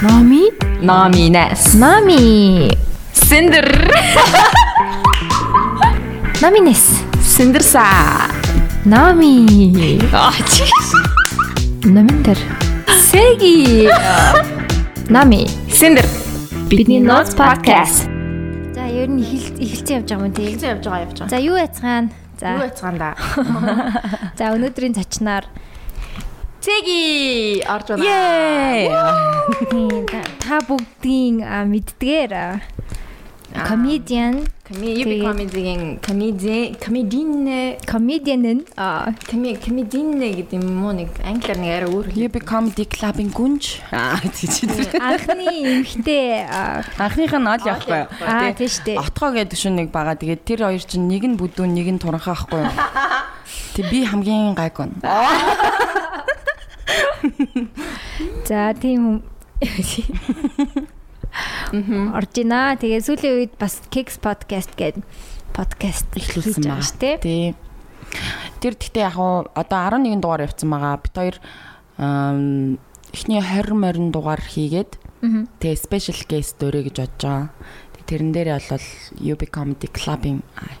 Номи? Номинес. Нами. Синдер. Номинес. Синдерса. Нами. Аа чи. Номиндер. Сэги. Нами. Синдер. Бидний Notes podcast. За ер нь эхэл эхэлсэн явж байгаа юм тий. Хэзээ явж байгаа явж байгаа. За юу яцгаана? Юу За яцгаанда? за өнөөдрийн зочноор Сэги орж байна. Та- бүгдийн мэддгээр Коми юби комедигийн комеди комедин comedian нь а, коми комедин гэдэг юм уу нэг англиар нэг арай өөр become the clubbing гүнж. Аа тийч тэр. анхны эмхтэй Анхных нь ол явахгүй. аа, тий штэ. Отгоо гэдэг шүү нэг байгаа. Тэгээд тэр хоёр чинь нэг нь бүдүүн, нэг нь туранхаа ахгүй юу? Тэг би хамгийн гайг байна. За тийм юм. Оржина. Тэгээ сүүлийн үед бас Kicks podcast гэдэг подкаст Эхлүүлсэн байгаа шүү дээ. Тий. Тэр гэхдээ яг уу одоо 11 дугаар явцсан байгаа. Бид хоёр эхний 20 морин дугаар хийгээд тэгээ special guest өрөө гэж бодож байгаа. Тэрэн дээрээ бол the clubbing аа,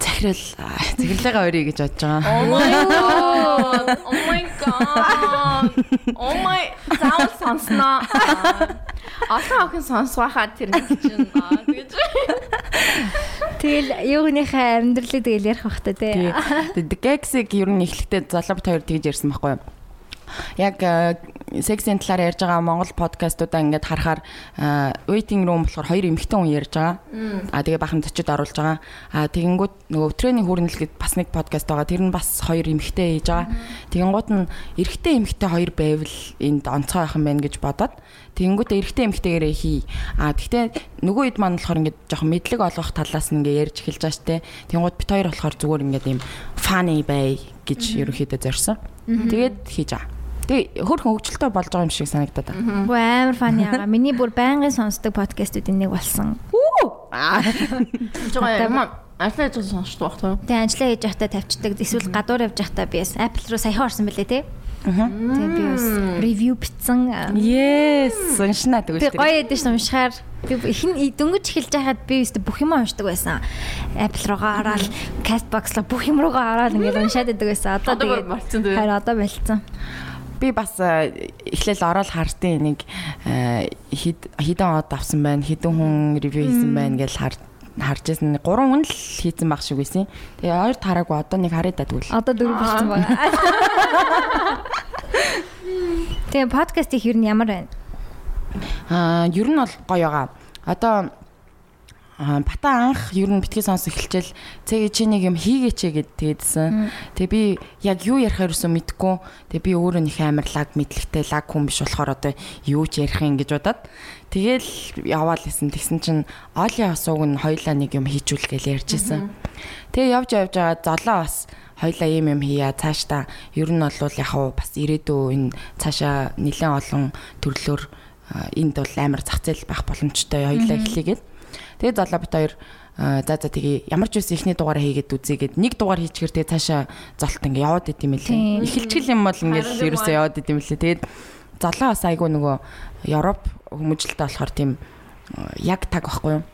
захирал аа, захирлага өрөө гэж бодож байгаа. Oh my god. Oh my god. Oh my заавал сонсноо. Олон охин сонсгохаа тэр нэг чинь аа тэгэж. Тэгэл юуныхаа амьдралыг тэгэл ярих бах та тий. Gex-ийг ер нь эхлэхдээ залуу бит хоёр тэгж ярьсан байхгүй юу? Яг сексийн талаар ярьж байгаа Монгол подкастуудаа ингээд харахаар waiting room болохоор хоёр эмэгтэй хүн ярьж байгаа. Аа тэгээ бахан зочид оруулж байгаа. Аа тэгэнгүүт нөгөө тренинг хүрнэл гэд бас нэг подкаст байгаа. Тэр нь бас хоёр эмэгтэй хийж байгаа. Тэгэнгүүт нь эрэгтэй эмэгтэй хоёр байвал энд онцгой байх юм байна гэж бодоод тэгэнгүүтээ эрэгтэй эмэгтэйгээрээ хий. Аа гэхдээ нөгөө хэд маань болохоор ингээд жоохон мэдлэг олгох талаас нь ингээд ярьж эхэлж байгаа штэ. Тэгэнгүүт бит хоёр болохоор зүгээр ингээд юм funny бай гэж ерөнхийдөө зорьсон. Тэгээд хийж байгаа. Тэгээ хөрхөн хөвгчлөлтөй болж байгаа юм шиг санагдаад байна. Гү амар фан яага. Миний бүр байнгын сонсдог подкастуудын нэг болсон. Жоо юм. Альфа гэж сонсч байх тоо. Тэгээ анчлаа хийж явахдаа тавьчихдаг. Эсвэл гадуур явж явахдаа би бас Apple руу саяхан орсон мөлий те. Тэгээ би бас ревю бичсэн. Yes, уншина Би тэгвэл. гоё ядаж уншихаар би ихэнх дөнгөж эхэлж байхад би өстө бүх юм уншдаг байсан. Apple руугаа ороод Castbox руу бүх юм руугаа ороод ингээд уншаад байдаг байсан. Одоо тэгээд болцсон дээ. харин одоо болцсон. Би бас э, эхлээл ороод хартын нэг э, хэд хэдэн од авсан байна, хэдэн хүн ревю хийсэн байна гэж хар харж байсан. Гурван хүн л хийсэн баг шиг байсан. Тэгээ хоёр тараагүй одоо нэг харъя да тэгвэл. Одоо дөрөв болцсон байна. Тэгээ подкаст их ер нь ямар байна? Аа, ер нь бол гоё байгаа. Одоо бата анх ер нь битгий сонс эхэлчихэл цэгээ чи нэг юм хийгээч гэд тэгээдсэн. Тэгээ би яг юу ярих ерөөсөө мэдэхгүй. Тэгээ би өөрөө нэг амар лаг мэдлэгтэй лаг хүн биш болохоор одоо юу ч ярих юм гэж бодоод тэгэл яваал исэн. Тэгсэн чинь Оли асууг нь хоёлаа нэг юм хийжүүл гэж ярьж исэн. Тэгээ явж явж байгаа золоо бас хоёлаа юм юм хийя цаашдаа ер нь бол яг хав бас ирээдүйн энэ цаашаа нэлээд олон төрлөөр энд бол амар зах зээл байх боломжтой хоёлаа эхлэгээд тэгээ залуу бит хоёр за за тэгээ ямар ч үс ихний дугаараа хийгээд үзьгээд нэг дугаар хийчихэр тэгээ цаашаа золт ингээ яваад идэм Тийм. мэлээ эхэлчихэл юм бол ингээл ерөөсөө яваад идэм мэлээ тэгээд залуу бас айгу нөгөө Европ хүмүүжлэлтэй болохоор тийм яг таг байхгүй юу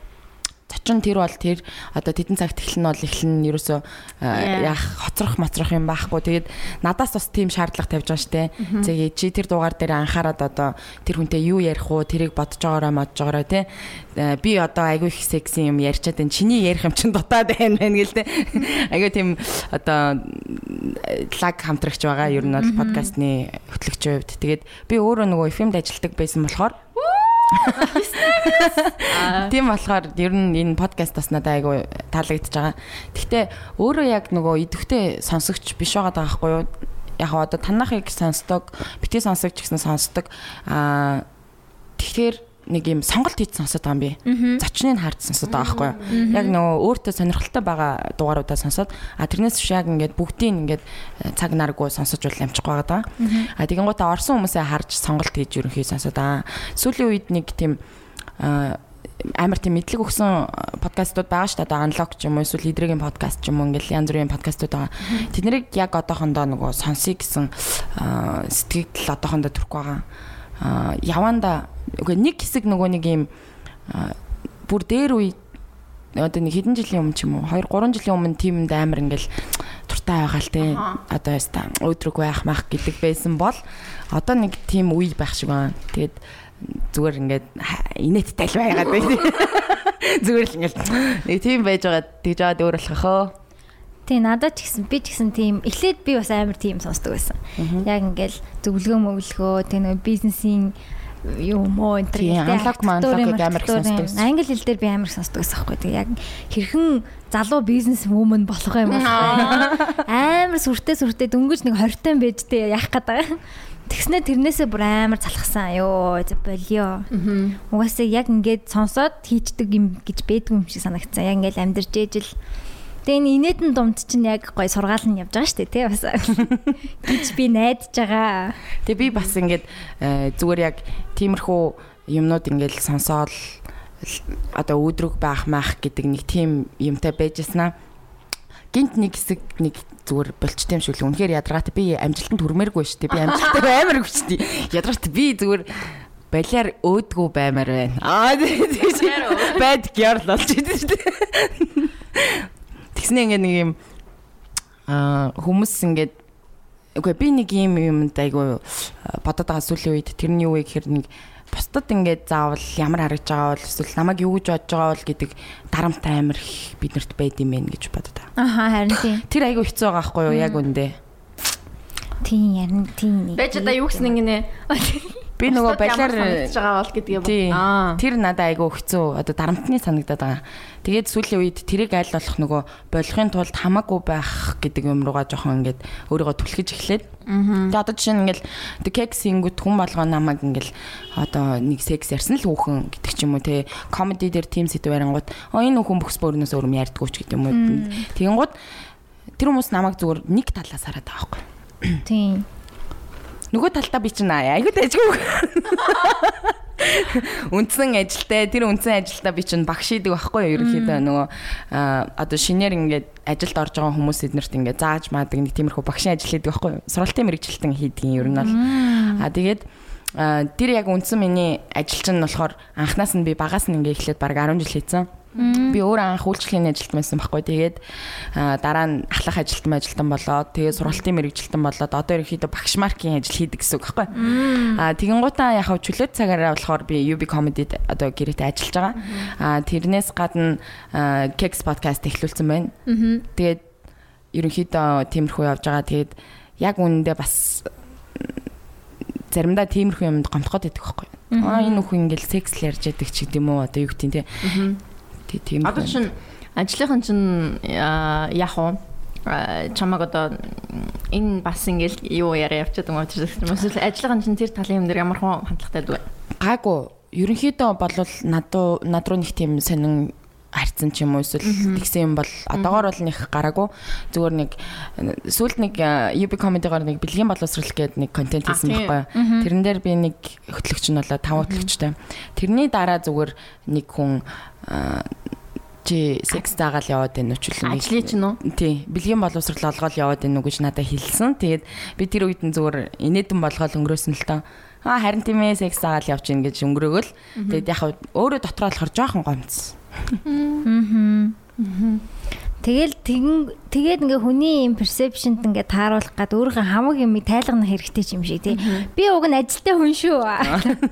зочин тэр бол тэр одоо тэдэн цагт эхлэн бол эхлэн ерөөсөө яах хоцрох моцрох юм байхгүй. Тэгээд надаас бас тийм шаардлага тавьж байгаа штэ. Тэгээ чи тэр дугаар дээр анхаарад одоо тэр хүнтэй юу ярих уу тэрийг бодож байгаараа модж байгаараа тий. Э, Би одоо айгүй их секси юм ярьчаад энэ чиний ярих юм чин дутаад байна байна гэл тий. Айгүй тийм одоо лаг хамтрагч байгаа. Ер нь бол подкастны хөтлөгчийн хувьд. Тэгээд би өөрөө нөгөө FM-д ажилладаг байсан болохоор Тийм болохоор ер нь энэ подкаст бас надад айгүй таалагдж байгаа. Гэхдээ өөрөө яг нөгөө идэвхтэй сонсогч биш байгаа даа байхгүй юу? Яг одоо танахыг сонсдог, бити сонсогч гэсэн сонсдог. Аа тэгэхээр нэг юм сонголт хийж сонсоод байгаа юм би. Зочныг харж сонсоод байгаа байхгүй юу? Яг нөгөө өөртөө сонирхолтой байгаа дугааруудаа сонсоод а тэрнээс биш яг ингээд бүгдийг ингээд э, цаг наргүй сонсож бол амжихгүй байгаа даа. А тэгэн гутаа орсон хүмүүсээ харж сонголт хийж ерөнхий сонсоод аа. Сүүлийн үед нэг тийм а амар тийм мэдлэг өгсөн подкастууд байгаа шүү дээ. Unlock ч юм уу эсвэл хидрэгийн подкаст ч юм уу ингээл янз бүрийн подкастууд байгаа. Тэднийг яг одоохондоо нөгөө сонсъё гэсэн а, сэтгэл одоохондоо төрөх байгаа. Яванда үгүй нэг хэсэг нөгөө нэг юм бүр дээр үе одоо нэг хэдэн жилийн өмнө ч юм уу 2 3 жилийн өмнө тиймд амар ингээл туртай байгаа л те одоо яста өдрөг байх мах гэдэг байсан бол одоо нэг тийм үе байх шиг байна. Тэгээд зүгээр ингээд инээдтэй л байгаад байна. Зүгээр л ингээд нэг тийм байж байгаа тэгж аваад өөр болох хөө. Тий надад ч гэсэн би ч гэсэн тийм эхлээд би бас амар тийм сонсдог байсан. Яг ингээл зөвлөгөө мөглөгөө тэг нэг бизнесийн юу мөө энэ төр Тийм, аналог маналогыг амар сонсдог. Англи хэл дээр би амар сонсдог байсан байхгүй. Тэг яг хэрхэн залуу бизнес вумен болох юм бол амар сүртэй сүртэй дөнгөж нэг 20 тань байж тээ яах гэдэг. Тэгснэ тэрнээсээ бүр амар залхсан. За болио. Угаасаа яг ингээд сонсоод хийчдэг юм гэж бэдгүй юм шиг санагдсан. Яг ингээд амьдарч ээжл Тэгээ энэ инээдэн думд чинь яг гой сургаал нь явж байгаа шүү дээ тий бас. Гэж би найдаж байгаа. Тэгээ би бас ингээд э, зүгээр яг тиймэрхүү юмнууд ингээд сонсоол одоо өөдрөг байх мах гэдэг нэг тийм юмтай байжснаа гинт нэг хэсэг нэг зүгээр болчтой юм шиг л үнэхээр ядаргаатай. Би амжилтанд хүрмээргүй шүү дээ би амжилттай баймаар шүү дээ ядаргаатай би зүгээр балиар өөдгөө баймаар байна. Аа тийм. Байд гяр л болж идэв шүү дээ тэгснэ ингээд нэг юм аа хүмүүс ингээд Үгүй би нэг юм юмд айгу бодоод байгаа сүүлийн үед тэрний юу вэ гэхээр нэг бусдад ингээд заавал ямар харагдж байгаа бол эсвэл намайг юу гэж бодож байгаа бол гэдэг дарамттай амир биднэрт байд юм байна гэж бодод байгаа. Аха харин тийм. Тэр айгу хэцүү байгаа байхгүй юу яг үндэ. Тийм ярин тийм. Бэж одоо юу гэсэн ингэнэ. Би нөгөө балиар санагдаж байгаа бол тий Аа. тэр надад айгу хэцүү одоо дарамтны санагдаад байгаа. Тэгээд сүүлийн үед тэрийг аль болох нөгөө болохын тулд хамаагүй байх гэдэг юм руугаа жоохон ингээд өөрийгөө түлхэж эхлээд. Тэгээд одоо жишээ нь the cake singүүд хүн болгоо намайг ингээл одоо нэг секс ярьсан л хүүхэн гэдэг ч юм уу те комеди дээр team сэдв ярингууд оо энэ хүүхэн бөхс бөөрнөөс өөр юм ярьдгүй ч гэдэг юм уу. Тэгэнгუთ тэр хүмүүс намайг зүгээр нэг талаас хараад байгаа байхгүй. Тийм. Нөгөө талдаа би чинь айгуу дайжгүй. Үндсэн ажилтай тэр үндсэн ажилдаа би чинь багш идэг байхгүй юу? Ерөнхийдөө нөгөө одоо шинээр ингээд ажилд орж байгаа хүмүүс эднэрт ингээд зааж маадаг нэг тиймэрхүү багшийн ажил хийдэг байхгүй юу? Сургалтын мэрэгчлэлтэн хийдгийн ер нь бол. Аа тэгээд тэр яг үндсэн миний ажил чинь болохоор анханаас нь би багаас нь ингээд эхлээд баг 10 жил хийсэн. Би өөр анх үйлчлэгийн ажилтан байсан байхгүй. Тэгээд аа, дараа нь ахлах ажилтан ажилтан болоод тэгээд сургалтын мэрэгжилтэн болоод одоо ерөнхийдөө багш маркийн ажил хийдэг гэсэн үг байхгүй. Аа тэгэн гутаа яг хав чөлөөт цагаараа болохоор би UB comedy-д одоо гэрээтэй ажиллаж байгаа. Аа тэрнээс гадна Kex podcast эхлүүлсэн байна. Тэгээд ерөнхийдөө тиймэрхүү явж байгаа. Тэгээд яг үнэндээ бас заримдаа тиймэрхүү юмд гомдоход байдаг байхгүй. Аа энэ нөхөн ингээл секс л ярьж яадаг ч гэдэм үү одоо юу гэдэг тийм тий тийм Одоо чинь ажлынхан чинь вэ? Аа, чамаг одоо энэ бас ингээл юу яриа явчихад байгаа юм уу? Эсвэл ажлынхан чинь тэр талын юм дээр ямар хүн хандлагатай дүү? гаагүй ерөнхийдөө болвол над руу над руу нэг тийм сонин харьцан ч юм уу эсвэл тэгсэн юм бол одоогоор бол нэг гараагүй. Зүгээр нэг сүүлд нэг UB comedy-гоор нэг бэлгийн боловсрал гэдэг нэг контент хийсэн байхгүй тэрэн дээр би нэг хөтлөгч нь болоо тав хөтлөгчтэй. Тэрний дараа зүгээр нэг хүн а, чи секс дагаал яваад байна уу? Ч нэг- Ажлын чинь үү? Тий, бэлгийн боловсрал олгоод яваад байна уу гэж надад хэлсэн. Тэгээд би тэр үед нь зүгээр инээдэн болгоод өнгөрөөсөн л тоо. Аа харин тийм ээ секс аагаал явж гин гэж өнгөрөөгөл. Тэгээд яг өөрөө дотроо болохоор жоохон гомц. Тэгэл тэгэн тэгээд ингээ хүний юм perception-д ингээ тааруулах гад өөрийнхөө хамаг юм тайлгнах хэрэгтэй юм шиг тий. Би уг нь ажилтай хүн шүү.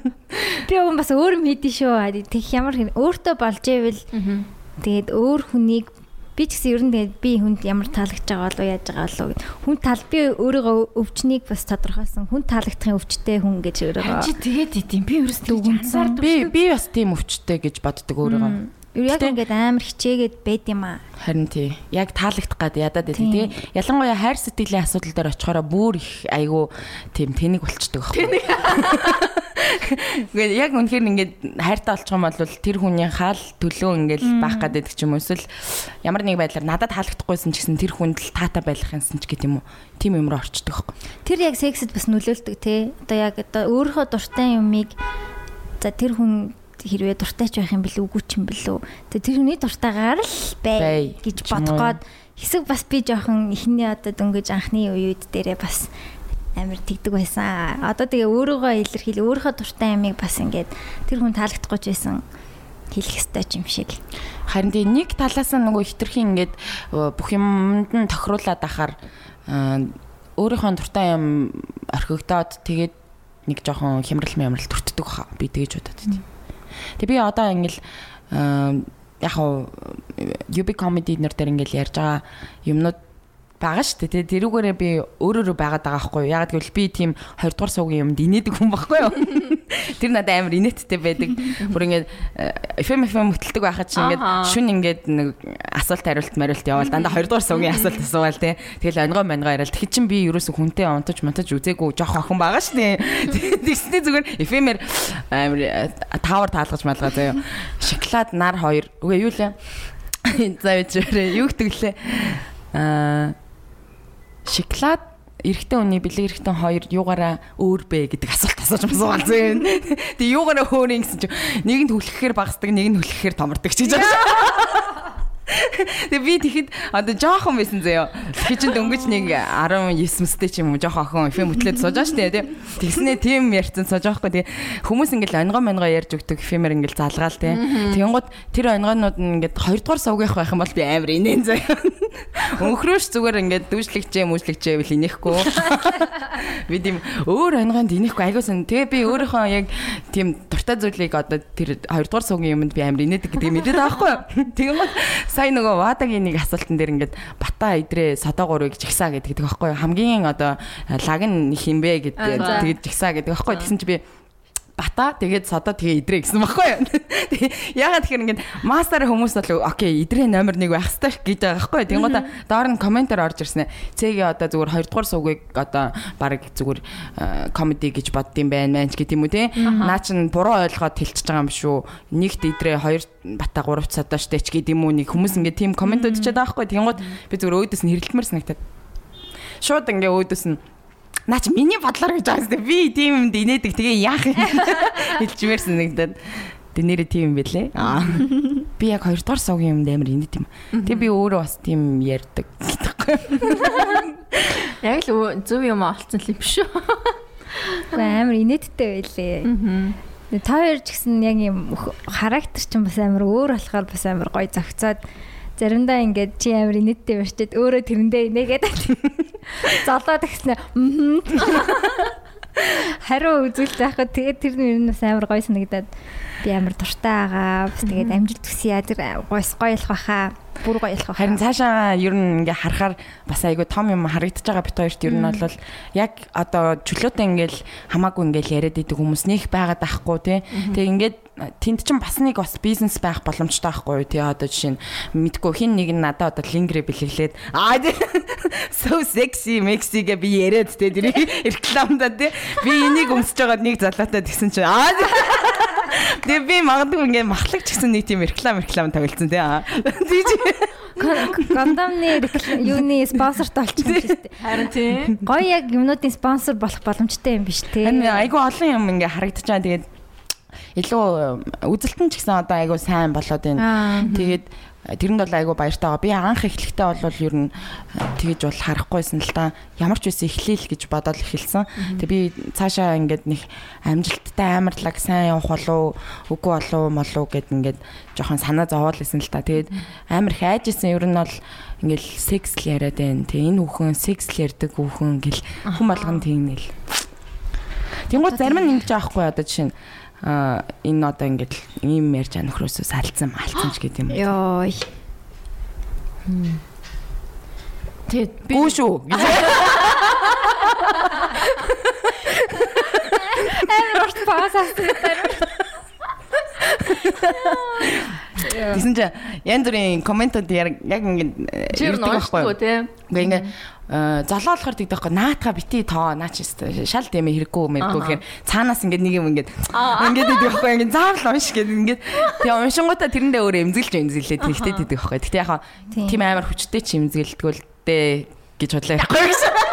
Би уг нь бас өөр юм хийдэж шүү. Тэг ямар өөртөө болж ивэл тэгээд өөр хүнийг би ч гэсэн ер нь тэгээд би хүнд ямар таалагдж байгаа болов яаж байгаа болов гэд. Хүн тал би өөрийгөө өвчнийг бас тодорхойлсон. Хүн таалагдахын өвчтэй хүн гэж өөрийгөө. Чи тэгээд идэм би ерөөс тэгж анзаардаг. Би би бас тийм өвчтэй гэж боддог өөрийгөө. Яг Гэтэ- ингээд амар хичээгээд байд юм аа. Харин тий. Яг таалагдах гад ядаад байдаг. Тэгээ ялангуяа хайр сэтгэлийн асуудал дээр очихороо бүр их айгүй тийм тэнэг болчдөг байхгүй. Гэхдээ яг үнэхээр ингээд хайртай болчих юм бол тэр хүний хаал төлөө ингээд байх гэдэг ч юм уу эсвэл ямар нэг байдлаар надад таалагдахгүйсэн ч гэсэн тэр хүнд л таатай байх юмсан ч гэдэг юм уу. Тим юм руу орчдөг байхгүй. Тэр яг сексэд бас нөлөөлдөг те. Одоо яг одоо өөрийнхөө дуртай юмыг за тэр хүн хэрвээ дуртай ч байх юм бэл үгүй ч юм бэлүү. Тэгээ тэр хүний дуртайгаар л Бай гэж бодгоод хэсэг бас би жоохон эхний одоо дөнгөж анхны үед дээрээ бас амар тэгдэг байсан. Одоо тэгээ өөрийгөө илэрхийл өөрийнхөө дуртай амиг бас ингээд тэр хүн таалагдахгүй ч байсан хэлэх ёстой юм шиг. Харин тийм нэг талаас нь нөгөө хитрхийн ингээд э, бүх юмд нь тохируулаад ахаар э, өөрийнхөө дуртай юм орхигдоод тэгээд нэг жоохон хямрал мямрал төртдөг хаа би тэгэж бодод тийм. Тэг би одоо ингээл яг хав UB comedy нэр дээр ингээл ярьж байгаа юмнууд байгаа шүү дээ. Тэгээ тэрүүгээрээ би өөрөөрөө байгаад байгаа байхгүй? Ягаад гэвэл би тийм 2 дугаар суугийн юмд инээдэг хүн байхгүй юу? Тэр надад амар инээдтэй байдаг. Бүр ингээд FM FM хөтэлдэг байхад чи ингээд шүн ингээд нэг асуулт хариулт мариулт яваал дандаа 2 дугаар суугийн асуулт асуувал тий. Тэгэл онгой мангай яриад тэгэхэд чин би ерөөсө хүнтэй онтож монтож үзээгүй жоох охин байгаа шүү дээ. Тэгснээ зүгээр FM-ээр амар тавар таалгаж малгаа заяа. Шоколад нар хоёр. Үгүй юу лээ? За үчирээ юу гтгэлээ. Аа шоколад эрэгтэй хүний бэлэг эрэгтэй хоёр юугаараа өөр бэ гэдэг асуулт асууж масуугаал зэн. Тэгээ юугаараа хөөрин гэсэн чинь нэг нь хүлхэхээр багасдаг, нэг нь хүлхэхээр томордог гэж байна. Тэгээ би тэгэхэд одоо жоохон байсан заяо. Кичэнд өнгөж нэг 19-стэй ч юм уу жоохон охин FM хөтлөөд сууж байгаа шүү дээ тий. Тэгснээ тийм ярьцсан сууж байгаа хгүй тий. Хүмүүс ингээл онгоо монгоо ярьж өгдөг FM-ээр ингээл залгаал тий. Тэнгууд тэр онгоонууд нь ингээд 2 дугаар сувгийнх байх юм бол би амар инээн заяо. Өнхрөөш зүгээр ингээд дүүжлэгчээ мүүжлэгчээ вэл инехгүй. Би тийм өөр онгоонд инехгүй айгуусан. Тэгээ би өөрийнхөө яг тийм дуртай зүйлийг одоо тэр 2 дугаар сувгийн юмд би амар инээдэг гэдэг юм ирээд байгаа хгүй. Тэнгууд сая нөгөө Вадагийн нэг асуултан дээр ингээд бата идрээ содоогоор гэж ихсаа гэдэг байхгүй хамгийн одоо лаг нь хинбэ гэдэг тэгээд жигсаа гэдэг байхгүй тэгсэн чи би бата тэгээд содо тэгээ идрээ гэсэн баггүй юу. Ягаад тэгэхээр ингээд мастер хүмүүс бол окей идрээ номер 1 байх хэрэгтэй гэж байгаа байхгүй юу. Тэнгуудаа доор нь комментээр орж ирсэн. Цэгийн одоо зүгээр 2 дугаар сувгийг одоо баг зүгээр комеди гэж боддсон байна мэн ч гэдэг юм уу те. Наа чин буруу ойлгоод хэлчихэж байгаа юм шүү. Нэгт идрээ 2 бата 3 содо штэ ч гэдэг юм уу нэг хүмүүс ингээд тийм коммент өгчээд байгаа байхгүй юу. Тэнгууд би зүгээр өөдөөс нь хэрэлдмэр санагтаад шууд ингээ өөдөөс нь Наа чи миний бодлоор гэж байгаа юм. Би тийм юмд инээдэг. Тэгээ яах юм. Хэлжмээр санагдаад. Тэ нэрээ тийм юм бэлээ. Аа. Би яг хоёр дахь суугийн юмд амар инээд юм. Тэгээ би өөрөө бас тийм ярьдаг гэдэггүй. Яг л зөв юм олцсон л юм шүү. Уу амар инээдтэй байлээ. Та хоёр ч гэсэн яг юм характер чинь бас амар өөр болохоор бас амар гоё зөгцөөд заримдаа ингээд чи амар инээдтэй барьчихэд өөрөө тэрэндээ инээгээд золоод гиснэ хариу үзүүлэлт байхад тэгээд тэр нь бас амар гоё санагдаад би амар дуртай байгаа. Бас тэгээд амжилт хүсье. Тэр гойс гоёлох баха. Бүр гоёлох баха. Харин цаашаа ер нь ингээ харахаар бас айгүй том юм харагдаж байгаа бит хоёрт ер нь бол яг одоо чөлөөтэй ингээл хамаагүй ингээл яриад идэг хүмүүс нэх байгаад байхгүй тий. Тэгээ ингээд тэнд чинь бас нэг бас бизнес байх боломжтой байхгүй юу тий одоо жишээ нь мэдгүй хин нэг нь надад одоо лингрэ бэлэглээд аа so sexy mexi гэ би яриад тий тэр рекламда тий би энийг өмсөж байгаад нэг залуутай тэгсэн чинь аа Тэгээ би магадгүй ингээ махлагч гэсэн нэг тийм реклам реклам тавилсан тий. Тийж Гандамны юуны спонсорт олчих юм шүү дээ. Харин тий. Гоё яг юмнуудын спонсор болох боломжтой юм биш тий. Айгу олон юм ингээ харагдаж байгаа. Тэгээд илүү үзэлтэн ч гэсэн одоо айгу сайн болоод байна. Тэгээд тэрэнд бол айгүй баяртай байгаа. Би анх эхлэхдээ бол ер нь тэгэж бол харахгүйсэн л да. Ямар ч үсэн эхлээл гэж бодоод эхэлсэн. Тэг би цаашаа ингээд нэг амжилттай амарлаг сайн явах болов үгүй болов молов гэд ингээд жоохон санаа зовоол исэн л да. Тэгээд амар их айжсэн ер нь бол ингээл секс л яриад байна. Тэг энэ хүүхэн секс л ярьдаг хүүхэн гэл хүн болгон тийм нэл. Тэнгууд зарим нь ингэж аахгүй одоо жишээ нь а энэ одоо ингээд ийм ярьж байгаа нөхрөөсөө салцсан малцсан ч гэдэг юм. Йоо. Тэгээд би Гүү шүү. Амар урт паус авсан. Тэсэн чи янз бүрийн комментод яг ингээд чир нуухгүй тий. Ингээ ингээ залуу болохоор тэгдэг байхгүй наатга бити тоо наач шал тэмээ хэрэггүй мэрэггүй гэхээр цаанаас ингээд нэг юм ингээд ингээд идэх байхгүй ингээд заавал унш гэдэг ингээд. Тэгээ уншингуудаа тэрэндээ өөр эмзэглэж эмзэглээ тэгтэй тэгдэг байхгүй. Тэгтээ яхаа тийм. амар хүчтэй ч эмзэглэдгүү л дээ гэж бодлоо. Ярихгүй гэсэн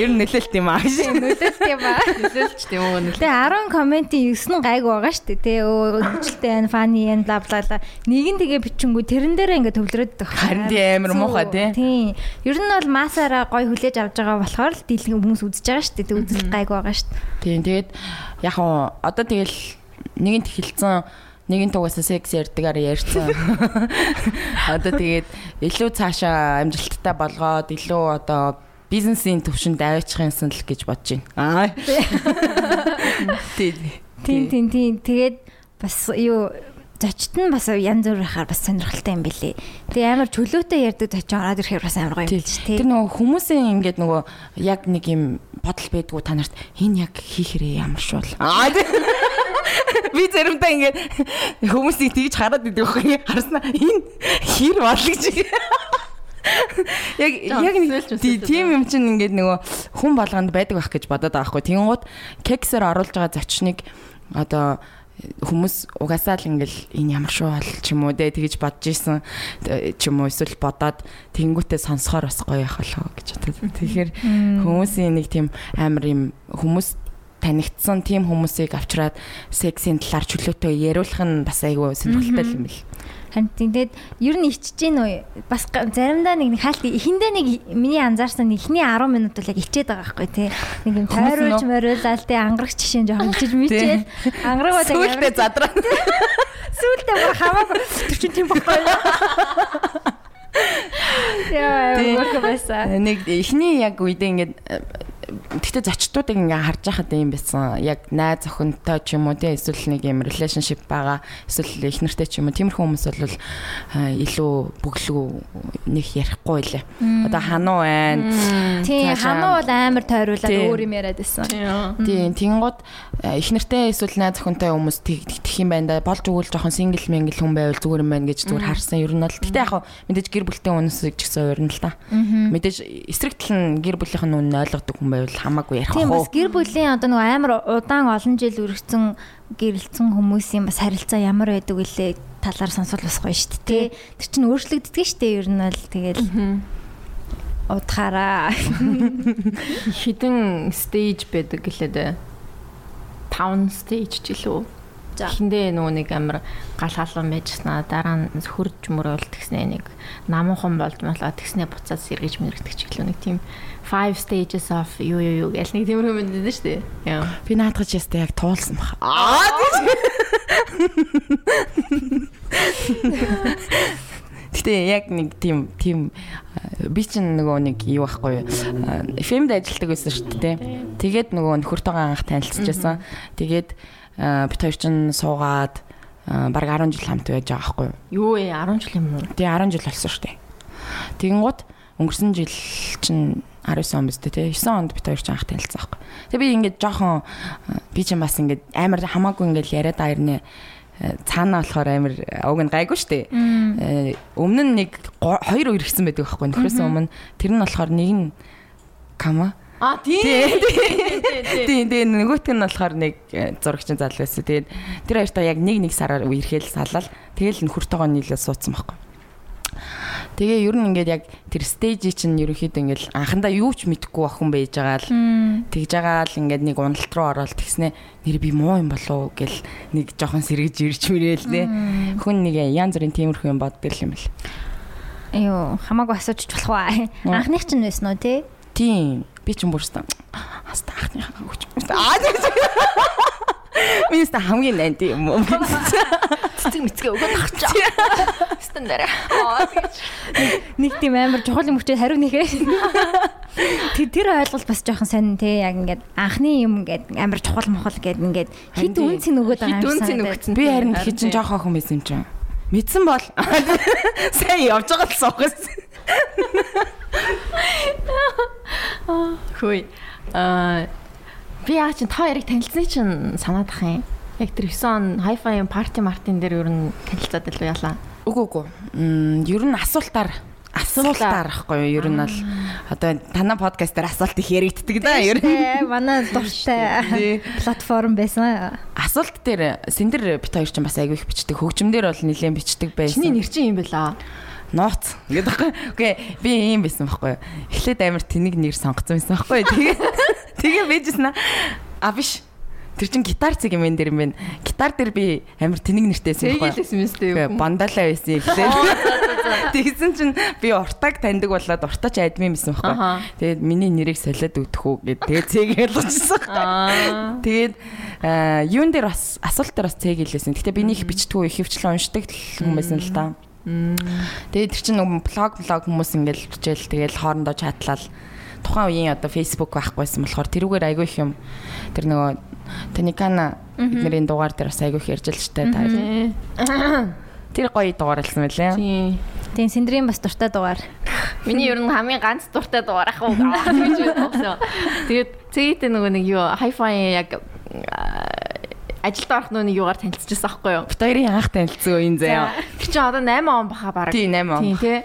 Ер нь нөлөөлт юм аа. Нөлөөлт юм ба. Нөлөөлч тийм үү нөлөөлч. Тэгээ 10 комментийн 9 нь гайг байгаа шүү дээ. Тэ өө хөвчлөлтэй байна, фаны байна, бла бла бла. Нэг нь тэгээ бичингүү тэрэн дээрээ ингээ төвлөрөөд байгаа. Харин тийм амар муухай тий. Тийм. Ер нь бол масаараа гой хүлээж авч байгаа болохоор л дийлхэн хүмүүс үзэж байгаа шүү дээ. Тэг үзэлт гайг байгаа шүү дээ. Тийм тэгээд яг хоо одоо тэгэл нэгэнт хилцэн нэгэн тугасаа секс ярьдгаар ярьцсан. Одоо тэгээд илүү цаашаа амжилттай болгоод илүү одоо бизнесийн төвшөнд аваачих юмсан л гэж бодож байна. Аа. Тийм. Тийм тийм тийм. Тэгээд бас юу зочд нь бас янз бүр байхаар бас сонирхолтой юм билий. Тэгээ амар чөлөөтэй ярьдаг зочин ороод ирэхээр бас амар гоё юм биш Тэр тий. нөгөө хүмүүсийн ингээд нөгөө яг нэг юм бодол байдгүй та нарт энэ яг хийхэрээ ямар шуул. Аа. Би зэрэмдээ ингээд хүмүүсийг тэгж хараад идэв байхгүй. Харснаа энэ хэр бол гэж. Яг яг нэг тий- тийм юм чинь ингээд нөгөө хүн болгонд байдаг байх гэж бодоод байгаа байхгүй. Тэнгууд кексээр оруулж байгаа зочныг одоо хүмүүс угаасаа л ингээл энэ ямар шүү бол ч юм уу дээ тэгэж бодож исэн ч юм уу эсвэл бодоод тэнгүүтээ сонсохоор бас гоё явах болоо гэж бодод. Тэгэхээр хүмүүсийн нэг тийм амар юм хүмүүс танигдсан тийм хүмүүсийг авчраад сексийн талаар чөлөөтэй яриулах нь бас айгүй сонирхолтой юм бэл. Харин тэгээд ер нь ичж гин үү бас заримдаа нэг хаалт эхэндээ нэг миний анзаарсан ихний 10 минут бол яг ичээд байгаа байхгүй тий. Нэг юм тойруулж мориулаад тий ангарагч жишээ жоохон ичиж мичээд ангарагууд яг Сүүлдээ задраа. сүүлдээ бүр хамаагүй тэр чинь тийм баггүй. Яа, Тий. мөрх байсан. Нэг эхний яг үедээ ингээд тэгтээ зочдуудыг ингээ харж байхад юм байсан. Яг найз охинтой ч юм уу тий эсвэл нэг юм relationship байгаа эсвэл их нартай ч юм уу тиймэрхүү хүмүүс бол илүү бүглүү нэг ярихгүй лээ. Одоо хануу байна. Тий, хамаа бол амар тойруулаад Тий. өөр юм яриад байсан. Тийм тэнгууд их нартай эсвэл найз охинтой хүмүүс тэг- тэгэх юм байна да. Болж өгвөл жоохон single mingle хүн байвал зүгээр юм байна гэж зүгээр харсан. Ер нь бол тэгтээ яг хаа мэдээж гэр бүлтэй хүмүүсийг ч гэсэн уурна л та. Мэдээж эсрэг тал нь гэр бүлийнх нь үнэ ойлгодог хүн байвал хамаагүй ярих Тийм бас гэр бүлийн одоо нөгөө амар удаан олон жил үргэлжсэн гэрэлцэн хүмүүсийн бас харилцаа ямар байдаг вүлээ талаар сонсвол бас гоё шүү дээ. Тэр чинь өөрчлөгддөг шүү дээ. Ер нь бол тэгэл удахаараа Хідэн стейж байдаг гэлээд 5 стейж ч. За. Эхэндээ нөгөө нэг амар гал халуун байжснаа дараа нь хурж мөрөөл тэгснэ нэг намуухан болж малаа тэгснэ буцаад сэргэж мэрэгдэг ч гэлөө нэг тийм 5 stages of юу юу юу гэл нэг тиймэрхүү юм дээ шүү дээ. Яа. Би наадах ястай яг туулсан баг. Аа Гэтэ яг нэг тийм тийм э, би чинь нөгөө нэг юу байхгүй фемд ажилладаг байсан шүү дээ. Тэгээд нөгөө нөхөртөөгөө анх танилцчихсан. Тэгээд э, бид хоёр чинь суугаад э, бараг 10 жил хамт байж байгаа байхгүй юу. Юу ээ 10 жил юм уу? Тэгээ 10 жил болсон шүү дээ. Тэгэнгუთ өнгөрсөн жил чинь 19 он биз дээ тий 9 онд бид хоёр ч анх танилцсан байхгүй. Тэгээ би ингээд жоохон э, би чинь бас ингээд амар хамаагүй ингээд яриад аярнэ цаана болохоор амар уг нь гайгүй шүү дээ. Э, Өмнө нь нэг хоёр үер гисэн байдаг байхгүй нөхрөөс өмнө тэр нь болохоор нэг нь кама А тийм. Тийм тийм нөгөөтг нь болохоор нэг э, зурагчин зал байсан. Тэгээд тэр хоёртоо яг нэг нэг сараар үерхэл салал тэгэл нөхөртөөгөө нийлээ суудсан байхгүй. Тэгээ ер нь ингээд яг тэр стейж чинь ерөөхдөө ингээд анхандаа юу ч мэдэхгүй охин байж байгаа л тэгж байгаа л ингээд нэг уналт руу ороод тэгснэ нэр би муу юм болов гэл нэг жоохон сэргэж ирж мөрөөл нэ. Хүн нэг янз бүрийн тиймэрхүү юм боддог юм бэл. Айоо, хамаагүй асууж болох баа. Анхных чинь байсан уу тий? Тийм. Би ч юм бүрстэ. Хаста анхныхаа хүч. Аа тийм. Минийс та хамгийн найд юм уу? Цэцэг мэцгээ өгөөд ахчаа. Стэн дээр. Нэг тийм амар чухал юм өчөө хариу нэхээ. Тэр тэр ойлголт бас жоохон сонин тий яг ингээд анхны юм ингээд амар чухал мохол гээд ингээд хит Харин үнцэн өгöd байгаа Хит юм үнцэн санагдаад. өгсөн. Би харин тэг чинь жоох охин байсан юм чинь. Мэдсэн бол сайн явж байгаа л суугаас. Хөөе. Аа би яа чин та яриг танилцсны чинь санаад ах юм. Яг тэр 9 он hi-fi party мартин дээр ер нь танилцаад илүү ялаа. Үгүй үгүй. Мм ер нь асуултаар асуултаар ахгүй юу? Ер нь бол одоо танай подкаст дээр асуулт их яригддаг да. Ер нь манай дуртай платформ байсан. асуулт дээр сендэр бит хоёр ч бас айгүй их бичдэг. Хөгжмдөр бол нэлээд бичдэг байсан. Чиний нэр чинь юм бэлаа. нууц гэдэг байхгүй. Үгүй би ийм байсан байхгүй. Эхлээд амар тэнэг нэр сонгоцсон байсан байхгүй. Тэгээ тэгээ бийжсэн а биш. Тэр чин гитар цэг юм энэ дэр юм байна. Гитар дээр би амар тэнэг нэртэйсэн байхгүй. Тэгэлсэн юм сте Үгүй бандалаа байсан эхлээд. Тэгсэн чинь би уртаг таньдаг болоод уртач админ байсан байхгүй. Тэгээд миний нэрийг солиод өгдөх үү гэд тэгээд цэг. Аа. Тэгээд аа, юун дээр бас асуулт дээр бас цэг хэлсэн. Гэтэ би их бичдэггүй их хвчлэн уншдаг хүн байсан л та. Тэгээд тэр нэг блог блог хүмүүс ингээл бичээл тэгээд хоорондоо чатлал тухайн үеийн одоо Facebook байхгүйсэн болохоор тэрүүгээр айгүй их юм тэр нөгөө таникана эднэрийн дугаар дээр бас айгүй их ярьж л штэ та тэр гоё дугаар хэлсэн мөлий Тийм. Тийм синдрийн бас дуртай дугаар. Миний ер нь хамгийн ганц дуртай дугаар ах уу гэж бодсон. Тэгээд цээгтэй нөгөө нэг юу хайфай яг аа, ажилд орох нөгөө юугаар танилцчихсан аахгүй юу? бит хоёрын анх танилцсан үеийн заяа Тэр чинь одоо 8 он баха бараг. тий 8 он Тийм тий.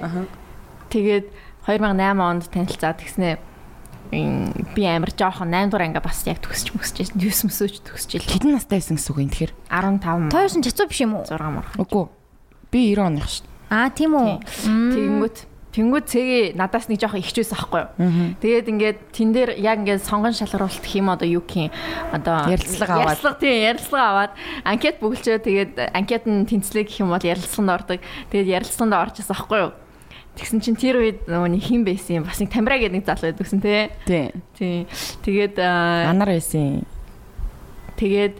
Тэгээд 2008 онд танилцаад тэгснэ ин би амар жоохон 8 дугаар анги бас яг төгсч мөсч 9 мөсөж төгсч ил хэдэн настай байсан гэсэн үг юм тэгэхээр 15 Тойрсон чацуу биш юм уу? 6 мөр. үгүй би 90 оных шүү Аа тийм үү. Тэгэнгүүт Тэнгүүд цэгийн надаас нэг жоохон ихчээс ахгүй юу. Тэгээд ингээд тэн дээр яг ингээд сонгон шалгаруулалт гэх юм одоо юу гэх юм одоо Ярилцлага аваад. ярилцлага тийм ярилцлага аваад анкет бүгэлчээ тэгээд анкет нь тэнцлээ гэх юм бол ярилцлаганд ордог. Тэгээд ярилцлаганд орж ирсэн ахгүй юу. Тэгсэн чинь тэр үед нөгөө хин байсан юм бас нэг тамираа гэдэг нэг залуу байдаг гэсэн тий. тий Тийм. Тэгээд анар байсан тэгээд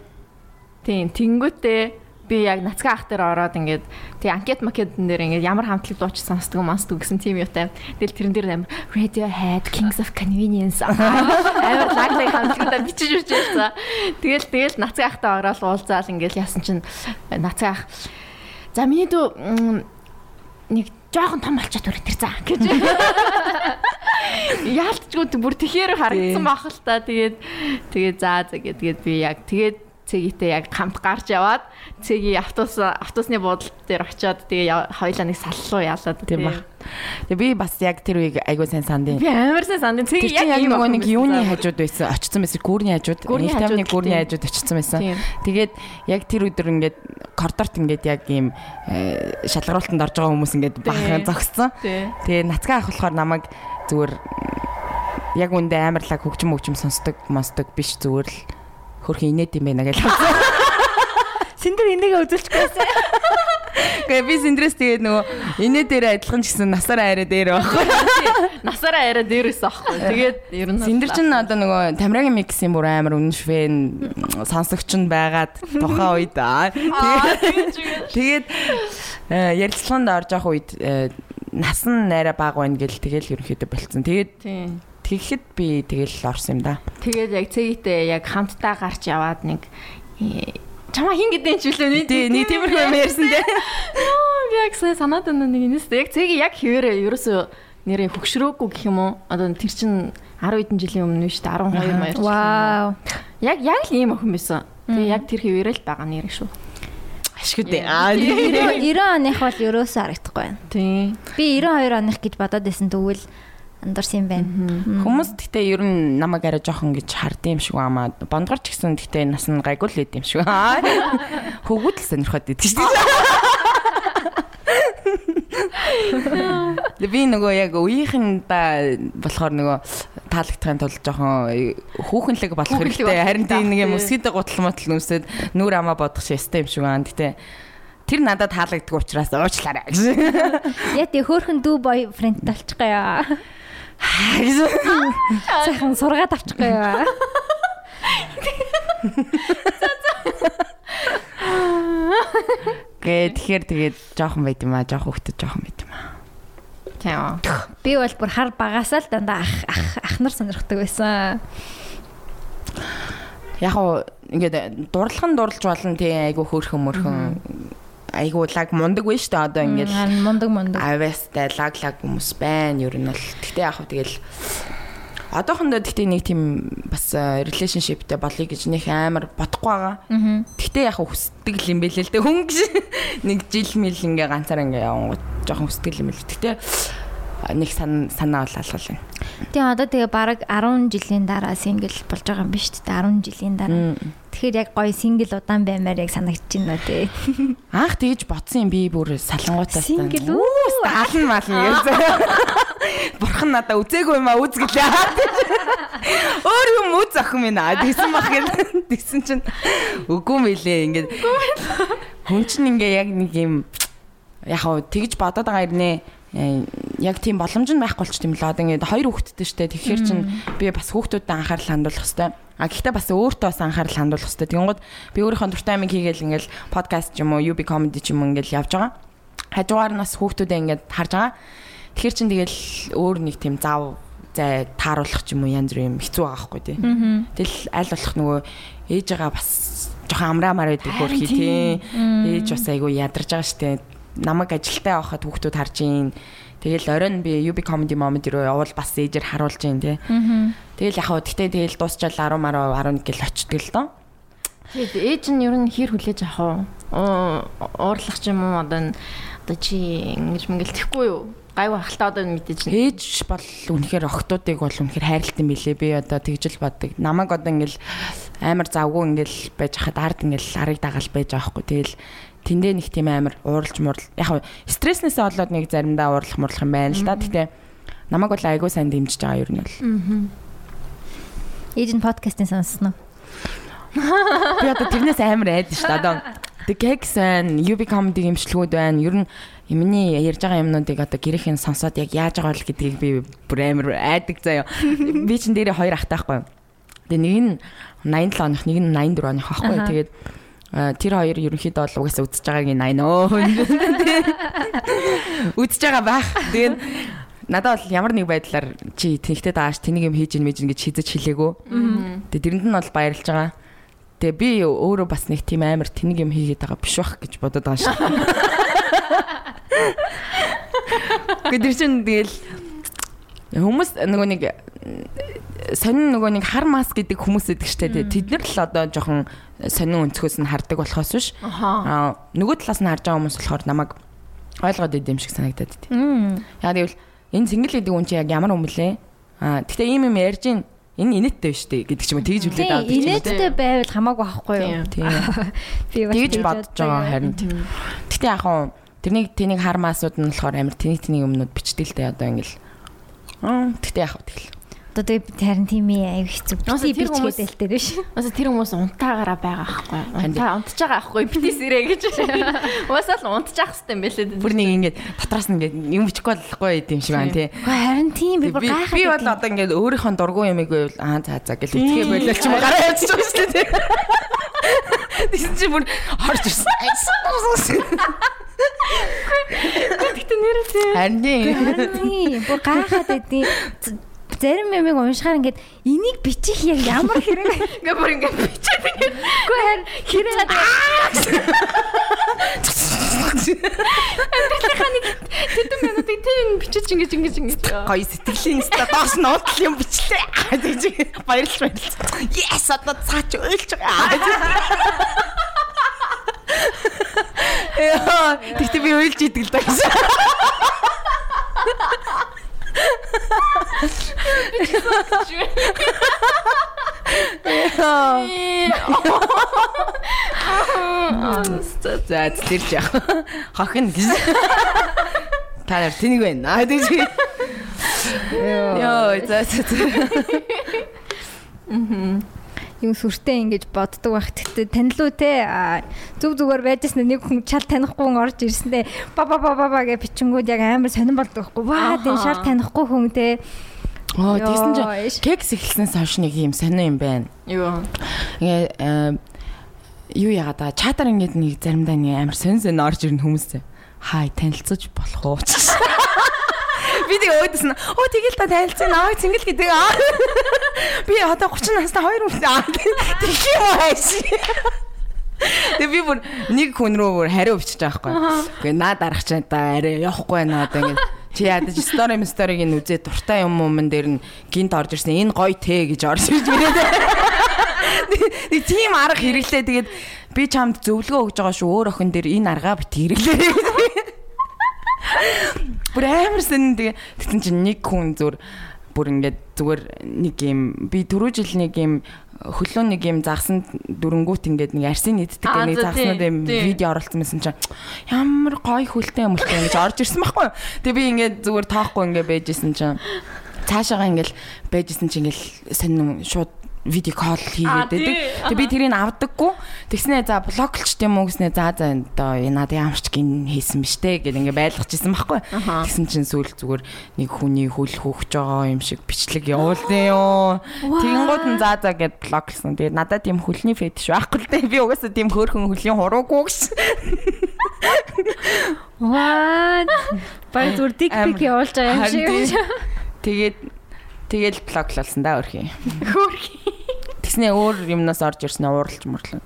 тийм тэнгүүтээ би яг нацгаа ах дээр ороод ингээд тий анкет макетэн дээр ингээд ямар хамтлаг дууч сонсдог мансдаг гэсэн тийм юутай. Тэгэл тэрэн дээр амар Radiohead Kings of Convenience амар лаглаг хамтлагуудаа бичиж за. Тэгэл тэгэл нацгаа ахтай ороод уулзаал ингээд яасан чинь нацгаа ах За миний дүү нэг жоохон том болчиход өрөө тэр заа гэж. Яалтчгүй бүр тэхээр харагдсан бах л та. Тэгээд тэгээд заа за гэдгээд би яг тэгээд цэgiтэй яг хамт гарч яваад цэгийн автобус автобусны буудлын дээр очиод тэгээ хоёлаа нэг саллуу яалаад тийм ба Тэгээ би бас яг тэр үеийг айгуу сайн сандын Би амар сайн санд Тэр цэг яг охин нэг юуны хажууд байсан? Очсон байсан гүүрний хажууд. Нэг тамны тийм. хажууд очсон байсан. Тэгээд яг тэр өдөр ингээд коридорт ингээд яг ийм э, шалгаруултанд орж байгаа хүмүүс ингээд бахан зогссон. Тэгээ нацгаа ах болохоор намайг зүгээр яг үндэ амарлаг хөгжим хөгжим сонсдог монсдог биш зүгээр л хөрхөн инээд юм байна гэж Синдэр энийгээ үзүүлчихгүйсэн. Гэхдээ би синдрес тэгээд нөгөө инээ дээр адилхан ч гэсэн насаараа арай дээр байхгүй. Насаараа арай дээрээс аахгүй. Тэгээд ер нь Синдэр чинь одоо нөгөө Тамирагийн миксийн бүр амар үнэн швэн сонсогч нь байгаад тухайн үед аа. Тэгээд э, ярилцлаганд орж явах үед э, нас нь найраа бага байна гэл тэгэл ерөнхийдөө болцсон. Тэгээд. Тэгэхэд би тэгэл орсон юм да. Тэгээд яг цэgiтэй яг хамтдаа гарч яваад нэг э, чамаа хин гэдэг ч үлээ Тий, нэг тиймэрхүү юм ярьсан дээ. би яг санаад байна нэг энэс яг цэги яг хിവэрэ ерөөсөө нэрээ хөгшрөөгүй гэх юм уу одоо тэр чин 10 хэдэн жилийн өмнө шүү дээ 12 маяг Вау. яг яг л ийм охин байсан тэгээ яг тэр хിവэрэ л байгаа нэр шүү Ашигтэй. Аа 90 оных бол ерөөсөө харагдахгүй байна. тий Би 92 оных гэж бодоод байсан тэгвэл андарсан юм байна. Хүмүүс гэхдээ ер нь намайг арай жоохон гэж хардсан юм шиг байна. Бондгор ч гэсэн гэхдээ нас нь гайгүй л байд юм шиг. Хөвгүүд л сонирхоод идэв шүү дээ. Би нөгөө яг үеийнхэндээ болохоор нөгөө таалагдахын тулд жоохон хүүхэнлэг болох хэрэгтэй. Харин тийм нэг юм өсгийдэ гутал мотл нүсэд нүур амаа бодох шээстэй юм шиг байна. Гэтэ тэр надад таалагддаг учраас уучлаарай. Яа тий хөөхөн дүү бой фрэнд талчихгаа. Сайхан сургаад авчихгаа. Гэ тэгэхээр тэгээд жоохон байд юм аа, жоохон хөвгтөд жоохон байд юм аа. тийм Би бол бүр хар багасаа л дандаа ах ах ахнар сонирхдаг байсан. Яг уу ингээд дурлаган дурлж болно тий айгу хөөрхөн мөрхөн айгу лаг мундаг вэ штэ одоо ингээд мундаг мундаг. авэстай лаг лаг хүмүүс байна ер нь бол гэхдээ яг хөө тэгэл одоохондоо гэхдээ нэг тийм бас relationshipтэй болъё гэж нэг амар бодохгүй байгаа. Гэхдээ яг хүсдэг л юм бэлээ л дээ хүн гэж нэг жил мэл ингээ ганцаар ингээ явангууд жоохон хүсдэг юм бэл. Гэхдээ нэг сан- санаа бол алгал байна. Тийм одоо тэгээ бараг 10 жилийн дараа сингл болж байгаа юм биш үү? 10 жилийн дараа. Тэгэхээр яг гоё сингл удаан баймаар яг санагдаж байна тий. Анх тэгж ботсон юм би бүр салангуутаа. Сингл үү? Алан малан гэж. Бурхан надаа үзээгүй юм а үзгэлээ. Өөр юм үз охин минь аа тэгсэн бах гэл. Тэгсэн чинь үгүй мэлээ ингээд. Хүн чинь ингээ яг нэг юм яг тэгж бодоод байгаа юм яг тийм боломж нь байхгүй болч тийм л одоо ингээд хоёр хүүхэдтэй штэ тэгэхээр чин би бас хүүхдүүдэд анхаарал хандуулах хэвээр. А гэхдээ бас өөртөө бас анхаарал хандуулах хэвээр. Тэгэнгүүт би өөрийнхөө дуртай амиг хийгээл ингээд подкаст ч юм уу UB comedy ч юм уу ингээд явж байгаа. Хажуугаар нь бас хүүхдүүдээ ингээд харж байгаа. Тэгэхээр чин тэгэл өөр нэг тийм зав зай тааруулах ч юм уу янз бүр юм хэцүү байгаа байхгүй тий. Тэгэл аль болох нөгөө ээжээгээ бас жоохон амраамаар байдаг хөрхи тий. Ээж бас айгу ядарж байгаа штэ намайг ажилтаа авахад хүүхдүүд харж ийн. Тэгэл оройн би UB comedy moment руу явал бас ээжээр харуулж ийн тий. Тэгэл яхаа гэхдээ тэгэл дуусчаал 10 мараа 11 гэл очтгол л доо. Тэгээд ээж нь ер нь хэр хүлээж авах уу? Уурлах юм уу одоо одоо чи ингэж мэгэл тэхгүй юу? гайв ахалтаа одоо мэдээж ээж бол үнэхээр охтуудыг бол үнэхээр хайрлалтай юм билээ би одоо тэгжэл боддог намайг одоо ингээл амар завгүй ингээл байж хахад ард ингээл арыг дагаал байж байгаа хгүй тэгэл тэндээ нэг тийм амар ууралж мурал яг стресснээсээ болоод нэг заримдаа уурлах мурлах юм байна л да. Гэтэ намайг бол айгүй сайн дэмжиж байгаа нь бол. Нь подкастын сонссон уу? Би одоо тэрнээс амар айд шүү дээ. Одоо The Gex-эн UB comedy гимшлгүүд байна. Ер нь юмний ярьж байгаа юмнуудыг одоо гэрээхэн сонсоод яг яаж байгаа бол гэдгийг би бүр амар айдаг заяа. Би чин дээрээ хоёр ахтай байхгүй. Тэгээ нэг нь 87 оных, нэг нь 84 оных байхгүй. Тэгээд тэр хоёр ерөнхийдөө бол угаасаа үдсэж байгааг нь айноо. Үдсэж байгаа байх. Тэгээд надад бол ямар нэг байдлаар чи тэнхтэй дааш тэнийг юм хийж ийн мэж ингэж хизэж хэлээгөө. Тэгээд тэрэнд нь бол баярлж байгаа. Тэгээ би өөрөө бас нэг тийм амар тэнийг юм хийгээд байгаа биш бах гэж бодоод байгаа шүү. Гэтэл чинь тэгэл хүмүүс нөгөө нэг сонин нөгөө нэг хар маск гэдэг хүмүүс идэг штэ тэд нар л одоо жоохон сонин өнцгөөс нь хардаг болохоос биш аа нөгөө талаас нь харж байгаа хүмүүс болохоор намайг ойлгоод идэм шиг санагдаад идэв. Яа гэвэл энэ сэнгэл гэдэг хүн чинь яг ямар хүн блэ? Аа гэхдээ ийм юм ярьж ин энэ инээдтэй биш үү гэдэг ч юм уу тэгж хүлээд авдаг юм. Инээдтэй байвал хамаагүй байхгүй юу? Тийм. Тэгж бодож байгаа харин. Гэхдээ яг хаа тэрнийг тэнийг хармаасууд нь болохоор амар тэнийг тэнийг л дээ одоо ингээл. Аа тэгтээ яг хаа тэгэл одоо тэгээ харин тийм ээ аяг хэцүү. Би бичгээд элтэй биш. Уусаа тэр хүмүүс унтаагаараа байгаа аахгүй. Унтаа унтж байгаа аахгүй битээс ирээ гэж. Уусаа л унтчих хэвээр юм байлээ. Бүр нэг ингэж дотроос нь ингэж юм бичихгүй болохгүй юм шиг байна тий. Харин тийм би бүр гайхаад. Би бол одоо ингэж өөрийнхөө дургуй юмыг байвал аа за за гэж үтгэе байлаа ч юм уу гараа явчих шүү дээ тий. Тэс чи бүр хорж ирсэн. Тэгтээ нэрээ. Харин тийм. Бүр гайхаад байдیں۔ Зарим юмыг уншихаар ингээд энийг бичих яг ямар хэрэг ингээ бүр ингээ бичээд ингээ үгүй харин хэрэг Амбитлахаа нэг тэдэн минутыг тийм бичиж ингэж ингэж ингэж гоё сэтгэлийн ста доош нь уудлал юм бичлээ. Тэгж баярлж баярлж. Yes одоо цаач ойлж байгаа. Яа, тэгтээ би ойлж идэг л даа гэсэн. За зэрж яах. Хохин гэж. Та нар тэнийг байна. Аа тийж. Йоо, за за. Мм юм сүртэй ингэж боддог байх. Тэгтээ танилуу те зүг зүгээр байжсэн нэг хүн чал танихгүй хүн орж ирсэндээ ба ба ба ба гэж бичингүүд яг амар сонирн болдог байхгүй. Ваа тийм шал танихгүй хүн те. Оо тэгсэн чинь кекс эхэлснээс хойш нэг юм сонио юм байна. Юу. Ингээ юу яагаад та чатар ингээд нэг заримдаа нэг амар сонь сонь орж ирнэ хүмүүстэй. Хай танилцуулж болох уу? Би тэг өөдөс нь оо тэгэл та танилцсан аа цэнгэл гэдэг аа. Би одоо 30 настай хоёр хүн аа тэг юм ааш. Тэг би бүр нэг хүн рүү бүр хариу бичиж байгаа байхгүй. Гэ наа дарах чаа та арай явахгүй байна одоо ингэ чи ядаж стори сториг нь үзээ дуртай юм мэн дээр нь гинт орж ирсэн энэ гоё те гэж орж ирж ирээд. Нэг тийм арга хэрэглээ тэгээд би чамд зөвлөгөө өгж байгаа шүү өөр охин дээр энэ аргаа бит хэрэглээ. Бүр амар сэн тэгээ тэгсэн чинь нэг хүн зүгээр бүр ингээд зүгээр нэг юм би түрүү жил нэг юм хөлөө нэг юм загсан дүрэнгүүт ингээд нэг арсын нийтдэг нэг за, загснууд юм видео оруулсан байсан чинь ямар гоё хөлтэй юм болтой ингэж орж ирсэн байхгүй. Тэгээ би ингээд зүгээр тоохгүй ингээд байжсэн чинь. Цаашаага ингээд байжсэн чинь ингээд сонин шууд видео кол Аа, хийгээд байдаг. Тэгээ би тэрийг авдаггүй. Тэгснээ за блоклч тийм үү гэснээ за за одоо энэ надад ямарч гин хийсэн биш те гэд ингээ байлгаж исэн байхгүй. Тэгсэн чинь сүүл зүгээр нэг хүний хөл хөөгч байгаа юм шиг бичлэг явуулсан ёо. Тэгэнгүүт нь за за гэд блоклсон. Тэгээ надад тийм хөлний фетиш байхгүй л те. Би угаасаа тийм хөөрхөн хөлийн хуруугүй гэж. What? Баг зүгээр дик пик явуулж байгаа юм шиг. Тэгээд тэгэл блоклолсон да өөрхий. Хөөрхий. Тэгснээ өөр юмнаас орж ирсэн ууралж мөрлөө.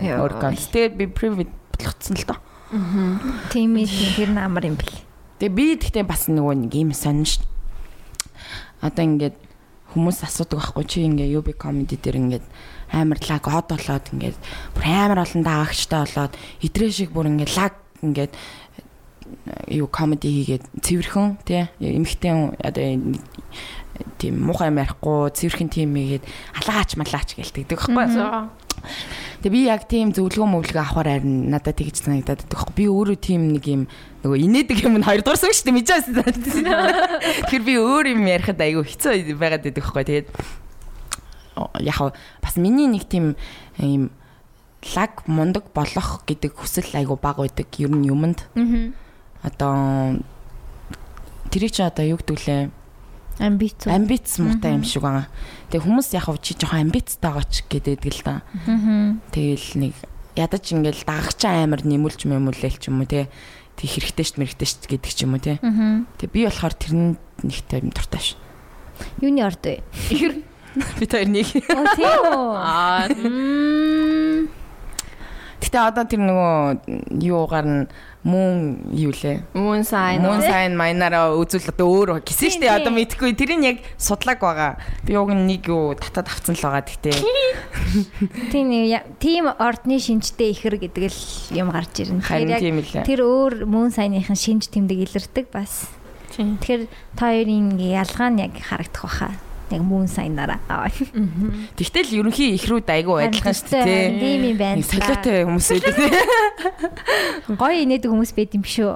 Өөр конт. Тэгээд би приват болгоцсон л доо. Тийм ээ тэр намар юм бэл. Тэгээ би тэгтээ бас нөгөө нэг юм сонин ш. Одоо ингээд хүмүүс асуудаг байхгүй чи ингээ UB comedy дээр ингээд амар лаг од болоод ингээд бүр амар олон даагчтай болоод идрээ шиг бүр ингээд лаг ингээд юу comedy хийгээд цэвэрхэн тий эмхтэн одоо тийм муухай юм ярихгүй цэвэрхэн тийм хийгээд алгаач малаач гэлтэгдэг байхгүй За. Тэгээ би яг тийм зөвлөгөө мөвлөгөө авахаар харин надад тэгж санагдаад байдаг. байхгүй. Би өөрөө тийм нэг юм нөгөө инээдэг юм нь хоёрдугаар сан шүү дээ мэдээс. Тэгэхээр би өөр юм ярихад айгүй хэцүү байгаад байдаг байхгүй. Тэгээд яг бас миний нэг тийм юм лаг мундаг болох гэдэг хүсэл айгүй бага байдаг. Ер нь юмд Аа. одоо тэрийг чи одоо юу гэдэг лээ Амбиц. амбиц муутай юм шиг байгаа. Тэгээ хүмүүс яг чи жоохон амбицтай байгаа ч гэдэг л да. Тэгэл нэг ядаж ингээл дагагчаа амар нэмүүлж мэмүүлээл ч юм уу те. Тэг хэрэгтэй шт мэрэгтэй шт гэдэг ч юм уу те. Тэг би болохоор тэрний нэг тайм дуртай ш. Юуны орд вэ? Би тэр нэг. Оо тийм үү. Аа. Гэтэ одоо тэр нөгөө юугаар нь мөн юу лээ. Moon sign. Мөн сайн майнараа үзүүл одоо өөр гэсэн штэ Тийм, одоо мэдхгүй тэрийг яг судлаг байгаа. Би уг нэг юу татаад авцсан л байгаа гэтээ. Тийм тийм ордны шинжтэй ихэр гэдэг л юм гарч ирнэ. Харин тийм үлээ. тэр өөр мөн сайныхын шинж тэмдэг илэрдэг бас. Тэгэхээр та хоёрын ялгаа нь яг харагдах баха. Яг мөн сайнараа. Аа. Тэгтэл ерөнхий ихрүүд айгүй адилхан Харин те. Тийм юм байна. Солиотой хүмүүс байдаг. Гоё инээдэг хүмүүс байд юм шүү.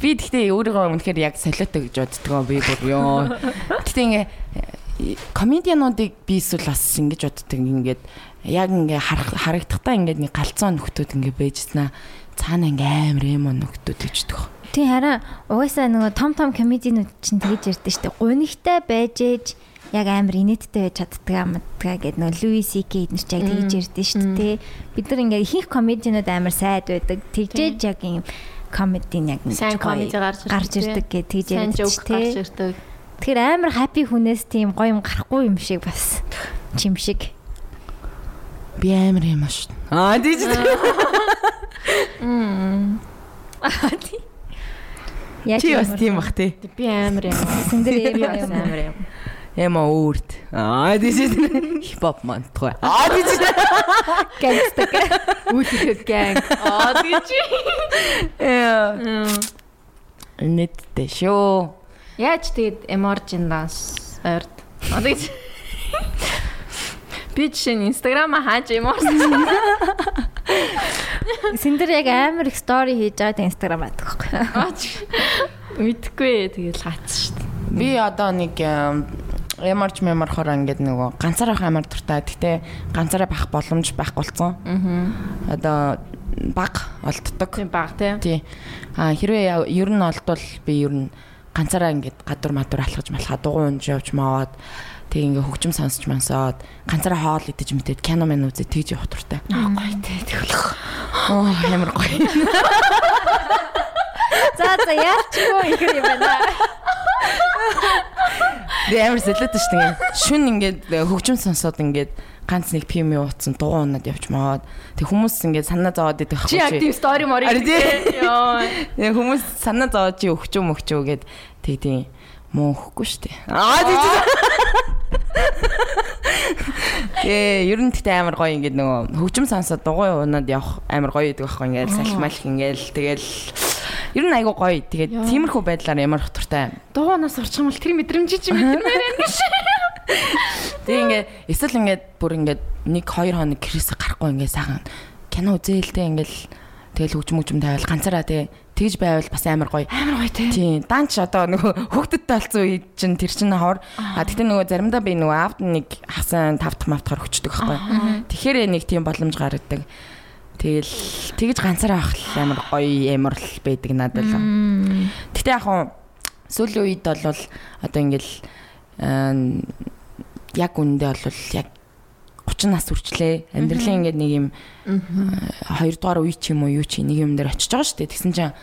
Би тэгтээ өөрийгөө үнэхээр яг солиотой гэж боддгоо би бүр ёо. Тэгтээ ингээ э, комедиануудыг би эсвэл бас ингэж боддог ингээд яг ингээ харагдахдаа ингээд нэг галзуу нөхдүүд ингээ байжснаа цаана ингээ амар эмо нөхдүүд гэж боддог. Тийм харин угаасаа нөгөө том том комединууд чинь тэгэж ярьдэн штэ. Гунигтай байж ээж яг амар инээдтэй байж чаддаг амтгаа гэдэг нөгөө Луи СК эднэр ч яг тэгэж ярьдэн штэ тий. Бид нар ингээ ихэнх комединууд амар сайд байдаг. Тэгжээж яг юм комедийн яг Сайн comedy гарч ирдэг, гарч ирдэг гэж тэгж штэ. гарч ирдэг. Тэгэхээр амар хаппи хүнээс тийм гоё юм гарахгүй юм шиг бас чим шиг. Би амар эмо шүү. Аа тийч. Яг Чи бас тийм бах тий. Би амар юм. Сэндэр Би юм амар юм. Эмо өөрт. Аа тийч. Хипхоп мантгүй. Аа тийч. Гангстаг. Үүлэх гэнг. Аа тийч. Яа. Нэттэй шүү. Яаж тэгээд emergent dance ойрд. Аа. Би жишээ нь Instagram хаач emergent. Сэндэр яг амар их стори хийж байгаа инстаграм байдаг байхгүй. Мэдхгүй тэгэл хаацсан шүү дээ. Би одоо нэг ямарч меморхоор ингээд нөгөө ганцаараа авах амар дуртай. Гэтэ ганцаараа байх боломж байхгүй болсон. Аа. Одоо баг олддог. Тийм баг тий. Тий. А хэрвээ ер нь олдвол би ер нь ганцаараа ингээд гадуур мадуур алхаж малхаа дугуй унж явж маваад тэг ингээ хөгжим сонсч мансаад ганцаараа хоол идэж мэдээд кино мэн үзээ тэгж явах дуртай. Аа гоё тий. Тэгвэл. Оо амар гоё. За за яачгүй ихэр юм байна. Би амар солиотой шүү дээ. Шүн ингээд хөгжим сонсоод ингээд ганц нэг пим ууцсан дугуй унаад явж маваад тэг хүмүүс ингээд санаа зовоод идэх Чи яг тийм story морийг. Ари тий. Йоо. Яа хүмүүс санаа зовоод чи өгчөө мөгчөө гэд тэг тийм муу өгөхгүй штэ. Аа тий. Гээ, ер нь тэгтээ амар гоё ингээд нөгөө хөгжим сонсоод дугуй унаад явах амар гоё гэдэг байхгүй ингээд салхималх ингээд тэгэл Ер нь айгу гоё. Тэгээд тиймэрхүү байдлаар ямар хатуртай. Дууганаас урчих юм бол тэр мэдрэмж чи мэдэрмээр байна гэж. Тэгээ ингээд эсвэл ингээд бүр ингээд нэг 2 хоног гэрээс гарахгүй ингээд сайхан кино үзээлтэй ингээд тэгэл хөгжим хөгжим тавил ганцаараа тэгээ тэгж байвал бас амар гоё. Амар гоё те. Тийм, данч одоо нөгөө хөгтөдтэй болсон үед чинь тэр чинь хор. А тэгтээ нөгөө заримдаа би нөгөө авт нэг хасан тавтах мавтахаар өчтдөг байхгүй. Тэгэхээр нэг тийм боломж гаргадаг. Тэгэл тэгж ганцаараа авах л амар гоё ямар л байдаг надад л. Гэтэ яг хуу сүүлийн үед бол одоо ингээл яг үндэ бол яг 30 нас хүрчлээ. Амьдралын ингээд нэг юм хоёрдугаар үе ч юм уу юу чи нэг юм дээр очиж байгаа шүү дээ. Тэгсэн чинь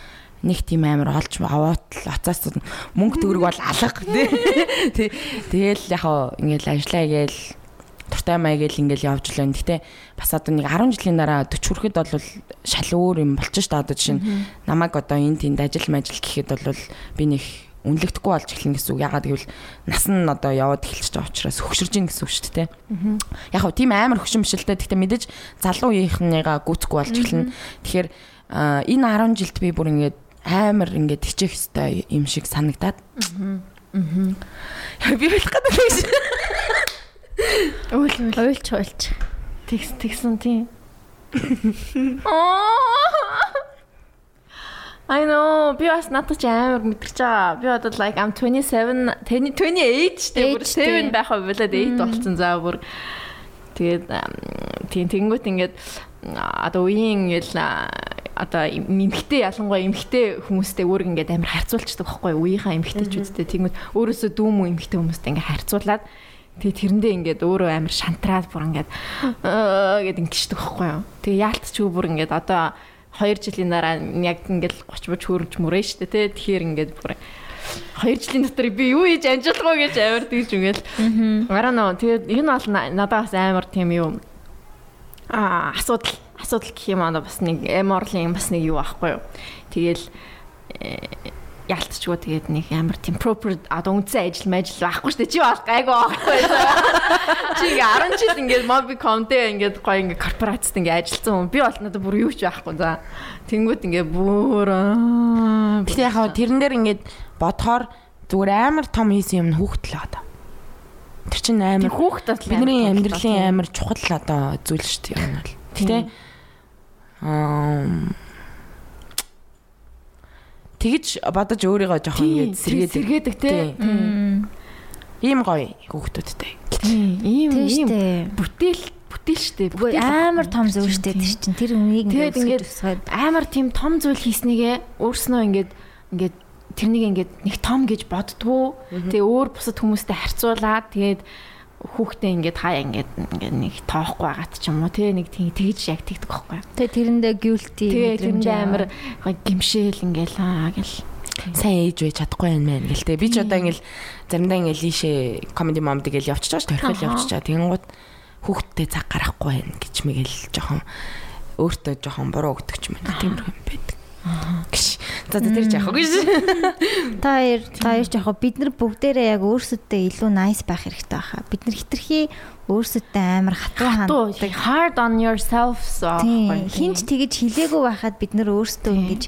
нэг тийм амар олж аваад л оцоос мөнгө төгрөг бол алга тий. Тэгэл яг хоо ингээл ажиллаа гээл туртай маяг гээл ингээл явж лээ. Гэтэ бас одоо нэг 10 жилийн дараа 40 хүрэхэд бол шал өөр юм болчих шүү дээ. Одоо жишээ намайг одоо энэ тэнд ажил мажил гэхэд бол би нэг үнэлэгдэхгүй болж эхлэн гэсэн үг. Ягаад гэвэл нас нь одоо яваад эхэлж байгаа учраас хөгшөрж ийн гэсэн үг шүү дээ. Яг хөө тийм амар хөшин бишэлтэй. Гэхдээ мэдээж залуу үеийнхнийгаа гүцэхгүй болж эхэлнэ. Тэгэхээр энэ 10 жилд би бүр ингээд амар ингээд хичээх хэвээр юм шиг санагдаад. Аа. Би хэлэх гэдэг шиг. Уйл уйл. Уйлч уйлч. Тэгс тэгсэн тийм. I know. Би бас надад ч амар мэдэрч байгаа. Би одоо like I'm 27, 20 28 штэ бүр Age дээ. 7 байх болоод 8 болсон заа бүр. Тэгээд тийм тэнгуут ингээд одоо үеийн ингээл одоо эмхтэй ялангуяа эмхтэй хүмүүстэй өөр ингээд амар харьцуулцдаг байхгүй юу? үеийнхаа эмхтэйчүүдтэй тэнгуут өөрөөсөө дүүмүү эмхтэй хүмүүстэй ингээд харьцуулаад Тэгээ тэрэндээ ингээд өөрөө амар шантраад бүр ингээд аа гэд ингэждэг байхгүй юу. Тэгээ яалтч юу бүр ингээд одоо 2 жилийн дараа яг ингээд 30 мөч хөрж мөрөө штэ тий. Тэгэхээр ингээд бүр 2 жилийн дотор би юу хийж амжуулах вэ гэж амар тэгж ингээл. Гараа нөө тэгээд энэ бол на- надад бас амар тийм юу аа асуудал асуудал гэх юм аа бас нэг эморлын бас нэг юу аахгүй юу. Тэгэл ялтчгүй тэгээд нэг амар тийм proper одоо үндсэн ажил мажил байхгүй шүү дээ. Чи бол гайгүй байхгүй. Чи ингээ 10 жил ингээд Mobicom-тэй ингээд гоё ингээ корпорацид ингээ ажилласан хүн. Би бол надад бүр юу ч байхгүй. За. Тэнгүүд ингээ бүр. Гэтэ яг хаа тэрэн дээр ингээд бодохоор зүгээр амар том хийсэн юм л одоо. Тэр чинь амар хүүхд тал бидний амьдралын амар чухал одоо зүйл шүү дээ. Гэтэ аа тэгж бодож өөрийгөө жоохон ингээд сэргээд сэргээдэг. те. ийм гоё хүүхдүүдтэй. Ийм ийм бүтээл бүтээл штэ. Үгүй амар том зөв штэ тэр чинь. Тэр үнийг ингээд өсгөөд амар тийм том зүйл хийснийгээ өөрснөө ингээд ингээд тэрнийг ингээд нэг том гэж боддгоо. Тэгээ өөр бусад хүмүүстэй харьцуулаад тэгээд хүүхдээ ингээд хаяа ингээд ингээд нэг тоохгүй байгаад ч юм уу тий нэг тийм тэгж яг тэгдэг байхгүй. тэгээ тэрэндээ guilty Тэгээ мэдрэмж тэрэндээ амар гимшээл ингээл аа гэл. сайн ээж байж чадахгүй юм байна гэлтэй. Би ч одоо ингээл заримдаа ингээл лишээ comedy mom тэгэл явчихж байгаа ш төрхөл явчихж байгаа. Тэнгууд хүүхдтэй цаг гарахгүй байна гэж мэгэл жоохон өөртөө жоохон буруу өгдөг ч юм байна. Тиймэрхүү юм байдаг. Гш. За тэр жаах гэж. та хоёр та хоёр яг бид нар бүгдээрээ яг өөрсөдөө илүү nice байх хэрэгтэй байхаа. Бид нар хитрхи өөрсөдөө амар хатуу Туу ханддаг. hard on yourself so. Хинч тэгэж хилээгүй байхад бид нар өөрсдөө ингэж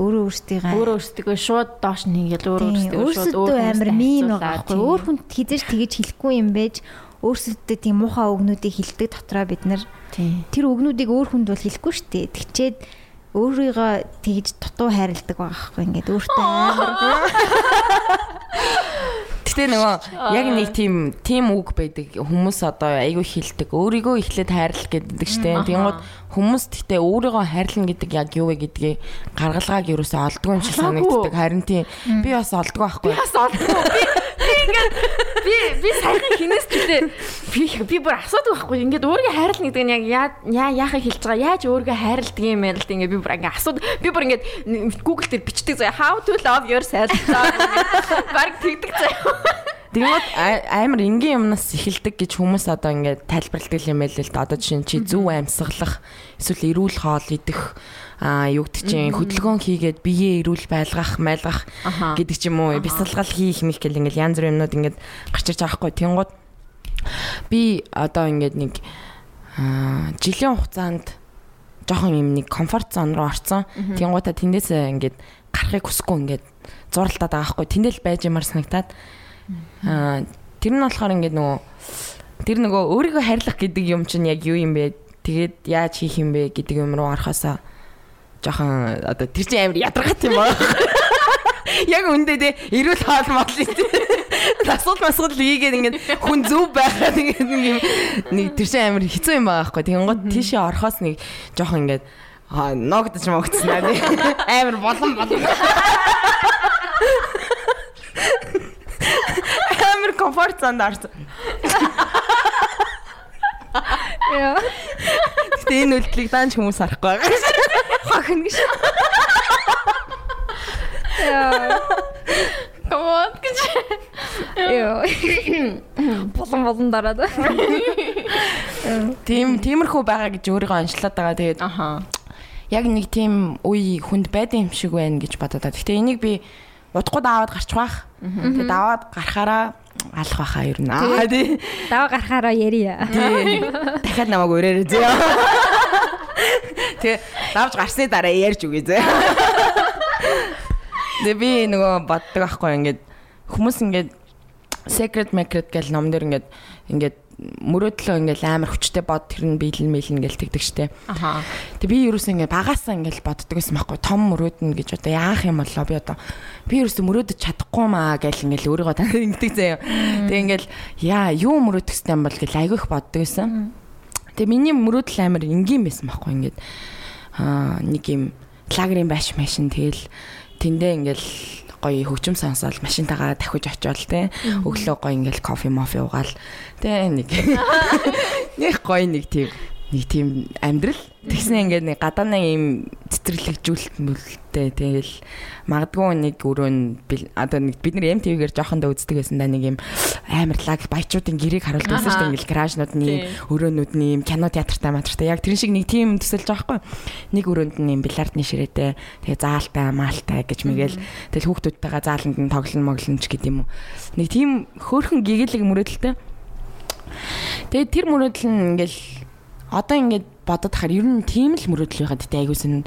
өөрөө өөрсдийгаа өөрөө өөрсдөө шууд доош хийгээл өөрөө өөрсдөө шууд өөрсөдөө амар мим байхгүй. Өөр хүнд хизэж тэгэж хэлэхгүй юм байж өөрсөдөө тийм муухай өгнүүдийг хилдэг дотроо бид нар тэр өгнүүдийг өөр хүнд бол хэлэхгүй шүү дээ. Тэгчээд өөрийгөө тэгж дутуу хайрладаг байгаа байхгүй. Ингээд өөртөө амар Гэтэ нөгөө яг нэг тийм тийм үг байдаг. Хүмүүс одоо айгүй хилдэг. Өөрийгөө эхлээд хайрлах гэдэг штэ. Тэнгууд хүмүүс гэтээ өөрийгөө хайрлна гэдэг яг юу вэ гэдгийг гаргалгааг ерөөсөө олдгүй юм шиг санагддаг. Харин тийм би бас олдгүй байхгүй. бас олдгүй. Би би ингээд би би саяхан хинээс ч үлээ би би бүр асуудаг байхгүй. Ингээд өөрийгөө хайрлна гэдэг нь яг яа- яа яахыг хэлж байгаа. Яаж өөрийгөө хайрладаг юм бэ тийм ингээд би бүр ингээд асууд би бүр ингээд Google дээр бичдэг заяа how to love yourself. Бараг тэгдэг заяа. А- амар энгийн юмнаас эхэлдэг гэж хүмүүс одоо ингээд тайлбарладаг юм байл л да. Одоо жишээ нь чи зөв амьсгалах, эсвэл эрүүл хоол идэх а юу гэдэг чинь хөдөлгөөн хийгээд биеэ эрүүл байлгах, майлгах гэдэг ч юм уу. Бясалгал хийх мэх гэл ингээд янз бүрийн юмнууд ингээд гарч ирж байгаа хгүй. Тэнгууд би одоо ингээд нэг аа жилийн хугацаанд жоохон юм нэг комфорт зон руу орсон. Тэнгуудаа тэндээсээ ингээд гарахыг хүсэхгүй ингээд зуралтаад байгаа байхгүй тэндэл байж юмар санагтаад аа тэр нь болохоор ингээд нөгөө тэр нөгөө өөрийгөө харьлах гэдэг юм чинь яг юу юм бэ? Тэгээд яаж хийх юм бэ гэдэг юм руу орохосоо жоохон одоо тэр чинь амар ядаргат юм байна яг үндэ тэ эрүүл хоол мол асуул масуул хийгээд ингээд хүн зөв байхад ингээд нэг юм тэр чинь амар хэцүү юм байгаа байхгүй. Тэгэн гот тийшээ орохоос нэг жоохон ингээд ногдож могдсон аа. Амар болон болон зонд орсон Яа. Гэтэ энэ үйлдэлийг даанч хүмүүс харахгүй байгаа. Хохин гэж. Яа. Комод гэж. Яа. Болон болон дараад. Тийм тиймэрхүү байгаа гэж өөрийгөө онцлоод байгаа. Тэгээд Аха. яг нэг тийм үе хүнд байдсан юм шиг байна гэж бодоод байгаа. Гэтэ энийг би удахгүй даваад гарч баах. Тэгээд даваад гарахаараа алах байхаа ер нь. Аа тий. Даваа гарахаараа ярья. Тий. Дахиад намайг өрөөрэй зөө. Тэгээ давж гарсны дараа ярьж үгүй зөө. Тэгээ би нөгөө боддог байхгүй ингээд хүмүүс ингээд secret secret гэл ном дээр ингээд ингээд мөрөөдлөө ингээд амар хүчтэй бод тэр нь биелэн мэлэн гэл тэгдэг штэ. Аха. Тэг би ерөөсөө ингээд багасаа ингээд боддог байсан байхгүй том мөрөөднө гэж одоо яах юм болоо би одоо би ерөөсөө мөрөөдөж чадахгүй маа гэл ингээд өөрийгөө тань ингэдэг заяа. Тэг ингээд яа юу мөрөөдөх хэвтэй юм бол гэл айгүйх боддог байсан. Тэг миний мөрөөдөл амар энгийн байсан байхгүй ингээд аа нэг юм лагерийн байш машин тэгэл тэндээ ингээл гоё хөгжим сонсоол машинтайгаа давхиж очиод те өглөө гоё ингээл кофе мофе уугаал те нэг. Нэг гоё нэг тийм нэг тийм амьдрал. Тэгснэ ингээд нэг гадаанаа юм цэцэрлэгжүүлэлт мүлтэй. Тэгэл магадгүй нэг өрөө одоо нэг бид нар MTV-гээр жоохондоо үздэг байсан да нэг юм амар лаг баячуудын гэрээг харуулдаг байсан шүү дээ. Ингээл гаражнуудны өрөөнүүдний юм кино театртай матртай. Яг тэр шиг нэг тийм төсөлж байгаа хгүй нэг өрөөнд нь юм бильярдны ширээтэй тэгээ заалтай маалтай гэж мэгэл. Тэгэл хүүхдүүдтэйгээ зааланд нь тоглоно моглоно ч гэдэм юм уу. Нэг тийм хөөрхөн гэгээлэг мөрөөдөлтэй. Тэгээ тэр мөрөөдөл нь ингээл одоо ингээд бодоод хахаар ер нь тийм л мөрөөдөл байхад тэ айгуусэн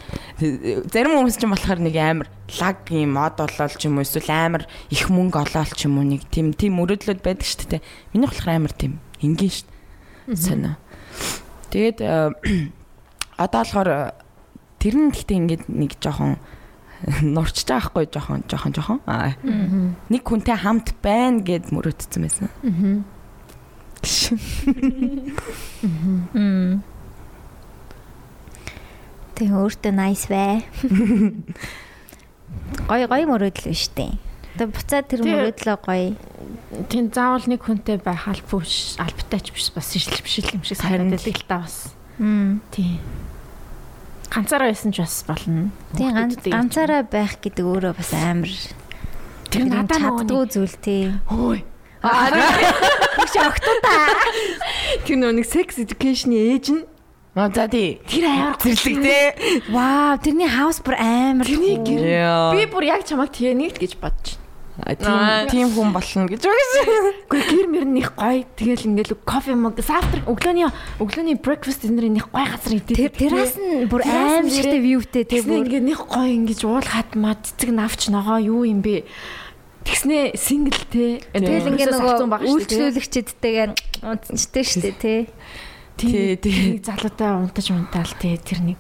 зарим хүмүүс ч юм болохоор нэг амар лаг юм мод болол ч юм уу эсвэл амар их мөнгө олоол ч юм уу нэг тийм тийм мөрөөдлөд байдаг шүү дээ. Миний болохоор амар тийм энгийн шүү дээ. Сонио тэгээд э, одоо болохоор э, тэр нь гэхдээ ингээд нэг жоохон нурчж байгаа хгүй жоохон жоохон жоохон аа нэг хүнтэй хамт байна гэд мөрөөдсөн байсан Тэг өөртөө nice бай. Гой гой мөрөөдөл биш үү? Тэг буцаад тэр мөрөөдлөө гой. Тийм заавал нэг хүнтэй байх албагүй биш, албатай ч биш бас шил биш юм шиг байдаг л та бас. Мм. Тийм. Ганцаараа байсан ч бас болно. Гэж. ганцаараа байх гэдэг өөрөө бас амар. тэр надад нөгөө зүйл тий. хөөе. Биш огтун та. Тэр нөгөө нэг sex education-ийн ээж нь аа за тий тэр аяар зэрлэг те Вау, тэрний хаус бүр амар. Тэрний гэр- би бүр яг чамайг тэгээ нэгт гэж бодож тийм тийм хүн болно гэж үгүйсэн Гэхдээ гэр мөр нь их гоё. Тэгэл ингээл кофе мог завтрак өглөөний өглөөний breakfast dinner них гоё газар Тэр идэх. тэрас нь бүр Террас амар нь шигтэй вьютэй тий ингээд них гоё ингэж уул хатмаа цэцэг навч ногоо юу юм бэ? Тэгснэ single те. Тэгэл ингээ нөгөө үйлчлүүлэгчэдтэйгээр унтчихдээ штэ тий. Тий, тий. Нэг залуутай унтаж унтаал те тэр нэг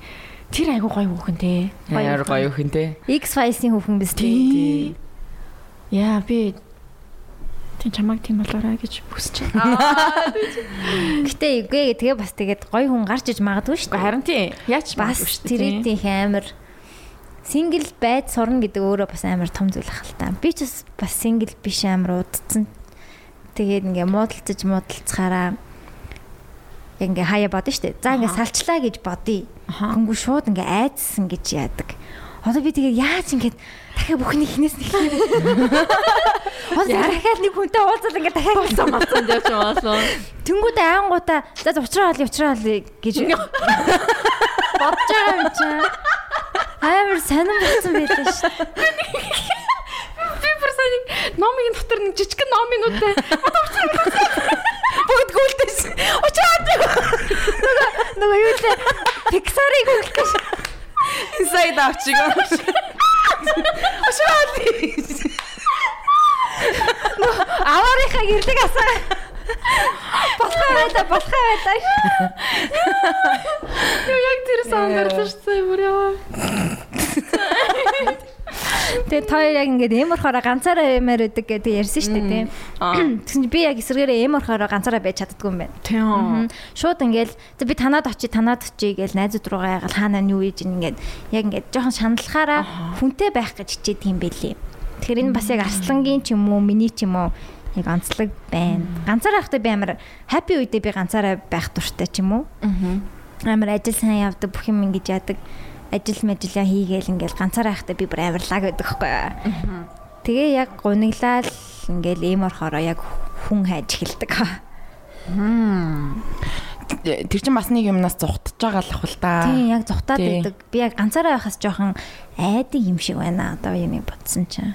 тэр айгу гоё хүүхэн те. Яар гоё хүн те X Files-ийн хүүхэн биз. Тий. Яа би Тин чамайг тийм болоорой гэж хүсэж байна. Гэтэ үгүй тэгээ бас тэгээд гой хүн гарч иж магадгүй штэ. Харин тий. Яач бас тэрийдийн их амар сингл байд сурна гэдэг өөрөө бас амар том зүйл ах л та. Би ч бас бас сингл биш амар удцсан. Тэгээд ингээ муудалцаж муудалцахаараа ингээ хаяа бодно штэ. За ингээ салчлаа гэж бодъё. Хөнгөө шууд ингээ айдсан гэж яадаг. Одоо би тэгээ яаж ингээд дахиад бүхний хинээс нэг Одоо дахиад нэг хүнтэй уулзал ингээ дахиад болсон болсон гэж болсон. Тэнгүүд аянгуудаа за за уучраа олё уучраа олё гэж бодож байгаа юм чинь. Амар сонирн болсон байлаа шүү. Би бүр сайн номын дотор нэг жижигхэн номынуудтай бүгд гүйлтэйс очоод Нөгөө юу лээ Pixar-ыг гэж. inside out чиг Ошрол. Аваарынхаа гэрлэг асаа. Болохоо байда, болохоо байда. Юу яг тэр саунд орлоо шүү дээ бүр яа. Тэгээ тоо яг ингээд эм орохороо ганцаараа эмээр өдөг гэдэг ярьсан шүү дээ тийм. Тэгсэн чинь би яг эсвэргээрээ эм орохороо ганцаараа байж чаддгүй юм байна. Тийм. Шууд ингээл за би танаад очие танаад очие гэж найзууд руугаа ягаал хаанаа нь юу ийж ингээд яг ингээд жоохон шаналлахаараа хүнтэй байх гэж хичээд юм бэлээ. Тэгэхээр энэ бас яг арслангийн ч юм уу миний ч юм уу яг онцлог байна. Ганцаараа байхдаа би амар хаппи үедээ би ганцаараа байх дуртай ч юм уу. Амар ажил сайн явдаг бүх юм ингэж яадаг. Ажил мэжилээ хийгээл ингээл ганцаараа байхдаа би бүр амарлаа гэдэг юу. Тэгээ яг гуниглал ингээл эм орохороо яг хүн хайж эхэлдэг. Тэр чинь бас нэг юмнаас зүхтж байгаа л ах л да. Тийм яг зүхтаад байдаг. Би яг ганцаараа байхаас жоохон айдаг юм шиг байна. Одоо яг нэг бодсон чинь.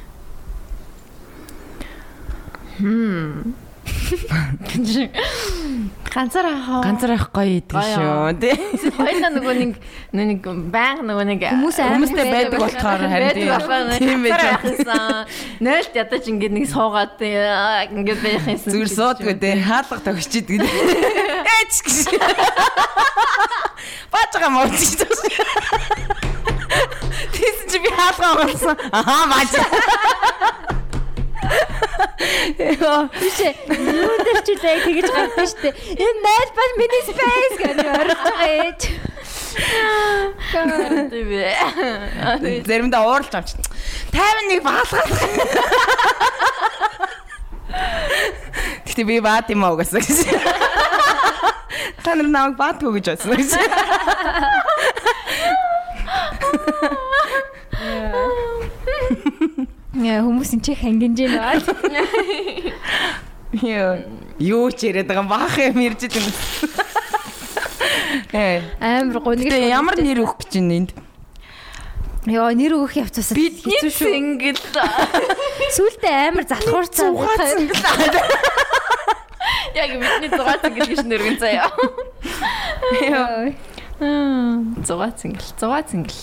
Ганцаараа хаа. Ганцаар авах гоё идэг шүү. Тий. Хоёлаа нөгөө нэг нэг баян нөгөө нэг Хүмүүстэй байдаг болохоор харин тийм байж байх юмсан. Нойлт ядаж ингээд нэг суугаад аа, ингээд байх юмсан. Зүгээр суудгүй тий. Хаалга тогчид гэдэг. Эч гэж. Баачга мууч гэж. Тийсэн чи би хаалга онгорсон. Ахаа бааж. Биш ээ. Юу дээр ч үлээ тэгэж гардаг штэ. Энэ найз бол миний space гэж орж байгаа ээж. Тийм. Заримдаа ууралж амч. 51 баалгаад. Гэтэ би баад юм аа угаасаа гэж. Та нар намайг баадгүй гэж бодсон гэж. Яа хүмүүс энэ чих хангинж байна. Юу юу ч яриад байгаа баах юм ярьж идэв. Э. Амар гониг. Ямар нэр өгөх гэж байна энд? Йоо нэр өгөх явцаас Бидний single сүултээ амар залхуурцсан. яг бидний 6 single гэж нэргэн заяа. Йоо. Зугаа single. Зугаа single.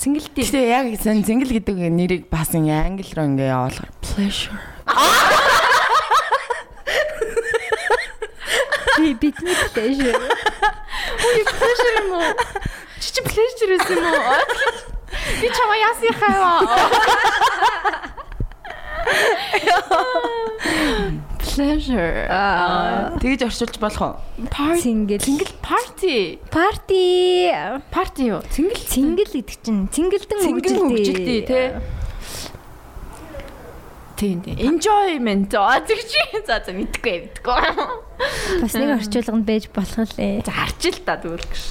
Single дээ. Гэтэ яг зингэл гэдэг нэрийг бас ингээ англи руу ингээ явуулахаар pleasure. Би бидний дэш. Pleasure юм уу? Чи чи pleasure гэсэн юм уу? Би чамаа яасан хаа. Pleasure. Аа. Тэгж орчуулж болох уу? Party. Single. Single party. Парти. Party юу? Single Цингэл гэдэг чинь цингэлдэн Single хөгжилтэй тий. Тийм тийм. Enjoyment. Аа тэг чи. За за мэдгүй мэдгүй. Бас нэг орчуулганд байж болох лээ. За харчил та тэгвэл гэж.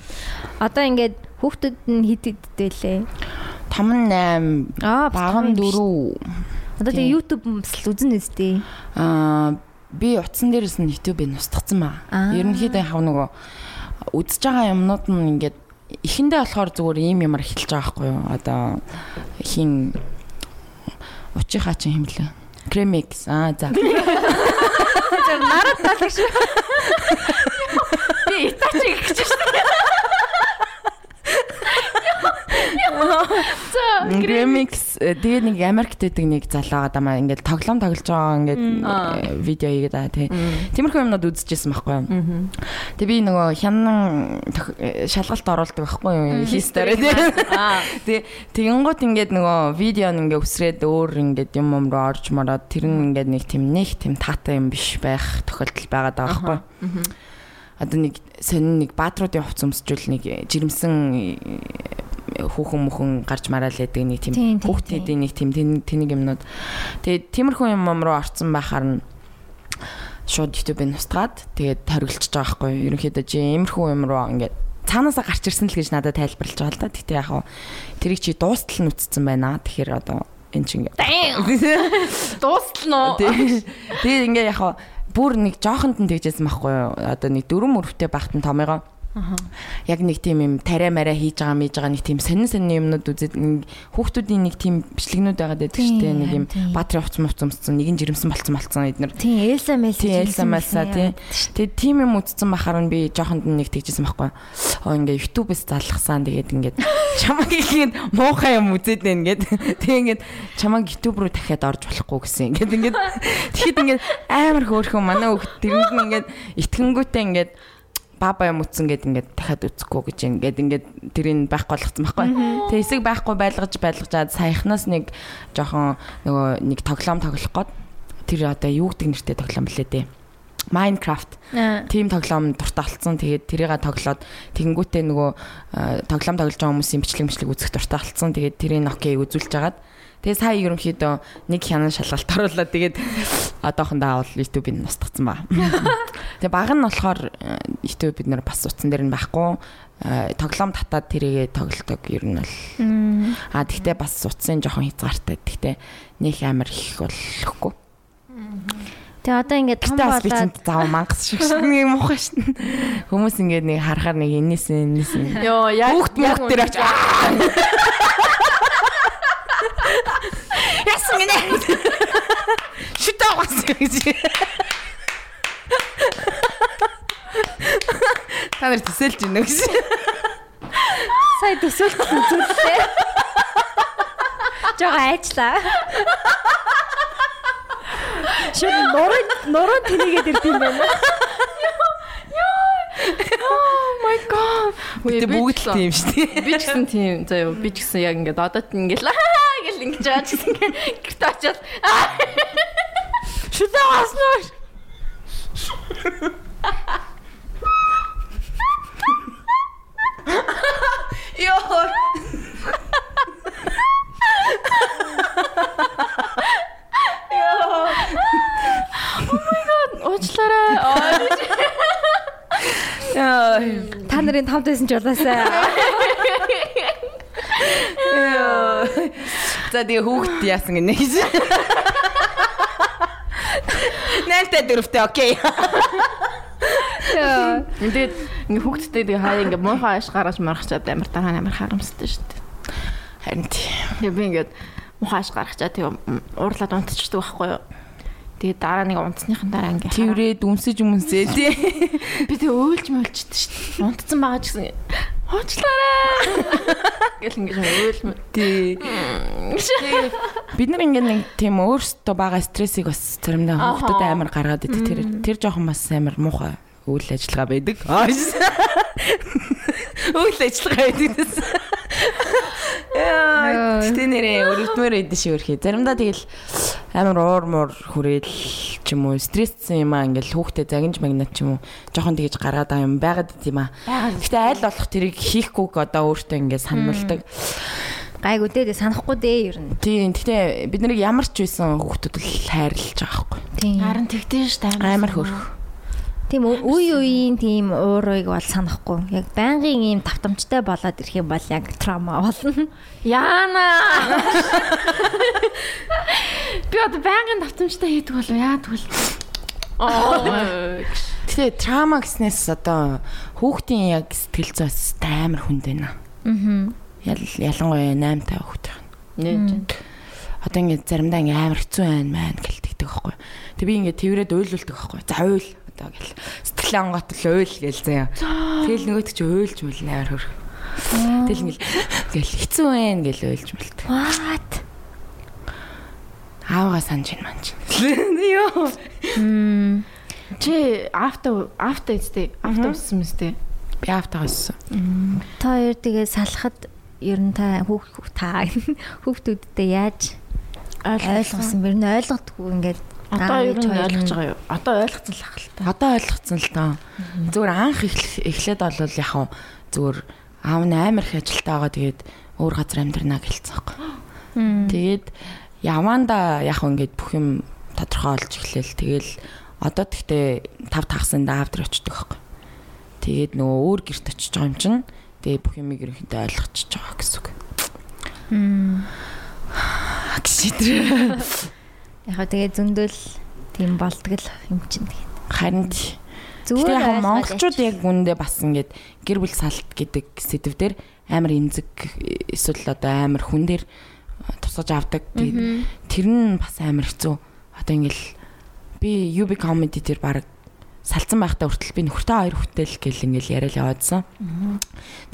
Одоо ингээд хүүхдүүд нь хит хиттэй лээ. 5 8 Аа баган 4 Одоо тэгээ YouTube бас л үзэн үстэй. Аа би утсан дээрээс нь YouTube-ийг устгацсан ба. Аа. Ерөнхийдөө хав нөгөө үзэж байгаа юмнууд нь ингээд эхэндээ болохоор зүгээр ийм ямар эхэлж байгаа байхгүй юу? Одоо хин Учийнхаа чинь химлээ. Кремикс. Аа за. Нарад талах шүү. Би итачи гэж шүү. За Кремикс тэгээ нэг Америкт байдаг нэг залуу байгаа даа ингээд тоглоом тоглож байгаа ингээд э, видео хийгээд байгаа тий. Тиймэрхүү юмнууд үзчихсэн байхгүй юу? Тэгээ би нөгөө хянан э, шалгалт оруулдаг байхгүй юу? Хистори тий. Аа. Тэгээ тэгэнгუთ ингээд нөгөө видео нь ингээд үсрээд өөр ингээд юм юм руу орж мараад тэр нь ингээд нэг тийм нэг тийм таатай юм биш байх тохиолдол байгаа байхгүй юу? Одоо нэг сонин нэг баатруудын хувц өмсчүүл нэг жирэмсэн э, хүүхэн мөхөн гарч мараал байдаг нэг Тийм, хүүхдүүдийн нэг тийм тэн- тэнийг юмнууд. Тэгээ тиймэрхүү юм юм руу орцсон байхаар нь шууд YouTube-ыг устгаад тэгээд хориглож байгаа байхгүй юу? Ерөнхийдөө чи иймэрхүү юм руу ингээд цаанаасаа гарч ирсэн л гэж надад тайлбарлаж байгаа л да. Тэгтээ яг хаа тэрийг чи дуустал нь үтцсэн байна. Тэгэхээр одоо эн чинь ингээд Дуустлаа. Тэгээд ингээд яг хаа бүр нэг жоохонд нь тэгжсэн байхгүй юу? Одоо нэг дөрөв мөрөвтэй багт нь томьёо. Яг нэг тийм юм тариа мараа хийж байгаа мэж байгаа нэг тийм сонин сонин юмнууд үзээд хүүхдүүдийн нэг тийм бичлэгнүүд байгаад байдаг шүү дээ. Нэг юм Тийм, тийм. баатарын хувц мувц өмссөн, нэг нь жирэмсэн болцсон болцсон эднэр. Тийм Элса Мелса. Тийм Элса Малса тий. Тэгээд тийм юм үзсэн бахаар нь би жоохонд нэг тэгжсэн байхгүй. оо ингээ YouTube-с залгасан тэгээд ингээд чамаг ингээд муухай юм үзээд байна ингээд тэг ингээд чамаг YouTube руу дахиад орж болохгүй гэсэн ингээд ингээд тэгэхэд ингээд амар хөөрхөн манай хүүхд тэрийг ингээд итгэнгүүтээ ингээд баба юм утсан гэд ингээд дахиад үзэхгүй гэж ингээд ингээд тэрийг байхгүй болгоцсон байхгүй. Тэгээ эсэг байхгүй байлгаж байлгажаад саяхнаас нэг жоохон нөгөө нэг тоглоом тоглох гээд тэр одоо юу гэдэг нэртэй тоглоом блээ дээ. Minecraft тим тоглоом дуртай болсон. Тэгээд тэрийг тоглоод тэгэнгүүтээ нөгөө тоглоом тоглож байгаа хүмүүсийн бичлэг мичлэг үзэх дуртай болсон. Тэгээд тэрийг Nokia үзүүлж агаад Тэгээ сая ерөнхийдөө нэг хянан шалгалт оруулаад тэгээд одоохондоо авал YouTube-ийг устгацсан ба. Тэгээ баг нь болохоор э, YouTube бид нэр бас утсан дээр нь байхгүй. Э, Тоглоом татаад тэрийгэ тоглолдог ер нь бол. Аа тэгтээ бас утсын жоохон хязгаартай. Тэгтээ нэг амар их болохгүй. Тэгээ одоо ингээд том болоод чинь зав мангас шиг шиг нэг муухай шин. Хүмүүс ингээд нэг харахаар нэг энэс энэс. Йоо яг Хүүхд мөхт дээр очиж Ясан гинэ. Шүтээ гас гэж. Та нар төсөөлж байна гэж. сая төсөөлт үзүүлээ. Жага айчлаа. Шүр нуруу нуруу тэнийгээд ирд юм байна. My god. Гэтэ бүгд л тийм шүү дээ. Би ч гэсэн тийм заяа би ч гэсэн яг ингээд одоо т ингээд аа гэл ингэж байгаа ч гэсэн ингээд гэрт очиод шүтээ гаснаа. Йоо. Уучлаарай. Яа. Та нарын тавд байсан ч болоосаа. За тэгээ хүүхд яасан гинэ гэж. Нэлтэй дөрөвтэй окей. Тэгээд ингээд хүүхдтэй тэгээ хаяа ингээд муухай аш гаргаж маргачаад амар дараа амар харамсдаг шүү дээ. Харин тийм. Би ингээд муухай аш гаргачаа тэгээ уурлаад унтчихдаг байхгүй юу. Тэгээ дараа нэг унтсныхан дараа ингээд Тэрээ дүнсэж юмсээ тий. би тэгээ өөлж мөлчдөг шүү дээ. Унтцсан байгаа ч гэсэн уучлаарай. Гэл ингээд өөл Тий. Бид нар ингээд нэг тийм өөрсдөө бага стрессийг бас заримдаа хүүхдэд амар гаргаад идэг. Тэр тэр жоохон бас амар муухай үйл ажиллагаа байдаг. Үйл ажиллагаа байдаг. Яа, тэ нэрээ өрөвдмөр идэв шүү өрхий. Заримдаа тэгэл амар уур муур хүрээл ч юм уу стресссэн юм аа ингээл хүүхдэд загинж магнат ч юм уу жоохон тэгэж гаргаад байгаа юм байгаад идэм аа. Гэтэ аль болох тэрийг хийхгүйг одоо өөртөө ингээд сануулдаг. Гайгүй дээ санахгүй дээ ер нь. Тийм. Гэтэ бид нарыг ямар ч байсан хүүхдүүд л хайрлаж байгаа байхгүй. Тийм. Харин тэгтэн шүү дээ. Амар хөрх. Тийм үе үеийн тийм уурыг бол санахгүй. Яг байнгын ийм тавтамжтай болоод ирэх юм бол яг трама болно. Яна. Би одоо байнгын давтамжтай хийдэг болов яа тэгвэл. Аа. Гэтэ трама гэснээс одоо хүүхдийн яг сэтгэл зүйс амар хүнд байна. Аа. Ял ялангуяа 8 таа хүүхд. Нэж. Одоо ингээд заримдаа ингээд амар хэцүү байна мэн гэлтэгдэг байхгүй. Тэг би ингээд тэрвэрэд уйлуулдаг байхгүй. За уйл одоо гэл сэтгэлээ онготл уйл гээл заяа. Тэгэл нөгөөд чи уйлж мэл амар хөр. Тэгэл ингээд гэл хэцүү байна гэл уйлж мэлдэг. What? Аавгаа санаж байна маань. Йоо. Мм. Чи after after үстэй. After үссэн мэт. Би автагаас. Та хоёр тэгээ салахад ер нь та хүүхд та хүүхдүүдтэй яаж ойлгосон бэ? Ер нь ойлгодгүй ингээд Одоо ээж хоёр ойлгож нь- байгаа юу? Одоо ойлгоцсон л ах л та. Одоо ойлгоцсон л доо. Зүгээр анх эхл- эхлээд бол яг хав зүгээр аав нь амар их ажилтаа байгаа тэгээд өөр газар амьдрнаа гэлцсэн. Мм. Тэгээд яванда яг хав ингээд бүх юм тодорхой олж эхлээл. Тэгэл одоо тэгтээ тав тагсан даав дээр очдөг байхгүй. Тэгээд нөгөө өөр герт очиж байгаа юм чинь тэгээ бүх юмыг ерөнхийдөө ойлгочихж байгаа гэсэн үг. Мм. Гэшитрээ. Яг тэгээ зөндөл тийм болдго л юм чинь тэгээд. Харин Зүгээр яг монголчууд яг үүндээ бас ингээд гэр бүл салт гэдэг сэдв дээр амар эмзэг эсвэл одоо амар хүн дээр тусгаж авдаг. Тэр нь бас амар хэцүү. Одоо ингээл би UB comedy дээр баг салцсан байхдаа хүртэл би нөхөртөө хоёр хүтэл гэл ингээл яриад яваадсан.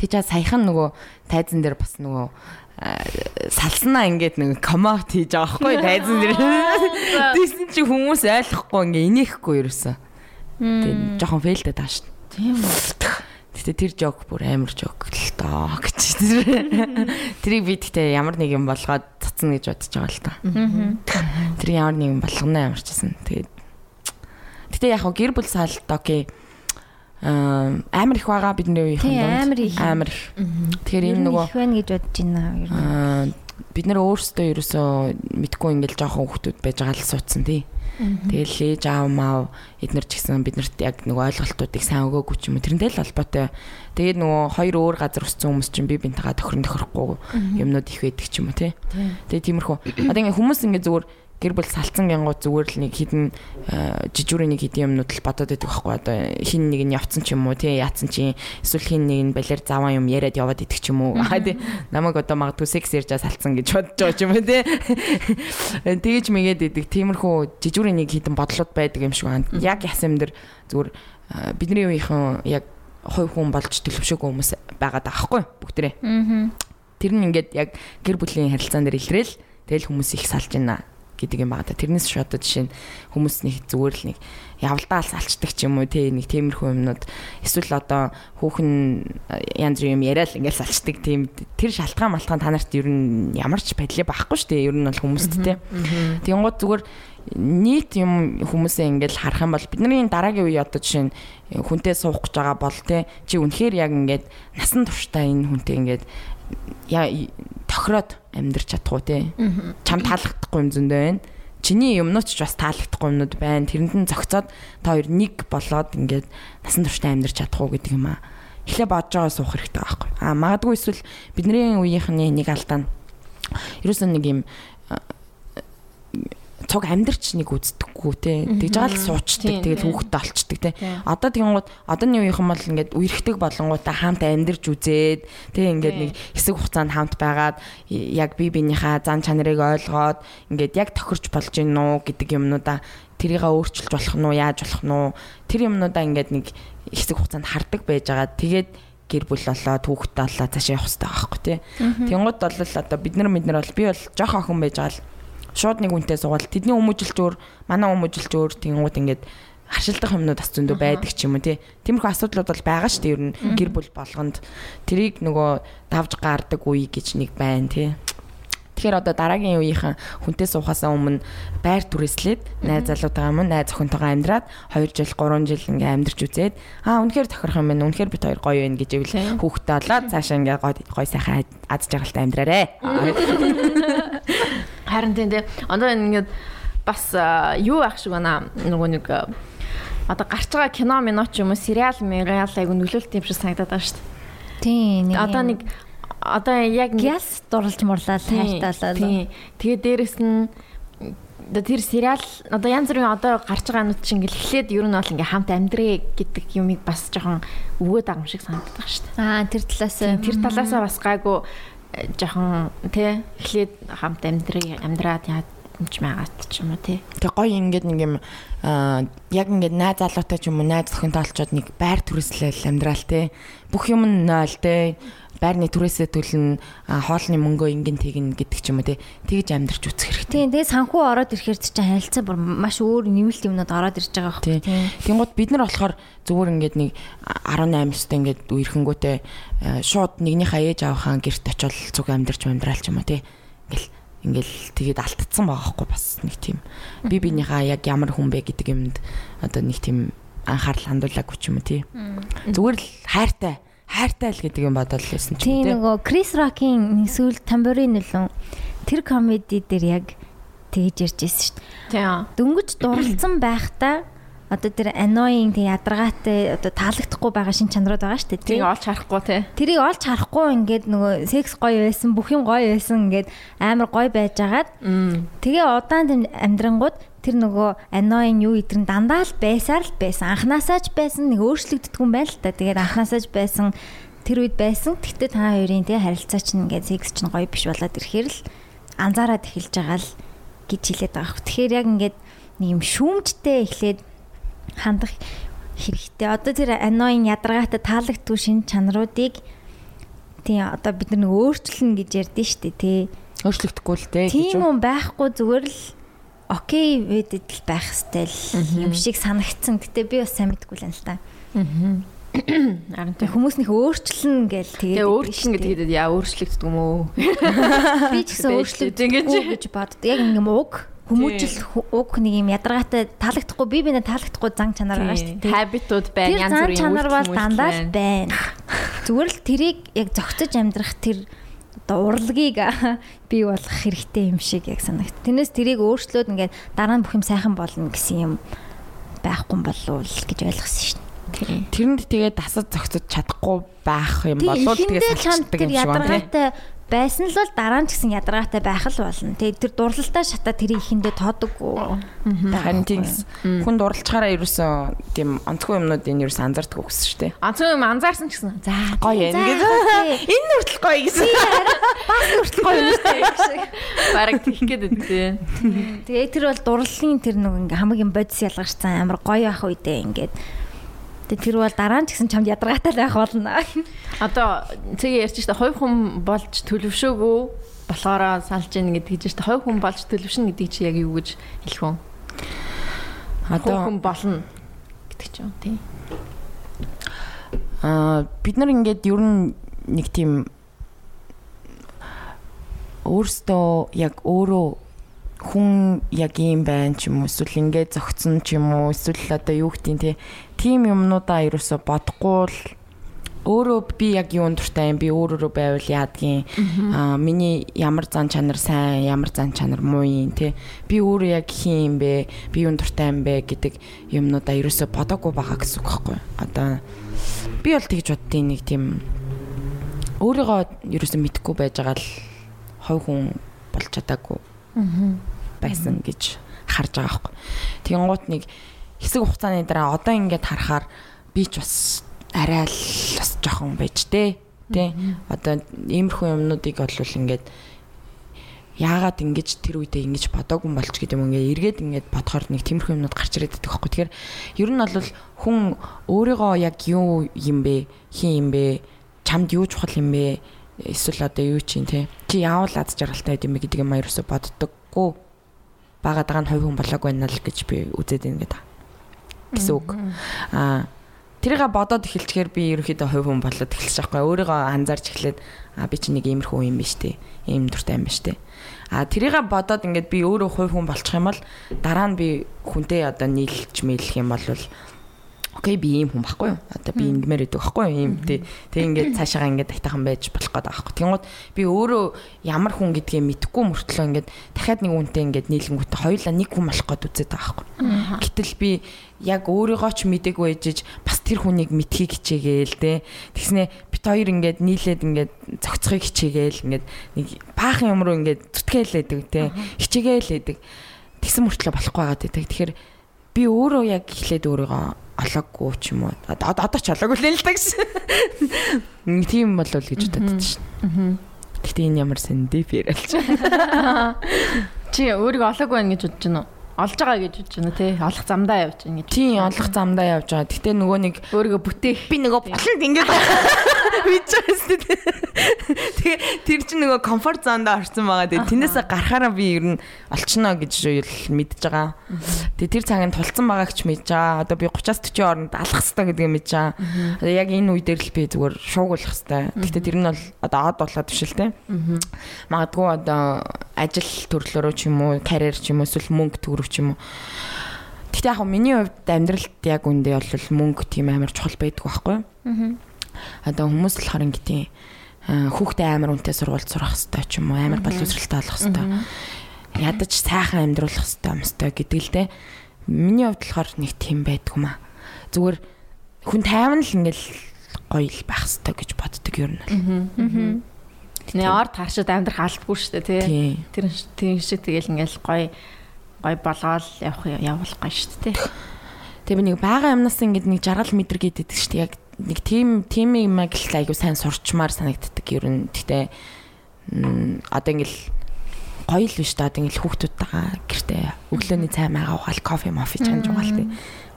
Тэг чаа саяхан нөгөө тайзан дээр бас нөгөө э, салснаа ингээд нэг коммент хийж байгаа байхгүй тайзан дээр. Тийсэн чи хүмүүс ойлгохгүй ингээ инехгүй ерөөсөө. Тэг жоохон фейлдэ тааш. Тийм үү. Гэтэ тэр жок бүр амар жок л доо гэж. Тэрийг би гэтээ ямар нэг юм болгоод цацна гэж бодож байгаа л та. Тэр ямар нэг юм болгоно ямар ч гэсэн. Тэгээд гэтээ яг гэр бүл салт окей. Аа амар их байгаа бидний үеийнхэн донд. амар их. Тэгэхээр энэ нөгөө их байна гэж бодож байна. ер нь. бид нар өөрсдөө ерөөсөө мэдгүй ингээл жоохон хүмүүс байж байгаа л суудсан тий. Тэгэл ээж аав мав эднэр ч гэсэн биднэрт яг нөгөө ойлголтуудыг сайн өгөөгүй ч юм уу тэрнтэй л холбоотой. Тэгээд нөгөө хоёр өөр газар өссөн хүмүүс чинь би бинтайгаа тохирон тохирохгүй юмнууд их байдаг ч юм уу тий. Тэгээд тиймэрхүү. Одоо ингээ хүмүүс ингээ зүгээр гэр бүл салцсан гингууд зүгээр л нэг хідэн э, жижүүрийн нэг хідэн юмнууд л бодоод байдаг байхгүй одоо. Хин нэг нь явцсан ч юм уу тий яатсан чи. Эсвэл хин нэг нь балер заваа юм яриад яваад идэх ч юм уу. Аа тий. Намайг одоо магадгүй секс ярьж салцсан гэж бодож байгаа ч юм уу тий. Тэгэж мэгээд идэг тиймэрхүү жижүүрийн нэг хідэн бодлууд байдаг юм шиг байна. Яг ясам дээр зүгээр э, бидний үеийнхэн яг хой хүн болж төлөвшөөгүй хүмүүс байгаад байгаа байхгүй бүгдээрээ. Тэр нь ингээд яг гэр бүлийн харилцаан дээр илрээл тэгэл хүмүүс их салж байна гэдэг юм байна. Тэрнээс шууд жишээ нь хүмүүс нэг зүгээр л нэг явалдаал салцдаг ч юм уу тий нэг тиймэрхүү юмнууд эсвэл одоо хүүхэн э, янз бүр юм яриад ингээл салцдаг тийм тэр шалтгаан малтгаан та нарт ер нь ямар ч байдлаа байхгүй шүү дээ. Ер нь бол хүмүүст тий. Тэнгууд зүгээр нийт юм хүмүүсээ ингээл харах юм бол бидний дараагийн үе одоо жишээ нь хүнтэй суух гэж байгаа бол тий чи үнэхээр яг ингээд насан туршдаа энэ хүнтэй ингээд тохироод амьдрч чадахгүй тий. Чам таалагдахгүй юм зөндөө байна. Чиний юмнууд ч бас таалагдахгүй юмнууд байна. Тэрэнд нь зөгцөөд та хоёр нэг болоод ингээд насан туршдаа амьдрч чадахгүй гэдэг юм аа. Эхлээ бодож байгаа суух хэрэгтэй байхгүй. Аа магадгүй эсвэл бидний үеийнхний нэг алдаа нь ерөөсөө нэг юм цог амьдрч нэг үздэггүй те. Тэгж байгаа л суучдаг тэгэл хүүхдтэй олчдаг те. Одоо тэгэнгүүт одооний үеийнхэн бол ингээд үерхдэг болонгуудаа хамт амьдрч үзээд те ингээд нэг хэсэг хугацаанд хамт байгаад яг бие биенийхээ зан чанарыг ойлгоод ингээд яг тохирч болж гин нуу гэдэг юмнуудаа тэрийгээ өөрчилж болох нь уу яаж болох нь уу? Тэр юмнуудаа ингээд нэг хэсэг хугацаанд хардаг байж байгаа. Тэгээд гэр бүл болоод хүүхдтэй болоод цаашаа явах хэрэгтэй байхгүй тий. Тэнгууд бол одоо бид нар бид нар бол би бол жоохон охин байж байгаа л шууд нэг үнтэй суугаад тэдний өмөжилч өөр манай өмөжилч өөр тэнгууд ингээд харшилдах юмнууд бас зөндөө байдаг ч юм уу тий. Тиймэрхүү асуудлууд бол байгаа шүү дээ ер нь гэр бүл болгонд тэрийг нөгөө давж гардаг үе гэж нэг байна тий. Тэгэхээр одоо дараагийн үеийнхэн хүнтэй суухаасаа өмнө байр түрээслээд найз залуутайгаа мөн найз охинтойгоо амьдраад 2 жил 3 жил ингээ амьдарч үзээд аа үнэхээр тохирох юм байна. Үнэхээр бит хоёр гоё байна гэж ивэл хүүхдээ болоод цаашаа ингээ гоё гоё сайхан аз жаргалтай амьдраарэ. Харин тийм дээ. Одоо ингээд бас юу ах шиг байна. Нөгөө нэг одоо гарч байгаа кино мино ч юм уу сериал мэрэл айгу нөлөөлт юм шиг санагдаад байгаа шүү дээ. Тийм Одоо нэг одоо яг гяс дурлж мурлаад хайртаалаа. Тийм. Тэгээ дээрэс нь тэр сериал одоо янз бүрийн одоо гарч байгаа нүд чинь эхлээд ер нь бол ингээ хамт амьдрээ гэдэг юмыг бас жоохон өвөөд байгаа юм шиг санагдаад байгаа шүү дээ. Аа тэр талаас Тэр талаасаа бас гайгүй жоохон тий эхлээд хамт амьдрээ амьдраад яадч магаад ч юм уу тий. Тэг гоё ингээд нэг юм яг ингээд найз залуутай ч юм уу найз охинтой олцоод нэг байр түрээслэл амьдрал те бүх юм нь нойл те байрны түрээсээ төлнө хоолны мөнгөө ингэн тэгнэ гэдэг ч юм уу те тэгж амьдрч үзэх хэрэгтэй. Тэгээ санхүү ороод ирэхээр чинь харилцаа бүр маш өөр нэмэлт юмнууд ороод ирж байгаа Тий. байхгүй. Тэнгууд бид нар болохоор зүгээр ингээд нэг 18 өстэй ингээд үерхэнгүүтээ шууд нэгнийхээ ээж авахаа гэрт очил зүг амьдрч амьдрал ч юм уу тий. Ингээл ингээл тэгээд алтцсан байгаа хгүй бас нэг тийм би биенийхээ яг ямар хүн бэ гэдэг юмд одоо нэг тийм анхаарал хандуулаагүй ч юм уу тий. Зүгээр л хайртай хайртай л гэдэг юм бодол лсэн ч Тийм тий. нөгөө Крис Рокийн нэг сүүл тамбурын нөлөө тэр комеди дээр яг тэгж ярьж ирсэн шүү дээ. Тийм. Дөнгөж дурлцсан байхдаа одоо тэр annoying тэг ядаргаатай одоо таалагдахгүй байгаа шин чанарууд байгаа шүү дээ. Тийг олж харахгүй тий. Тэрийг олж харахгүй ингээд нөгөө секс гоё байсан, бүх юм гоё байсан ингээд амар гоё байжгаад тэгээ удаан тийм амьдрангууд тэр нөгөө annoying юу идэрн дандаа л байсаар л байсан. Анханасаа ч байсан нэг өөрчлөгддөг юм байна л та. Тэгээд анханасаа ч байсан тэр үед байсан. Тэгтээ та хоёрын тэгээ харилцаа чинь ингээд секс чинь гоё биш болоод ирэхээр л анзаараад эхэлж байгаа л гэж хэлээд байгаа. хөө. Тэгэхээр яг ингээд нэг юм шүүмжтэй эхлээд хандах хэрэгтэй. Одоо тэр аноын ядаргаатай таалагдгүй шин чанаруудыг тий одоо бид нар нэг өөрчлөн гэж ярьдэн штэ тий. Өөрчлөгдөхгүй л гэж Тийм юм байхгүй зүгээр л окей ведэд л байх хэвээр юм шиг санагдсан. Гэтэ би бас сайн мэдгүй л юм л та. Харин Тэг хүмүүс нэг өөрчлөн гээл тэгээд Тэгээ өөрчлөн гэдэг яа өөрчлөгддөг юм уу? би ч гэсэн тийм гэж. боддог. Яг юм уг хүмүүжил уг нэг юм ядаргаатай таалагдахгүй би бинэ таалагдахгүй зан чанар байгаа шүү дээ. Хабитууд байна, янз зан бүрийн чанар бол дандаа л байна. Зүгээр л тэрийг яг зөгцөж амьдрах тэр одоо урлагийг бий болгох хэрэгтэй юм шиг яг санагт. Тэрнээс тэрийг өөрчлөөд ингээд дараа нь бүх юм сайхан болно гэсэн юм байхгүй болов уу гэж ойлгосон дээ. Тэрэнд тэгээд дасаж зогцож чадахгүй байх юм болов ихэндээ тэгээд тэр юм шиг байна ядаргаатай байсан л бол дараа нь ч гэсэн ядаргаатай байх л болно. Тэгээд тэр дурлалтаа шатаа тэрийг ихэндээ тоодоггүй. Харин тийм хүн дурлцгаараа ерөөсөө тийм онцгой юмнуудыг ерөөсөө анзаардаг гэсэн шүү дээ. Анцгүй юм анзаарсан ч гэсэн. За Гоё юм тий. Энэ нүртэл гоё гэсэн. Бас хүртэл гоё юм шүү дээ. бараг тийх гээд байдаг тий. Тэгээ тэр бол дурлалын тэр нэг ингээ хамгийн бодис ялгарсан амар гоё ах үедээ ингээд Тэгээ тэр бол дараа нь ч гэсэн чамд ядаргаатай байх болно. Одоо цэгээ ярьж штэ хувь хүн болж төлөвшөөгүй болохоор салж ийн гэдэг чинь хувь хүн болж төлөвшнө гэдэг чи яг юу гэж хэлэх вэ? Одоо хүн болно гэдэг чинь тий. аа бид нар ингээд ер нь нэг тийм өөртөө яг өөрөө хүн яг юм байна ч юм уу эсвэл ингээд зөгцсөн ч юм уу эсвэл одоо юу гэдгийг те тийм юмнуудаа ерөөсө бодохгүй л өөрөө би яг юун дуртай юм? Би өөрөө байвал яадгийн аа миний ямар зан чанар сайн ямар зан чанар муу юм те би өөрөө яг хин юм бэ? Би юун дуртай юм бэ гэдэг юмнуудаа ерөөсө бодоогүй байгаа гэсэн үг байхгүй одоо би бол тэгж боддیں۔ нэг тийм өөрийгөө ерөөсөө мэдхгүй байж байгаа л хой хүн болж чадаагүй байсан гэж харж байгаа байхгүй. Тэгэн гут нэг хэсэг хугацааны дараа одоо ингээд харахаар би ч бас арай л бас жоохон байж тээ. Тэ. Одоо иймэрхүү юмнуудыг бол ингээд яагаад ингэж тэр үедээ ингэж бодоогүй юм болч гэдэг юм ингээ эргээд ингээд бодохоор нэг тиймэрхүү юмнууд гарч ирээд байдаг байхгүй. Тэгэхээр ер нь бол хүн өөрийгөө яг юу юм бэ? Хин юм бэ? Чамд юу чухал юм бэ? Эсвэл одоо юу чинь те? Чи яавал аз жаргалтай байд юм бэ гэдэг юм а ерөөсө боддоггүй. Бага дага нь хувь хүн болоогүй байна л гэж би үзээд байна гэдэг. Гэсэн үг. Аа тэрийгэ бодоод эхэлчихээр би ерөөхдөө хувь хүн болоод эхэлчих байхгүй. Өөрийгөө анзаарч эхлээд аа би чи нэг иймэрхүү юм биш те. Ийм дуртай юм биш те. А тэрийгэ бодоод ингээд би өөрөө хувь хүн болчих юм бол дараа нь би хүнтэй одоо нийлж мэлэх юм бол окей би ийм хүн байхгүй юу? Одоо би ингэмээр байдаг байхгүй юу? Ийм тий. Тэг ингээд цаашаа ингээд тайтайхан байж болох гэдэг байхгүй. Тэнгууд би өөрөө ямар хүн гэдгээ мэдэхгүй мөртлөө ингээд дахиад нэг хүнтэй ингээд нийлэнгүүтээ хоёулаа нэг хүн болох гээд үзээд байгаа байхгүй. Гэтэл би яг өөрийгөө ч мдэггүй ээжж бас тэр хүнийг мэдхийг хичээгээл те. Тэгснэ бит хоёр ингээд нийлээд ингээд зогцохыг хичээгээл ингээд нэг баахан юм руу ингээд зүтгэлээдэг те. Хичээгээл байдаг. Тэгсэн мөртлөө болохгүй байгаа те. Тэгэхээр би өөрөө яг эхлээд өөрийгөө олоогүй ч юм уу. Одоо ч олоогүй л л да гэсэн. Тийм болов л гэж бодод шин. Гэтэ энэ ямар сэндэ фэрэлж. Чи өөрийгөө олоогүй байна гэж бодож байна уу? Олж байгаа гэж бодож байна тий. Олох замдаа явж байна гэж. Тийм олох замдаа явж байгаа. Гэтэ нөгөө нэг Өөрийгөө бүтээх. би нөгөө болонд ингэж мэдчихээс тэгээ тэр чинь нөгөө комфорт зондоо орсон байгаа. Тэгээ тэрнээсээ гарахаараа би ер нь олчихно гэж л мэдж байгаа. Тэгээ тэр цагийн тулцсан байгааг ч мэдж байгаа. Одоо би 30-аас 40 хооронд алах хэрэгтэй гэдгийг мэдж байгаа. Одоо яг энэ үе дээр л би зүгээр шуугуулах хэрэгтэй. Гэтэ тэр нь бол одоо од болоод биш л те. Магадгүй одоо ажил төрлөөрөө ч юм уу, карьер ч юм уу, эсвэл мөнгө төгрөг ч юм уу. Гэтэ яг миний хувьд амьдралд яг үндэ бол мөнгө тийм амар чухал байдаг байхгүй юу? Одоо хүмүүс болохоор ингэдэг хүүхдээ амар үнэтэй сургуульд сурах хэрэгтэй ч юм уу амар боловсралтай болох хэрэгтэй. Ядаж сайхан амьдруулах хэрэгтэй юмстай гэдэг л дээ. Миний хувьд болохоор нэг тийм байдгүй маа. Зүгээр хүн тайван л ингээл гоё л байх хэрэгтэй гэж боддог юм байна. Нэ орд харшид амьдрах албагүй шүү дээ тий. Тэр тийм шиг тэгэл ингээл гоё гоё болгоол явах явуулах гоё шүү дээ тий. Тэгээ би нэг бага юмнаас ингээд нэг жаргал мэдрэг гэдэг шүү дээ. Яг нэг тим тим юм агил айгу сайн сурчмаар санагддаг ер нь. Гэтэ м, одоо ингээл гоё л биш та ингээл хүүхдүүдтэйгээ гэртээ өглөөний цай маяга угаал кофе мофи чанж угаал тий.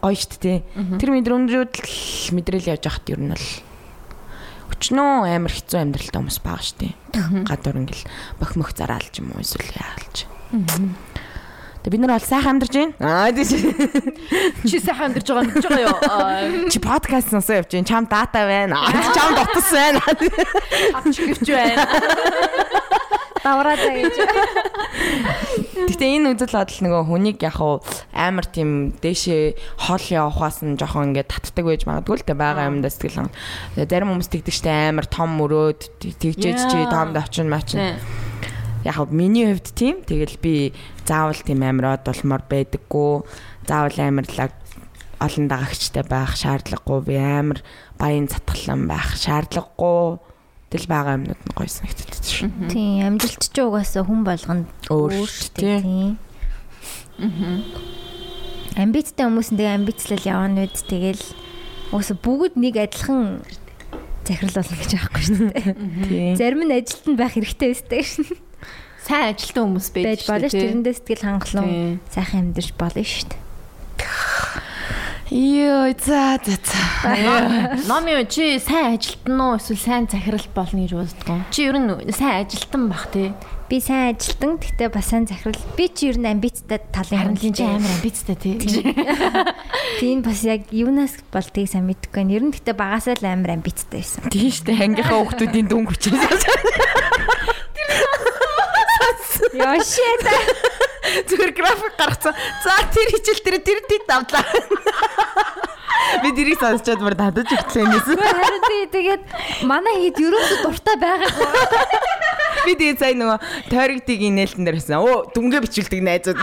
Гоё штт тий. Тэр мэдрэмжүүд л мэдрэл явж байхад ер нь бол өчнөө амар хэцүү амьдралтай хүмүүс байгаа штт. Гадуур ингээл бох мөх зараалж юм уу эсвэл яалж. Тэгээ бид нар бол сайхан амьдарч байна. Аа тий. Чи сайхан амьдарч байгаа мэдж байгаа юу? Чи подкаст носоо явж байна. Чам дата байна. Чам дотос байна. Авч гівч байна. Давраадаа гэж. Гэтэ энэ үзэл бодол нөгөө хүнийг яг хуу амар тийм дээшээ хол явахаас нь жоохон ингээд татдаг байж магадгүй л тэ байгаа юмдаа сэтгэл. Тэгээ зарим хүмүүс тэгдэг штэ амар том мөрөөд тэгжээж чи Яа. томд очин мачин. Яг миний хувьд тийм тэгэл би заавал тийм амар од болмоор байдаггүй. Заавал амар лаг олон дагагчтай байх шаардлагагүй би амар баян цатгалан байх шаардлагагүй. Тэл байгаа юмнууд нь гоё санагддаг шүү. Тийм амжилт ч угаасаа хүн болгонд Өөр өөр шүү, шүү дээ. Тийм. Амбицтай хүмүүс тэгээ амбицлал явна үед тэгэл угаасаа бүгд нэг адилхан захирал болно гэж аахгүй шүү дээ. Тийм. Зарим нь ажилтанд байх хэрэгтэй өстэй шин. Сайн ажилтан хүмүүс байж болно ш тэрэндээ сэтгэл хангалуун сайхан амьдарч болно шүү. Йоо за за за. Номи чи сайн ажилтан уу эсвэл сайн захирал болно гэж боддог юм. Чи ер нь сайн ажилтан бах тий. Би сайн ажилтан гэхдээ бас сайн захирал. Би чи ер нь амбицтай талын Харин тийм чи амар амбицтай тий. Тийм бас яг юунаас болтгийг сайн мэдэхгүй байна. Ер нь гэхдээ багасаа л амар амбицтай байсан. Тийм шүү дээ. Ангийнхаа хүүхдүүдийн дүн хүчээс. Яа shit. Зүгээр график гаргацсан. За тэр хичээл дээр тэр тийг давлаа. Би дэрийг сонсчод бүр дадаж өгтлээ. Гэхдээ харин тий тэгээд манай хэд ерөөсө дуртай байгаагүй. Би тэгээ сая нөгөө тойрогдыг инээлтэн дээр хэлсэн. Оо дүнгээ бичүүлдэг найзууд.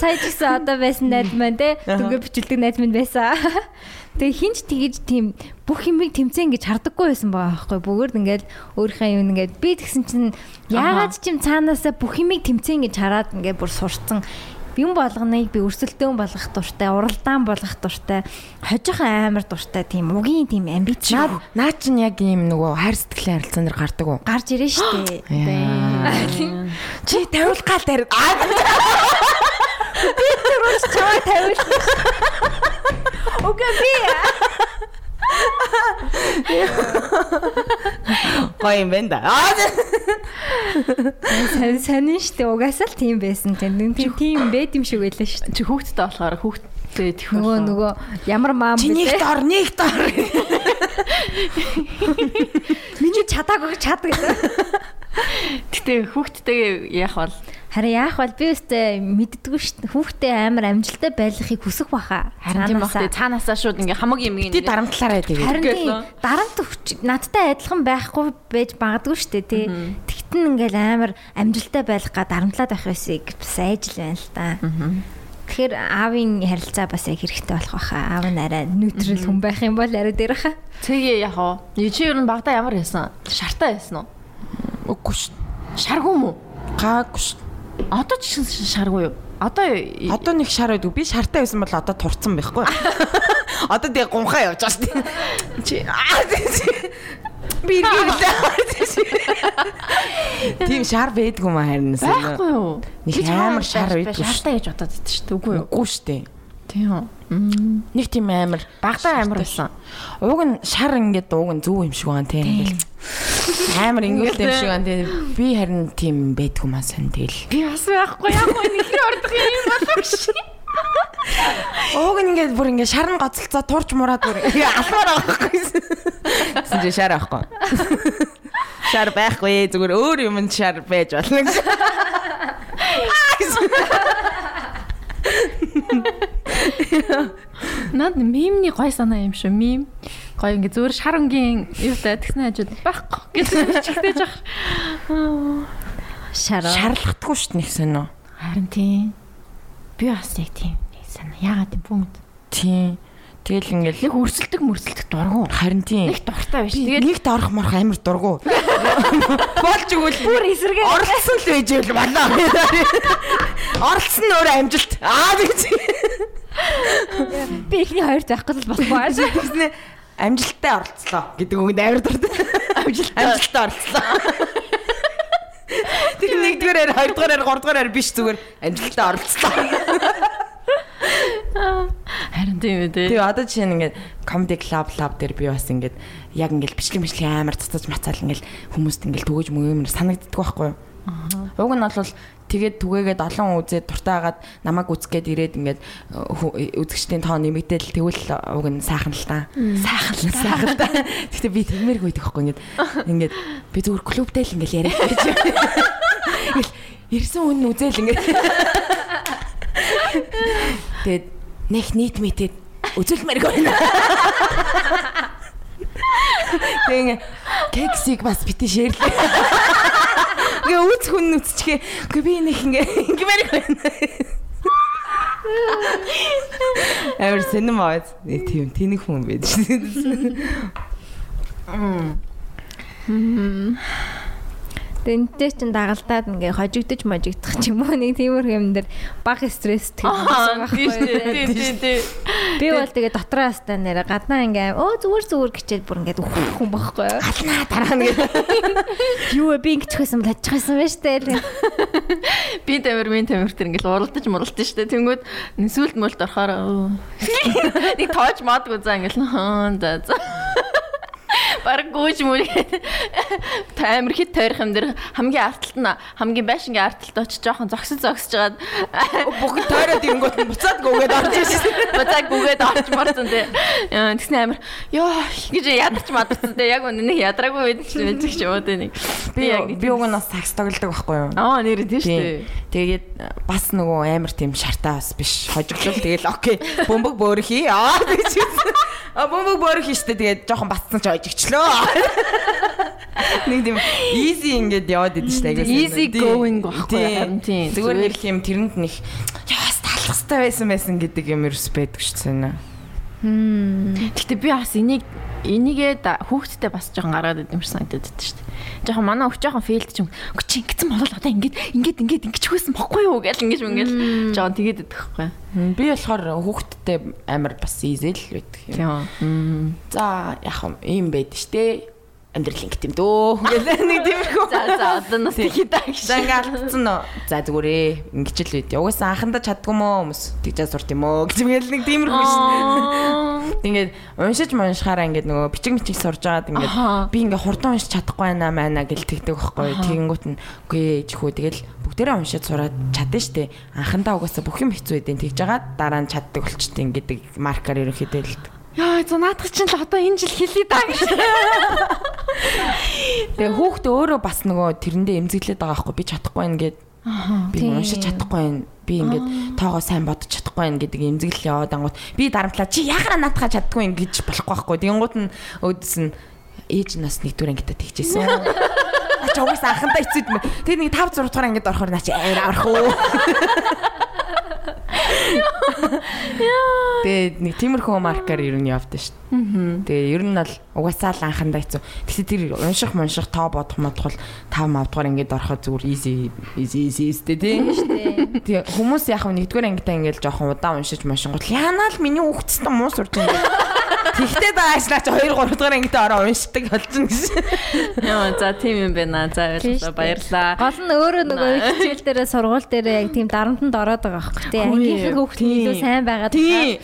Сая ч гэсэн одоо байсан найз маань те дүнгээ бичүүлдэг найз минь байсан. Тэгээ хинч тэгэж тийм бүх юмыг тэмцэн гэж хардаггүй байсан байгаа байхгүй. Бүгд ингээд өөрийнхөө юм ингээд би тэгсэн чинь яагаад ч юм цаанаасаа бүх юмыг тэмцэн гэж хараад ингээд бүр сурцсан. Юм болгоныг би өрсөлдөөн болгох дуртай, уралдаан болгох дуртай, хожих амар дуртай тийм угийн тийм амбиц Наад наа чин яг ийм нөгөө хайр сэтгэлийн харилцаан дээр гардаг уу? гарч ирэн штэ. Чи тавиул гал дээр. Аа Чамаа тавиул. Окей би гоё юм байна да. Аа сан санин штэ угаасаа л тийм байсан тийм тийм тийм байд юм шиг байлаа штэ. Чи хүүхдтэй болохоор хүүхдтэй тэх Нөгөө нөгөө ямар маам чи нэг бэлээ. дор нэг дор. Миний чадаагүй чад гэдэг. Гэтэ хүүхдтэйгээ яах бол Харин яах вэ? Би өстэй мэддэггүй штэ. Хүүхдээ амар амжилттай байхыг хүсэх баха. харин тийм бах цаанаасаа шууд ингээ хамаг юм ингээ дарамтлаарай тэгээ. Харин дарамт өвч надтай адилхан байхгүй байж магадгүй штэ тий. Тэгтэн ингээл амар амжилттай байх га дарамтлаад байх байсыг бас айжл байна л та. Тэгэхээр аавын харилцаа бас яг хэрэгтэй болох байхаа. Аав нь арай нейтрал хүн байх юм бол арай дээр хаа. Тэгээ яах вэ? Чи ер нь багада ямар байсан? Шартай байсан уу? Үгүй ш. Шаргүй мүү? Гаагүй ш. Одоо ч шаргүй юу? Одоо Одоо нэг шар байдаг. Би шартай байсан бол одоо турцсан байхгүй. Одоо тэгээ гунхаа явж байгаа шүү дээ. Чи аа. Би ирлээ. Тийм шар байдгүй маа харин байхгүй юу? Нэг амар шар байдгүй. Шартай гэж бодоод байдаг шүү дээ. Үгүй юу? Үгүй шүү дээ. Тийм. Нэг тийм амар Багада амар байсан. Ууг нь шар ингээд ууг нь зөв юм шиг байна тийм. Амар ингэвэлтэй юм шиг байна. Би харин тийм байдгүй маа сан тэгэл. Би бас байхгүй яг гоо нэг хэр ордох юм болов ши. Ууг ингээд бүр ингээд шар нь гоцолцоо турч мураад бүр алмаар байхгүй. Гэсэн чи шар авахгүй. Шар байхгүй зүгээр өөр юм шар байж болно гэсэн. Наад мемний гой санаа юм шүү. Мем. Гой ингээ зүгээр шар өнгийн юутай тэгснэ хажууд байхгүй гэсэн чигтэж ах. Шараа. Шарлахдаггүй шүү дээ нэг сонь. Харин тийм. Би бас яг тийм санаа. Яагаад юм бүүмд. Тийм. Тэгэл ингээл Нэг өрсөлдөг мөрсөлдөг дургу. харин тийм. Нэг дуртай биш. Тэгээд Тэгээд нэгт орох морох амар дургу. Болж игэл бүр эсэргээ орлсон л байж ивэл болоо. Орлсон нь өөрөө амжилт. Аа тэгж. би ихний хоёрт байхгүй л болохгүй ааш. Тэгснэ амжилттай оролцлоо гэдэг үгэнд амар дуртай. Амжилт амжилттай оролцлоо. Тэр нэгдүгээр, хоёрдугаар, гуравдугаар биш зүгээр амжилттай оролцлоо. Харин тийм үү. Тэгээ одоо жишээ нь ингээд comedy club club дээр би бас ингээд яг ингээд бичлэг бичлэг амар цацаж мацаал ингээд хүмүүст ингээд түгэж мөгөөмөр санагддаг байхгүй юу? Уг нь бол тэгээд түгээгээд олон үзээд дуртай хагаад намайг үзгээд ирээд ингээд үзэгчдийн тоо нэмэгдээл тэгвэл уг нь сайхан л та. Сайхан л сайхан та. Гэхдээ би тэгмээргүй байдаг байхгүй ингээд ингээд би зүгээр клубтэй л ингээд яриад байж. Ингээд ирсэн хүн үзэл ингээд Тэгээд нэг нийт мэтэд үзүүлмээрг байна. Тэгээ кексиг бас бити шэрлээ. Гээ үз хүн үсчихээ. Гээ би нэг ингээ ингэмээр байна. Амар сэнэм аваад тийм тэнэг хүн байд шээ. Тэнтэй чин дагалдаад ингээ хожигдож можигдох ч юм уу нэг тиймэрхүү юм дээр баг стресс Тийм тийм тийм. Би бол тэгээ дотроо хастаа нэрэ гаднаа ингээ өө зүгээр зүгээр гिचээд бүр ингээ үхэх хүн байхгүй юу? Галнаа дараа нь гээ. Юу би ингэчихсэн бол тачихсан байж тээ. Би тамир минь тамир тэр ингээл уралдаж муралдаж штэ. Тэнгүүд сүлд мөлд орохоор нэг тоож модгүй за ингээл хаан за за. Бараг гүйж мүр таймер хит тойрох юм дэр хамгийн артталт нь хамгийн байшингийн артталт очиж жоохон зогсож зогсож жагаад Бүгд тойроод ирэнгүүт нь буцаад гүгээд орж ирсэн. буцаа гүгээд орч марсан тий. Тэгснэ амир ёо гэж ядарч мадарсан тий. Яг үнэ нэг ядраагүй үед ч мэдчих ч юм уу тий нэг. Би би уг нь бас сакс тоглодог байхгүй юу? Аа нэр тийм шүү. Тэгээд бас нөгөө амар тийм шартаа бас биш. Хожиглол тэгэл окей. Бөмбөг бөөр хий. Аа гэж хэлсэн. А бөмбөг бөөр хий штэ тэгээд жоохон бацсан ч хожигчлоо. Нэг тийм easy ингээд яваад идэв айгуу сайн. Easy Тийм. going байхгүй Тийм. харин тийм. Зүгээр нэг юм тэрэнд нэг яас талах хэрэгтэй байсан байсан гэдэг юм ерөөс байдаг шүү дээ. Гэтэ би бас энийг энийгээ хүүхдтэй бас жоохон гаргаад идэм шиг санагдаад байдаг шүү дээ. Жоохон манай өвч жоохон фейлд ч юм. Үгүй чи ингэсэн болол одоо ингэж ингэж ингэж ингэж хөөсөн бохгүй юу гэл ингэж мөнгөл жоохон тэгээд байхгүй. Би болохоор хүүхдтэй амар бас easy л байдаг юм. Тийм. За яг юм байд штэ. Амьдрал ингэт юм дөө. Гэл нэг тиймэрхүү. За за одоо нас хийдаа гэж. За ингээ алдсан уу? За зүгээр ээ. Ингэж л байд. Угаасаа анхандаа чаддгүй мó хүмүүс. Тэгжээ сурт юм уу? гэж мэгэл нэг тиймэрхүү шин. Ингээд уншиж уншихаараа ингээд нөгөө бичиг мичиг сурж байгаад ингээд би ингээ хурдан уншиж чадахгүй байна маа гэл тэгдэг байхгүй. Тэгэнгүүт нь үгүй ээ чихүү тэгэл бүгдээрээ уншиж сураад чадна штэ. Анхандаа угаасаа бүх юм хэцүү байдیں۔ Тэгж жагаад дараа нь чаддаг болчтой ингээд маркер ерөнхийдөө л. Яа за наадах чинь л одоо энэ жил хэлээ даа гэж. Тэгээ хүүхдээ өөрөө бас нөгөө тэрэндээ эмзэглээд байгаа байхгүй би чадахгүй байна гэд. Би уншиж чадахгүй байна. Би ингээд тоогоо сайн бодож чадахгүй байна гэдэг эмзэглэл яваад ангууд би дарамтлаа чи яхаа наатахаа чаддгүй юм гэж болохгүй байхгүй. Тэнгууд нь өөдс нь ээж нас нэгдүгээр ангита тэгчихсэн. Ача угаасаа анхандаа хэцүүд мэ. Тэгээ нэг 5 6 дугаар ангид орохоор наа чи амар аврах уу. Тэгээ нэг тиймэрхүү маркер ер нь явдсан шүү дээ. Тэгээ ер нь бол угаасаа л анхандаа хэцүү. Тэгсэн тэр унших мунших тоо бодох модхол 5 5 дугаар ингээд ороход зүгээр easy easy easy эстэй тийм. Тэгээ хүмүүс яг нэгдүгээр ангитаа ингээд жоохон удаан уншиж машингууд яанаа л миний хүүхдтэй муу сурч ингээд Тэгтээ даашлаа чи 2 3 дугаар ангитаа ороо уншдаг болчихно гэсэн. Яа за тийм юм байна. За баярлалаа баярлалаа. Гол нь өөрөө нөгөө хичээл дээрээ сургууль дээрээ яг тийм дарамтанд ороод байгаа байхгүй тий. Ангийнхаа хүүхд нь илүү сайн байгаад Тий.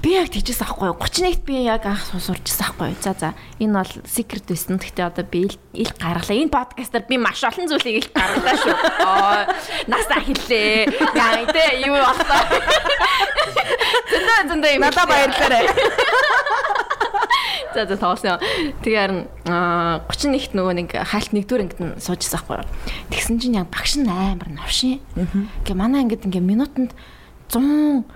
Би яг тийчээс ахгүй юу? 31-т би яг анх сурчсан ахгүй? За за. Энэ бол secret байсан. Гэхдээ одоо би ил гаргалаа. Энэ подкастаар би маш олон зүйлийг ил гаргалаа шүү. Аа, насаа хэллээ. Яа, тэ юу боллоо. Зөндөө зөндөө юм. Надаа баярлалаа. За за тоосон. Тэгээ харин аа, 31-т нөгөө нэг хальт нэгдүгээр ангид нь суужсан ахгүй? Тэгсэн чинь яг багш нь амар новшин. Гэ манай ангид ингээ минутанд 100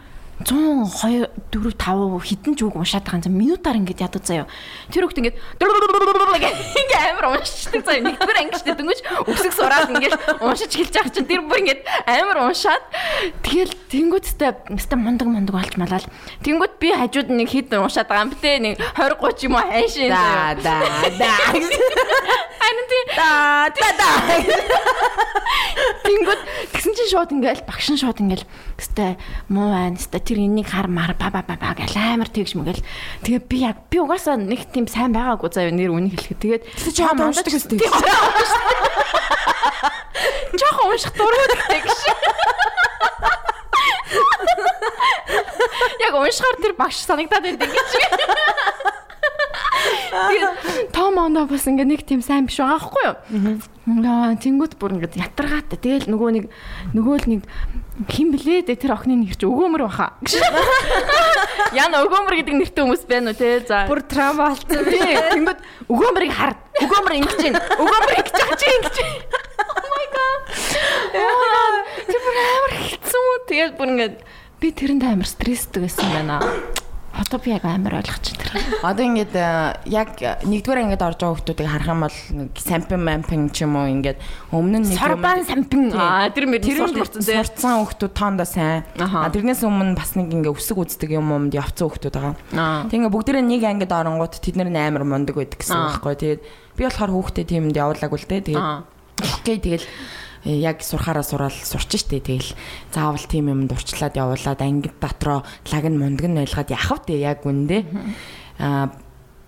102 4 5 хідэн ч үг уншаад байгаа юм. Минутаар ингэж яддаг заяа. Тэр хүүхд ингэж ингээ амар уншдаг заяа. Нэгдүгээр анги штэ дөнгөж өсөг сураад ингэж уншиж эхэлж байгаа чинь тэр бүр ингэж амар уншаад тэгэл тэнгуүттэй өстэй мундаг мундаг олж малаал. Тэнгуүт би хажууд нэг хід уншаад байгаа юм бтэ нэг 20 30 юм уу хайшин Да да да. Харин тийм Да да да. Тэнгүүд тэгсэн чинь шууд ингээл багш нь шууд ингээл өстэй муу байна өстэй тэр энийг хар мар ба ба ба ба гэл амар тэгш мэгэл тэгээ би яг би угаасаа нэг тийм сайн байгаагүй заяа нэр үнийг хэлэхэд тэгээд одоо уншдаг өстэй. жоохон унших гэдэг гэж. Яг уншихаар тэр багш санагдаад байдаг гэж. Тэгээд том ондоо бас ингээ нэг тийм сайн биш байгаа байхгүй юу? Аа тэнгууд бүр ингээ ятаргаатай. Тэгэл нөгөө нэг нөгөө л нэг хин блээ дээ тэр охины нэр чи өгөөмөр баха. Яна өгөөмөр гэдэг нэртэй хүмүүс байна уу те? За. Бүр трава болсон. тий. Тэнгууд өгөөмөрийг хар. Өгөөмөр ингэж байна. Өгөөмөр ингэж байгаа чи ингэж. Oh my god. Тэр бүр амар хэцүү. Тэгээд бүр ингээ би тэрэнд амар стресстэй байсан байна. Одоо би яг амар ойлгож байна. Одоо ингээд э, яг нэгдүгээр ангид орж байгаа хүмүүсийг харах юм бол нэг сампин мампин ч юм уу ингээд өмнө нь нэг юм- Сорбан сампин. Аа тэр марцсан тий. сурцсан хүмүүс тоонда сайн. Тэрнээс өмнө бас нэг ингээ өсөг үздэг юм юмд явцсан хүмүүс байгаа. Аа. Тэг ингээ бүгдээрээ нэг ангид оронгууд тэд нэр амар мундаг байдаг гэсэн үг байхгүй. Тэгээд би болохоор хүүхдээ тиймд явуулаагүй л дээ. Тэгээд окей тэгэл яг сурахаараа сураал сурч штэ. Тэгэл заавал тийм юмд урчлаад явуулаад ангид дотроо лаг нь мундаг нь байлгаад яхав дээ яг үндэ а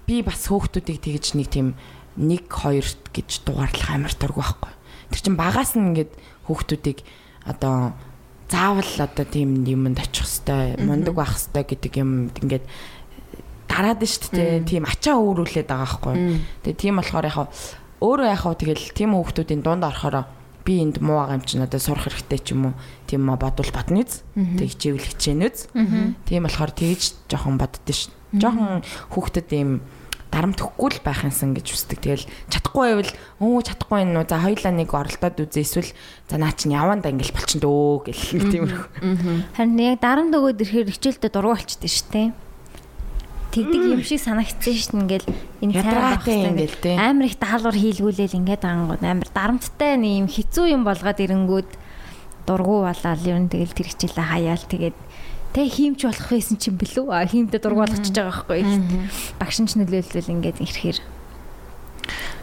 би бас хөөхтүүдийг тэгж нэг тийм 1 2 гэж дугаарлах амар дург байхгүй. Тэр чин багаас нь ингээд хөөхтүүдийг одоо заавал одоо тийм юмд очих хэвээр мундаг байх хэвээр гэдэг юм ингээд дараад нь шүү дээ тийм ачаа өөрүүлээд байгаа байхгүй. Тэгээ тийм болохоор яхаа өөрөө яхаа тэгэл тийм хүүхдүүдийн дунд орохороо би энд муу байгаа юм чинь одоо сурах хэрэгтэй ч юм уу? Тийм ма бодвол бодно үз тэг хичээвэл хичээнүз тийм болохоор тэгж жоохон боддөө ш. Жоохон хүүхдэд ийм дарамт өгөхгүй л байх юмсан гэж үздэг. Тэгэл чадахгүй байвал өө чадахгүй юм уу? За хоёлаа нэг оролдоод үзээ эсвэл за наа чинь яванда ингээл болчин дөө гэл. Тиймэрхүү. Харин яг дарамт өгөөд ирэхээр хичээлдээ дургу болчихдээ шүү дээ. Тэгдэг юм шиг санагдсан дээ. Ингээл энэ хэрэгтэй ингээл те. амар их даалгавар хийлгүүлээл ингээд ангууд. Амар дарамттай нэг юм хэцүү юм болгоод ирэнгүүд дургу болоод ер нь тэгэл тэр хичээлээ хаяал. Тэгээд тэ хиймч болох байсан чинь билүү? А хиймдээ дургу болгочихж байгаа байхгүй багш нь ч нөлөөлөл ингээд ирэхээр.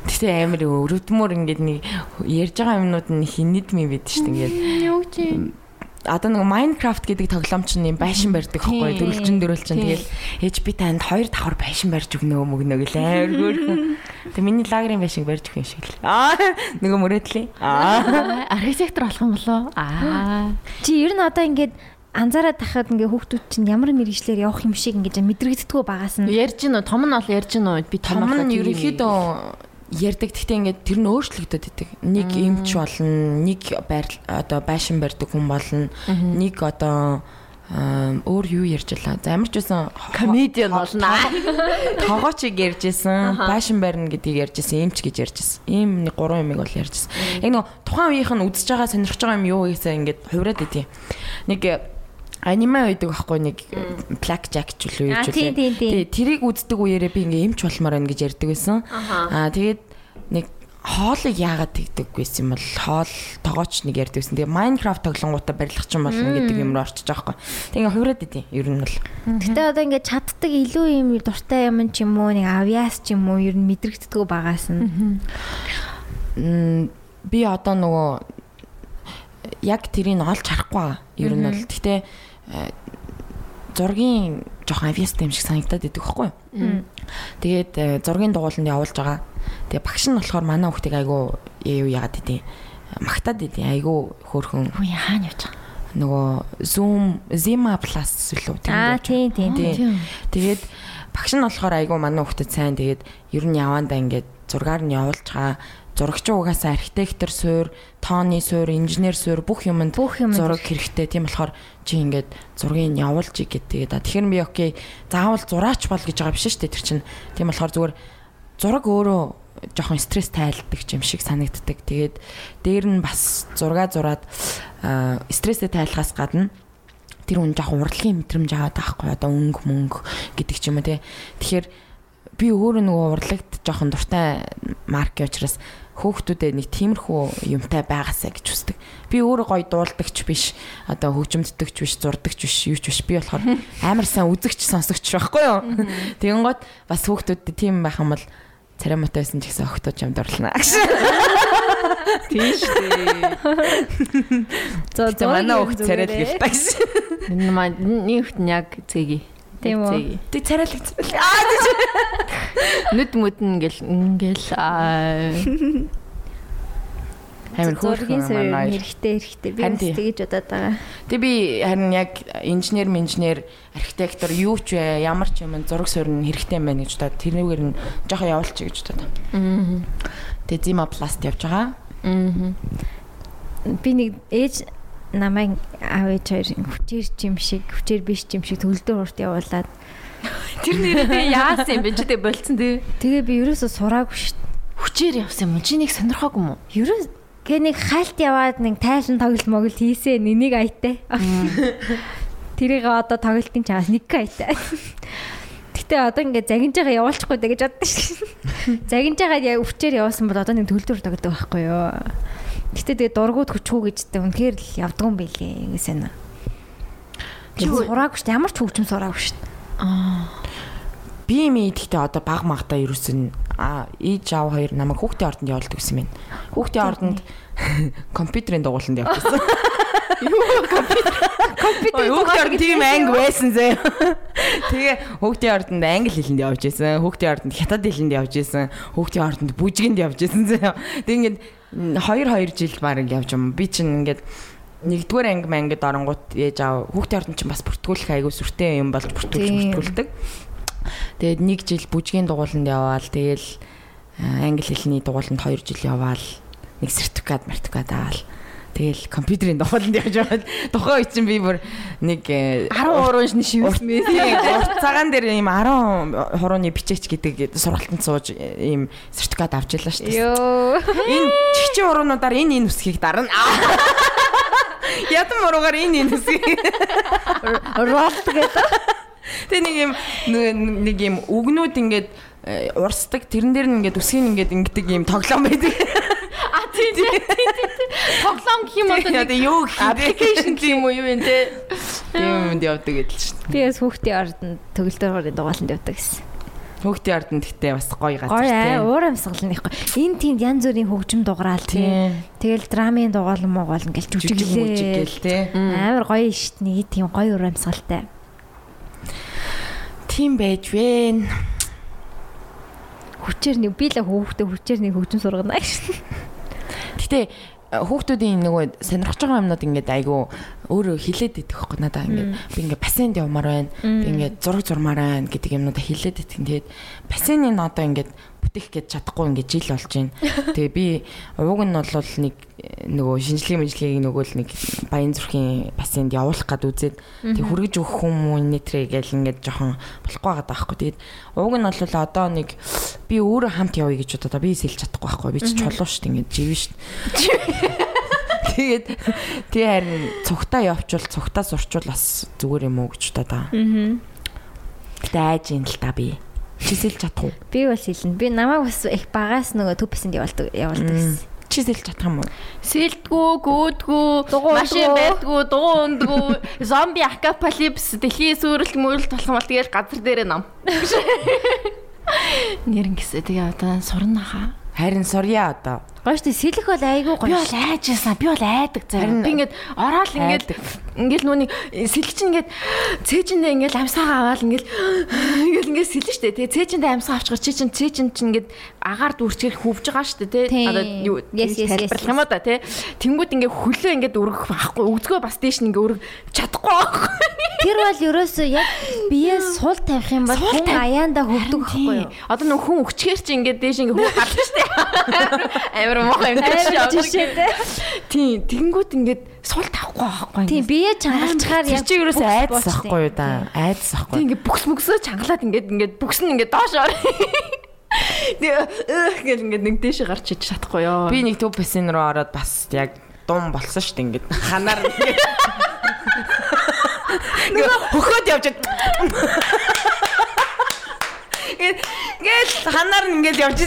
Тэгтээ амар өрөвдмөр ингээд нэг ярьж байгаа юмнууд нь хинэдми байд шүү дээ ингээд. Одоо нэг Minecraft гэдэг тоглоом чинь юм байшин барьдаг байхгүй дөрвөлжин дөрвөлжин тэгэл ээж би танд 2 давхар байшин барьж өгнө мөгнө гэл амар хөөрхөн. Тэг миний лагерын байшин барьж өгөх юм шиг л. Аа нөгөө мөрөөдлээ. Аа Архитектор болох юм болоо. Аа. чи ер нь одоо ингээд анзаараад тахад ингээ хүүхдүүд чинь ямар мэрэгчлэр явах юм шиг ингээ мэдрэгддэггүй багаас нь Ярьж гин үү? Том нь бол ярьж гин үү? Би том нь ерөнхийдөө ярддаг гэхдээ ингээд тэр нь өөрчлөгдөд идэг. Нэг эмч болно, нэг байр одоо байшин барьдаг хүн болно, нэг одоо өөр юу ярьж байлаа. За ямар ч байсан комедиан болно. Тогоочиг ярьжсэн, байшин барина гэдгийг ярьжсэн, эмч гэж ярьжсэн. Ийм нэг гурван юмыг бол ярьжсэн. Яг нөгөө тухайн үеийнх нь үзэж байгаа сонирхож байгаа юм юу гэсээ ингээд хувираад идэв. Нэг аниме байдаг байхгүй нэг Black Jack ч үлээ юу ч тий. Тэгээ тэрийг үздэг үеэрээ би ингээ эмч болмоор байна гэж ярьдаг байсан. Аа тэгээд нэг хоолыг яагаад тэгдэг байсан юм бол хоол тогооч нэг ярьдаг байсан. Тэгээ Minecraft тоглонгуудаа барилгах ч юм болно гэдэг юм руу орчиж байгаа байхгүй. Тэгээ хувираад идэв. Ер нь бол. Гэтэ одоо ингээд чаддаг илүү юм дуртай юм ч юм уу нэг авьяас ч юм уу ер нь мэдрэгддэггүй багаас нь би одоо нөгөө яг тэрийг олж харахгүй байгаа. Ер нь бол гэхдээ э, зургийн жоохон авьяастай юм шиг санагдаад идэг байхгүй юу? Тэгээд э, зургийн дугууланд явуулж байгаа. Тэгээ багш нь болохоор манай хүүхдийг айгу юу яагаад идэв. Магтаад идэв. Айгу хөөрхөн Үгүй хаана явж байгаа? нөгөө Zoom Zima Plus лөө аа тий тий Тийм. Тэгээд багш нь болохоор айгу манай хүүхдэд сайн тэгээд ер нь явандаа ингээд зургаар нь явуулж байгаа. Зурагч угаасаа архитектор суур, тооны суур, инженер суур бүх юмд Бүх юмд зураг хэрэгтэй. Тийм болохоор чи ингээд зургийг явуулж тэгээд тэгэхээр би окей заавал зураач бол гэж байгаа биш шүү дээ тэр чинь. Тийм болохоор зүгээр зураг өөрөө жоохон стресс тайлдаг юм шиг санагддаг. Тэгээд дээр нь бас зурга зураад аа, стрессээ тайлахаас гадна тэр хүн жоохон урлагийн мэдрэмж аваад байгаа хгүй одоо өнгө мөнгө гэдэг ч юм уу те. Тэгэхээр би өөрөө нөгөө урлагт жоохон дуртай марк учраас хөөхтүүдэд нэг тиймэрхүү юмтай байгаасаа гэж үздэг. Би өөрөө гоё дуулдагч биш, одоо хөгжимддэгч биш, зурдагч биш, юу ч биш. Би болохоор амар сайн үзэгч, сонсогч байхгүй юу? Тэгэнгүүт бас хөөхтүүдэд тийм байх юм бол цараматай байсан ч гэсэн охтоо чамд орлоо. Тийм шүү зөө За манай хөөхт царайд гэлтэй гэсэн. Энэ маань нэг хт нь яг цэги. Тийм үү? Тэг царайлагдсан байл. Нүд мүд ингээл ингээл аа Амар хөөрхөн манай хэрэгтэй хэрэгтэй. Би бас тэгэж бодоод байгаа. Тэг би харин яг инженер, инженер, архитектор юу ч вэ, ямар ч юм зураг суурь нь хэрэгтэй юм байна гэж бодоод тэрнүүгээр нь жоохон явуулчих гэж бодоод. Аа. Тэг Zima Plus явж байгаа. Би нэг ээж намайг аав ээж хоёр хүчээр жим шиг, хүчээр биш жим шиг төгөлдөр урт явуулаад Тэр нэрээ яасан юм бэ? Чи тэг болцсон тий. тэгээ би ерөөсө сураагүй шүү дээ. Хүчээр явсан юм? Чи нэг сонирхоогүй юм уу? Ерөөс гэ нэг хальт яваад нэг тайлан тоглолт моглолт хийсэн энийг айтай. Тэрийг одоо тоглолтын чаас нэг айтай. Гэтэ одоо ингээд загинж байгаа явуулчихгүй дэ гэж боддоо шүү. Загинж байгаад яг өвчээр явуулсан бол одоо нэг төлөвлөр тоглодог байхгүй юу. Гэтэ тэгээ дургууд хүчгүй гэж тэ үнэхээр л явдгүй юм билээ гэсэн. Чи сураагүй шүү дээ. Ямар ч хөгжим сураагүй шүү дээ. Би ми идэхдээ одоо баг магтаа ерөөсөн а ээж аав хоёр намайг хүүхдийн ордонд явуулдаг гэсэн юм. Хүүхдийн ордонд компьютерийн дугууланд явуулсан. Компьютер хүүхдийн ордонд тийм анги байсан зөө. Тэгээ хүүхдийн ордонд англи хэлэнд явж исэн. Хүүхдийн ордонд хятад хэлэнд явж исэн. Хүүхдийн ордонд бүжгэнд явж исэн зөө. Тэг ингээд 2 2 жил баг явж юм. Би чинь ингээд нэгдүгээр анги мангид оронгууд ээж аав хүүхдийн ордонд чинь бас бүртгүүлэх айгуу сүртэй юм болж бүртгүүлж Тийм. бүртгүүлдэг. Тэгээд нэг жил бүжгийн дугууланд яваал тэгэл а, англи хэлний дугууланд 2 жил яваал нэг сертификат мертификат аваал тэгэл компьютерийн дугууланд явж байгаа. Тухайн үед чинь би бүр нэг э, 13 шин шивсэн бэ. урт цагаан дээр ийм 10 хурууны бичээч гэдэг сургалтанд сууж э, ийм сертификат авч ялаа шүү дээ. Йоо. Энэ чигчэн уруунуудаар энэ энэ үсгийг дарна. Ядам уруугаар энэ энэ үсгийг Ролт гэдэг. Тэ нэг юм нэг- юм үгнүүд ингээд э, урсдаг тэрэн дээр нь ингээд үсгийг ингээд ингэдэг юм тоглоом байдаг. Тий тий тий. тий. Тоглоом гэх юм одоо нэг юу гэх юм аппликейшн гэх юм уу юу вэ те? Тийм юмд явдаг гэдэл шүү. Би бас хүүхдийн ордонд төгөлдөр дугааланд явдаг гэсэн. Хүүхдийн ордонд гэхдээ бас гоё газар тийм. уур амьсгал нэхгүй. Энд тэнд янз бүрийн хөгжим дугараал тийм. Тэгэл драмын дугаал муугаал ингээл Жүжиг мүжиг жүжиглээ. гэл тийм. Амар гоё шít нэг тийм гоё уур амьсгалтай. Тийм байж вэн. Хүчээр нэг би л хүүхдээ хүчээр нэг хөгжим сургана гэж. Гэтэ э, хүүхдүүдийн нөгөө сонирхож байгаа юмнууд ингээд айгу өөрөө хилээд идэх байхгүй надаа ингээд би ингээд бассейнд явмаар байна. Би ингээд зураг зурмаар байна гэдэг юмнуудаа хилээд идэх. Тэгээд бассейныг одоо ингээд бүтээх гэж чадахгүй ингээд жил болж байна. Тэгээ би ууг нь бол нэг нөгөө шинжлэх мэдлэгийг нөгөө л нэг баян зүрхийн бассейнд явуулах гад үзээд тэг хүргэж өгөх юм уу нэтрэ гэл ингээд жоохон болохгүй байгаа даахгүй. Тэгээд ууг нь бол одоо нэг би өөрөө хамт явъя гэж бодоо би сэлж чадахгүй байхгүй. Би ч чулуу дээ ингээд живэн дээ. Тэгээд тий харин цугтаа явчвал цугтаа сурчвал бас зүгээр юм уу гэж бодоо. Аа. Гэтэ айж ин л та би. Чи сэлж чадах уу? Би бас хэлнэ. Би намайг бас их багаас нөгөө төв персент явуулдаг явуулдаг гэсэн. Чи сэлж чадах юм уу? Сэлдгүү, гүүдгүү, машин байдгүү, дугуй ундгүү, зомби акапалипс, дэлхийн сүрэлт мөрөлт болох юм бол тэгэл газар дээрээ нам. Нэрэн гэсэ тэгээ одоо сурна хаа. Харин сурья одоо. Гоё штэ сэлэх бол айгүй Би гоё. бол айжсан. Би бол айдаг заяа. Би ингээд ороод ингээд ингээд нүуний сэлч ингээд цээжиндээ ингээд амьсгаа аваад ингээд ингээд ингээд сэлэн штэ. Тэгээ цээжиндээ амьсгаа авчихар чи чин цээжин чин ингээд агаар дүүрчээр хөвж байгаа штэ. Тийм. Одоо юу тайлбарлах юм да тий. Тэнгүүд ингээд хөлөө ингээд өргөх байхгүй. Өгзгөө бас дээш нь ингээд өрг чадахгүй байхгүй. Тэр бол ерөөсөө яг бие сул тавих юм бол хүн аяанда хөвдөг байхгүй юу? Одоо нөх хүн өчгөр чи ингээд дээш ингээд хүү гардаг штэ. Амар Амар гэж жишээ те. Тийм. Тэнгүүд ингээд сул тавахгүй байхгүй. Тийм бие чангалчаар Тэр чи бүхс айдас буучтай. ахгүй юу да? Айдас ахгүй. Тэг ингээд бүкс мөксөө чангалаад ингээд ингээд бүкс нь ингээд доош. Тэгээ гэл ингээд нэг дээш гарч иж чадахгүй ёо. Би нэг төв бассейн руу ороод бас яг дум болсон шүү дээ ингээд ханаар ингээд нөгөө хөхөөд явж Ингээд ханаар нь ингээд явж.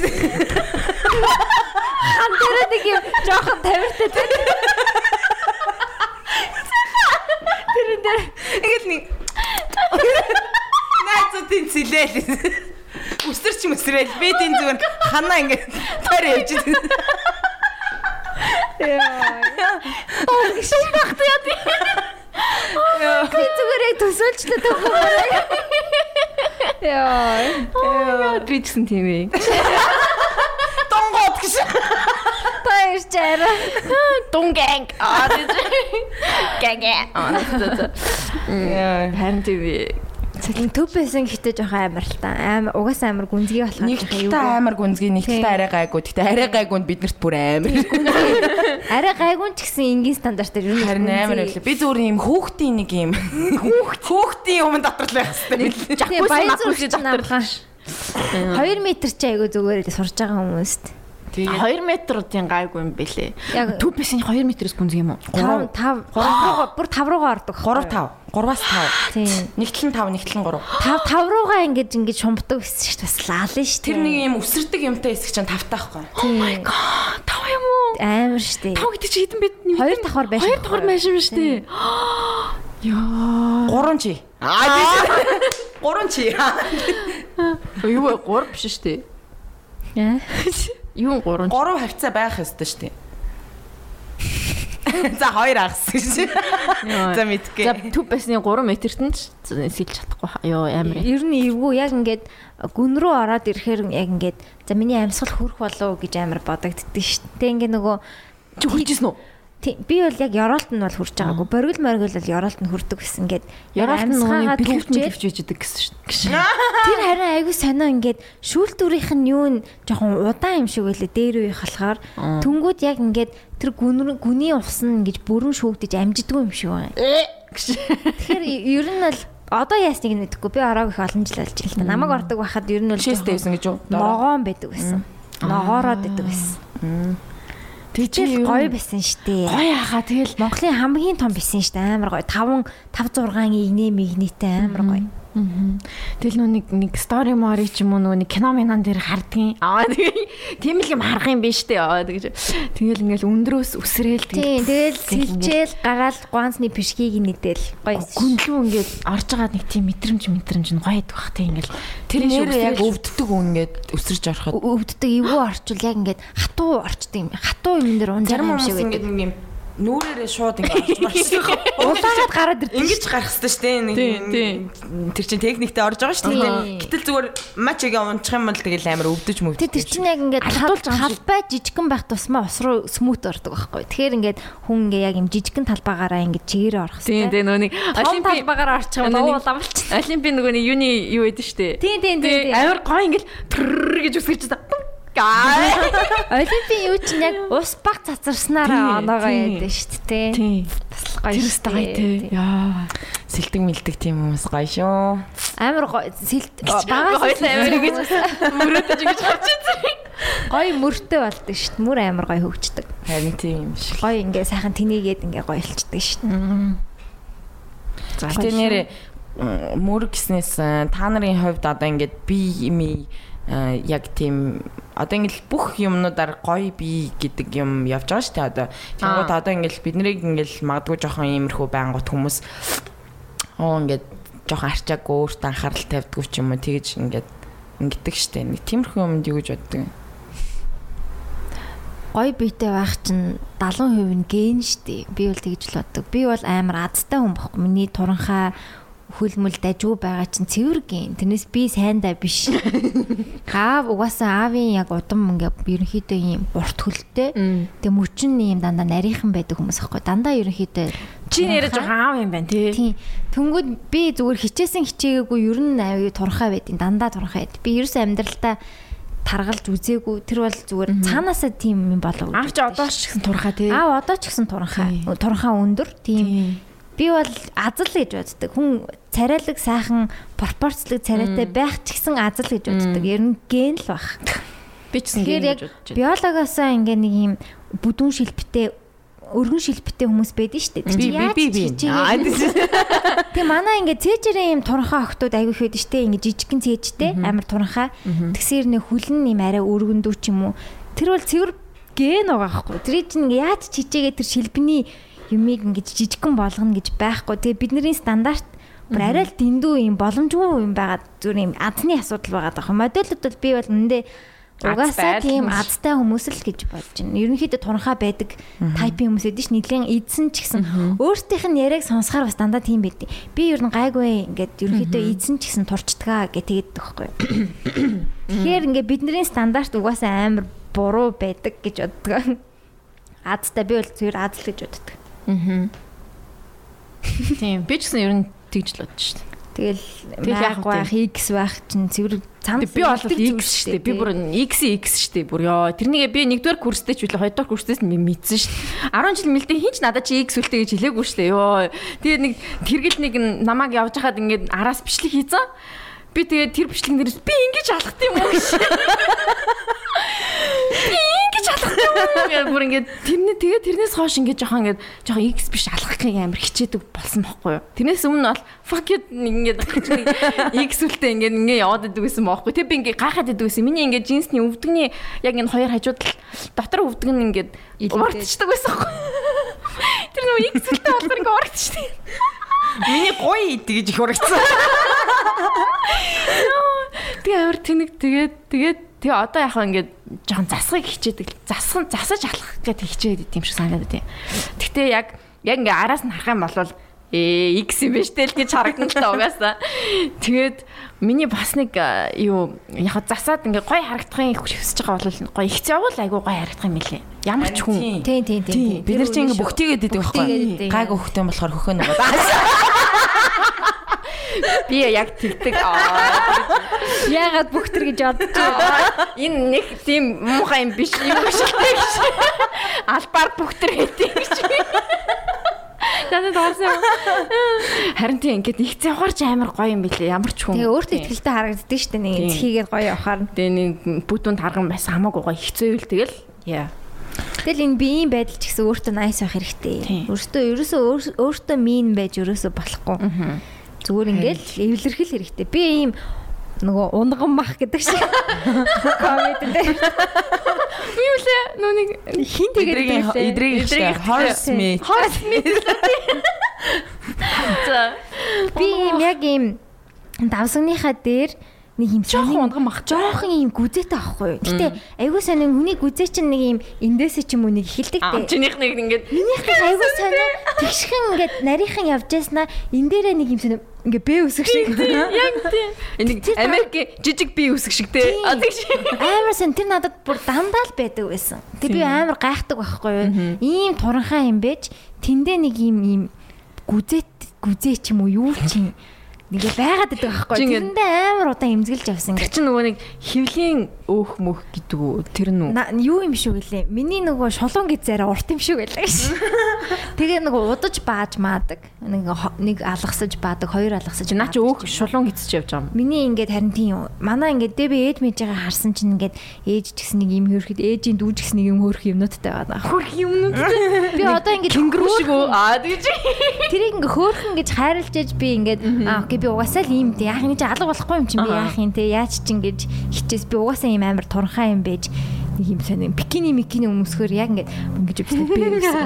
Хан дээрээ нэг юм жоохон тавиртай те. Тэрэн дээр ингээд нэг Наацуудын цилээл. Үсэрч мүсрээл би тийм зүгээр ханаа ингээд тойр явж исэн. Шум багт яа. Би зүгээр яг төсөөлчлээ төгөөрэй. Яа. би ч гэсэн тийм ээ. Донгоод гэж. Баярч арай. Дунганг. Аа тийм. Гэнгэ. Аа харин тийм Төв байсан гэхдээ жоохон амар л та. Амар угаасаа амар гүнзгий болохоор Нэг талаа амар гүнзгий, нэг талаа арай гайгүй. Гэтэ арай гайгүйнд биднэрт бүр амар. арай гайгүй ч гэсэн энгийн стандартаар ер нь Харин амар байлаа. Би зүгээр юм хүүхдийн нэг юм. Хүүхд хүүхдийн юм дотор л байх хэрэгтэй. Зүрх намхан. 2 м ч айгүй зүгээр л сурж байгаа хүмүүст. Тэгээ 2 метруудын гайгүй юм бэлээ. Яг- Төв бисний 2 метрээс гүнзгий юм уу? 5 5 3 бүр 5 руугаа ордог. 3 5. 3-аас 5. Тийм. Нэгтлэн 5, нэгтлэн 3. 5 5 руугаа ингэж ингэж шумбдаг гэсэн чинь бас лаална шүү. Тэр нэг юм өсөрдөг юмтай хэсэг чинь 5 таахгүй. тийм Тав юм уу? амар штэ. Тав гэдэг чи хэдэн бит? Хоёр давхар байсан. Хоёр давхар байсан ба штэ. Яа. 3 чи. Аа би 3 чи. Юу вэ? 3 биш штэ. Яа. Юу 3? 3 хавцаа байх ёстой шүү дээ. За хоёр агс гэж. За мэдгүй. За төв байсны 3 метрт нь ч сэлж чадахгүй. Йоо амар. Ер нь эвгүй яг ингээд гүн рүү ороод ирэхээр яг ингээд за миний амьсгал хүрх болов гэж амар бодогддөө шүү. Тэ ингээд нөгөө Чи хүрчихсэн үү? Би бол яг ёроолт нь бол хүрч байгаагүй. Боргил моргил бол ёроолт нь хүрдэг гэсэн Ягаад амьсгаагаа нөгөө бэлгэвч төвчээд мэлгэвч яждаг гэсэн шүү. тэр харин айгүй сонио ингээд шүүлтүрийнх нь юу н жоохон удаан юм шиг байлаа дээр үеих болохоор түнгүүд яг ингээд тэр гүн гүний ус нь ингэж бүрэн шүүгдэж амжидгүй юм шиг байна. Тэгэхээр ер нь бол одоо яасныг нь мэдэхгүй би ороог их олон жил болж байна. Намаг ордог байхад ер нь бол Шээстэй байсан гэж юу? ногоон байдаг байсан. Ногоороод байдаг байсан. Тэгэл гоё байсан штэ. гоё хаа тэгэл Монголын хамгийн том бисэн штэ амар гоё. 5 5 6 игнэ мигнэтэй амар гоё. Тэгэл нөө нэг нэг стори мори ч юм уу нөгөө нэг кино минан дээр хардгийн. Аа тэгээ тийм л юм харах юм биш үү? Аа тэгэж. Тэгэл ингээл өндрөөс үсрээл Тийм тэгэл тэгэл сэлжээл гараал гуанцны пишгийг нэдэл гоё. гүнлүү ингээд орж байгаа нэг тийм мэдрэмж мэдрэмж нь гоё идэх бах тийм ингээл Тэр нэр яг өвддөг үн ингээд өсөрч ороход. өвддөг эвгүй орчвол яг ингээд хатуу орчдөг юм. Хатуу юм дээр унжаа Зарим юм шиг хүмүүс байдаг. ингээд нэг юм нүрээрээ шууд ингээд орж марчихсан. Улаагаад гараад ирдэг. Ингэж гарах хэрэгтэй шүү дээ. Тийм, тийм. тэр чинь техниктэй орж байгаа шүү дээ. Тийм. Гэтэл зүгээр мачигээ унчих юм бол тэгэл амар өвдөж мөвдөж. Тэр чинь яг ингээд шиг. талбай жижигхэн байх тусмаа ус руу смут ордог байхгүй. Тэгэхээр ингээд хүн ингээ яг юм жижигхэн талбайгаараа ингээд чигээрээ орох Тийм хэрэгтэй. тийм нөгөө нэг Том олимпи талбайгаараа орчих юм Нөгөө бол нэг- улаамлч. олимпи нөгөө юуны юу байдаг штэ. Тийм тийм тийм. тийм. Амар гоё ингээл трррр гэж үсгэж та. Гай. Олимпийн юу чинь яг ус баг цацарснараа оноогоо яадаг шүү дээ. Гоё Тэр шүү өстэй гоё дээ. тий. Яа. сэлдэг мэлдэг тийм хүмүүс гоё шүү. Амар гоё сэлт багаас амар гэж мөрөөдөж ингэж хавчихсан. гоё мөртэй болдог шүү дээ. Мөр амар гоё хөгждөг. Харин тийм юм шиг. Гоё ингээ сайхан тэнийгээд ингээ гоё илчдэг шүү дээ. Гэтэ нэрээ мөр гиснээс э, та нарын хувьд одоо ингээд би ими яг тийм одоо ингээд бүх юмнуудаар гоё би гэдэг юм явж байгаа шүү дээ одоо. Тэгвэл одоо ингээд бид нарыг ингээд магадгүй жоохон иймэрхүү байнгут хүмүүс оо ингээд жоохон арчаагүй өөртөө анхаарал тавьдгүй ч юм уу тэгэж ингээд ингэдэг шүү дээ. Нэг тиймэрхүү юмд юу гэж боддог юм. Гоё биетэй байх чинь 70% нь шүү дээ. Би бол тэгж л боддог. Би бол амар азтай хүн баггүй. Миний туранхаа хөлмөл дажгүй байгаа чинь цэвэр ген. Тэрнээс би сайндаа биш. Аав угаасаа аавын яг удам ингээ ерөнхийдөө ийм урт хөлтэй. Тэгээ мөчн ийм дандаа нарийнхан байдаг хүмүүс аахгүй. Дандаа ерөнхийдөө Чи нэрэ жоо аав юм байна тий. Тэнгүүд би зүгээр хичээсэн хичээгээгүй ер нь аюу туранхай байдیں۔ Дандаа туранхай байд. Би ерөөсөө амьдралдаа таргалж үзээгүй. Тэр бол зүгээр цаанаасаа тийм юм болов. Аав чи одоо ч гэсэн турхаа тий. Аав одоо ч гэсэн туранхай. Туранхай өндөр. Тийм. Би бол азал гэж боддог. Хүн царайлаг сайхан пропорцлог царайтай байх ч гэсэн азал гэж боддог. Ер нь ген л баг. Би ч гэсэн яг гэж байна. биологоосаа ингээ нэг юм бүдүүн шилбэтэй өргөн шилбэтэй хүмүүс байдаг шүү дээ. Би би би Тэгээ манай ингээ цээжэрээ юм туранхай охтууд аягүй их байдаг штэ ингээ жижигхэн цээжтэй амар туранхай. Тэгсээр нэ хүлэн юм арай өргөндөө ч юм уу. Тэр бол цэвэр ген байгаа байхгүй. Тэр чинь ингээ яаж ч хичээгээд тэр шилбэний юмыг ингээ жижигхэн болгоно гэж байхгүй. Тэгээ бидний стандарт бүр арай л дэндүү юм боломжгүй юм байгаа зүгээр юм адны асуудал байгаа даа. Модельд бол би бол үндэ Угаасаа тийм азтай хүмүүс л гэж бодож байна. Ерөнхийдөө туранхай байдаг тайпын хүмүүс эдэж нэлээд эдсэн ч гэсэн өөртөөх нь яриаг сонсохоор бас дандаа тийм байдаг. Би ер нь гайгүй ингээд ерөнхийдөө эдсэн ч гэсэн турчдгаа гэж тэгээд байхгүй. Тэгэхээр ингээд бидний стандарт угаасаа амар буруу байдаг гэж боддог. Азтай би бол зүгээр аз л гэж боддог. Аа. Тийм. Би ч гэсэн ер нь тэгж л бодож шүү дээ. Тэгэл яг байх X байх чинь цэвэр цам Би бол X шүү дээ. Би бүр X X шүү дээ. Бүр ёо. Тэрнийг би нэгдүгээр курстэй ч үлээ хоёрдугаар курстэйс нь мэдсэн шүү дээ. 10 жил мэлдээ хинч надад чи X үлтэй гэж хэлээгүй шүү дээ. Ёо. Тэгээ нэг тэргэл нэг намайг явж хахад ингээд араас бичлэг хийцэн. Би тэгээ тэр бичлэг нэрс би ингэж алхах юм уу гэж. Би алхах юм гэж бүр ингээд тэрний тэгээ тэрнээс хойш ингээд жоохон ингээд жоохон X биш алхахыг амар хичээдэг болсон байхгүй юу. Тэрнээс өмнө бол fuck you ингээд X үлтэй ингээд ингээд яваад идэг гэсэн байхгүй. Тэг би ингээд гайхаад идэг гэсэн. Миний ингээд джинсний өвдөгний яг энэ хоёр хажууд дотор өвдөг нь ингээд уртчдаг байсан байхгүй. Тэр нөгөө X үлтэй болохоор ингээд уртчдаг. Миний гоё тэгж их урагцсан. Тэгээ амар тэнэг тэгээд тэгээд тэгээ одоо яг ингээд жоохон засгыг хичээдэг. Засхан засаж алах гэдэг хичээд идэм шиг санагдаад тийм. Гэхдээ яг яг ингээ араас нь харах юм бол ээ X юм биш тэл гэж харагдан л та угаасаа. Тэгээд миний бас нэг юу яг засаад ингээ гой харагдахын хүсэж байгаа бол гой ихц явал айгу гой харагдах юм билээ. Ямар ч хүн. Тийм тийм тийм. Бид нар чинь ингээ бүхтийгээд идэг байхгүй. идэг. Гайгүй хөхтэй болохоор хөхөө нөгөө. Би яг тэгдэг. Аа Яагаад бүхтэр гэж бодож байна? энэ нэг тийм муухай юм биш юм шилтэй гэж. Албаар бүхтэр хэдий гэж. Надад орсон. Харин тийм ингээд их завгарч амар гоё юм билээ. Ямар ч хүн. Тэгээ өөртөө ихтэй харагддаг шүү дээ. Нэг Тийм. зхийгээд гоё явахаар. Тэгээ нэг бүтүүнд харган байсан хамаагүй гоё хэцүүвэл тэгэл. Яа. Тэгэл энэ би ийм байдал ч гэсэн өөртөө nice байх хэрэгтэй. Өөртөө ерөөсөө өөр- өөртөө mean байж ерөөсөө болохгүй. Зүгээр ингээл эвлэрхэл хэрэгтэй. Би ийм нөгөө унган мах гэдэг шиг комеди дээр Юу лээ нэг хин тэгээд Эдрийн ихтэй horse meat. мэт. За. би яг ийм давсагныхаа дээр нэг юм Жохон унган мах. жоохон ийм гүзээтэй авахгүй юу. Гэтэ айгуу сонин хүний гүзээ чинь нэг ийм эндээсээ ч юм уу нэг эхэлдэг дээ. чинийх нэг ингээд Минийх айгуу сонин тэгшхэн ингээд нарийнхан явж яснаа энэ дээрээ нэг юм сонин ингээ бэ үсэг шиг яг тийм. Энийг Америк жижиг бие үсэг шиг те. Амар сан тэр надад бүр дандаа л байдаг байсан. Тэг би амар гайхдаг байхгүй юу? Ийм туранхаа юм байж тэндээ нэг ийм ийм гүзээт гүзээ ч юм уу юу ч юм ингээ байгаад байдаг байхгүй Чи ингээд- Тэрэндээ амар удаан авсан Тэр ингээ. чинь нөгөө нэг хөвлийн өөх мөх гэдэг үү? Тэр нь үү? Юу юм шүү гэлээ. Миний нөгөө шулуун гэж зараа урт юм шүү гэлээ. Тэгээ нөгөө удаж бааж маадаг. Нэг нэг алгасаж баадаг, хоёр алгасаж. Наа чи өөх юм шулуун гисэж явж байгаа юм. Миний ингээд харин тийм манай ингээд дэ би ээж мэжээгээ харсан чинь ингээд ээж ч гэсэн нэг юм хөөрөхөд ээжийн дүү ч гэсэн нэг юм хөөрөх юмнуудтай байгаа. Хөрх юмнууд. Би одоо ингээд Кенгуру шиг? Аа тэгэж. Тэрийг ингээ хөөхөн гэж хайрлаж ээж би ингээд аа окей би угаасаа л ийм дээ. Яах чи алга болохгүй юм чи би яах юм те. Яаж ч ингэж хичээс би угаасаа ийм амар туранхай юм байж нэг юм сонир бикини микини өмсгөр яг ингээд ингэж өвсөд би ингээд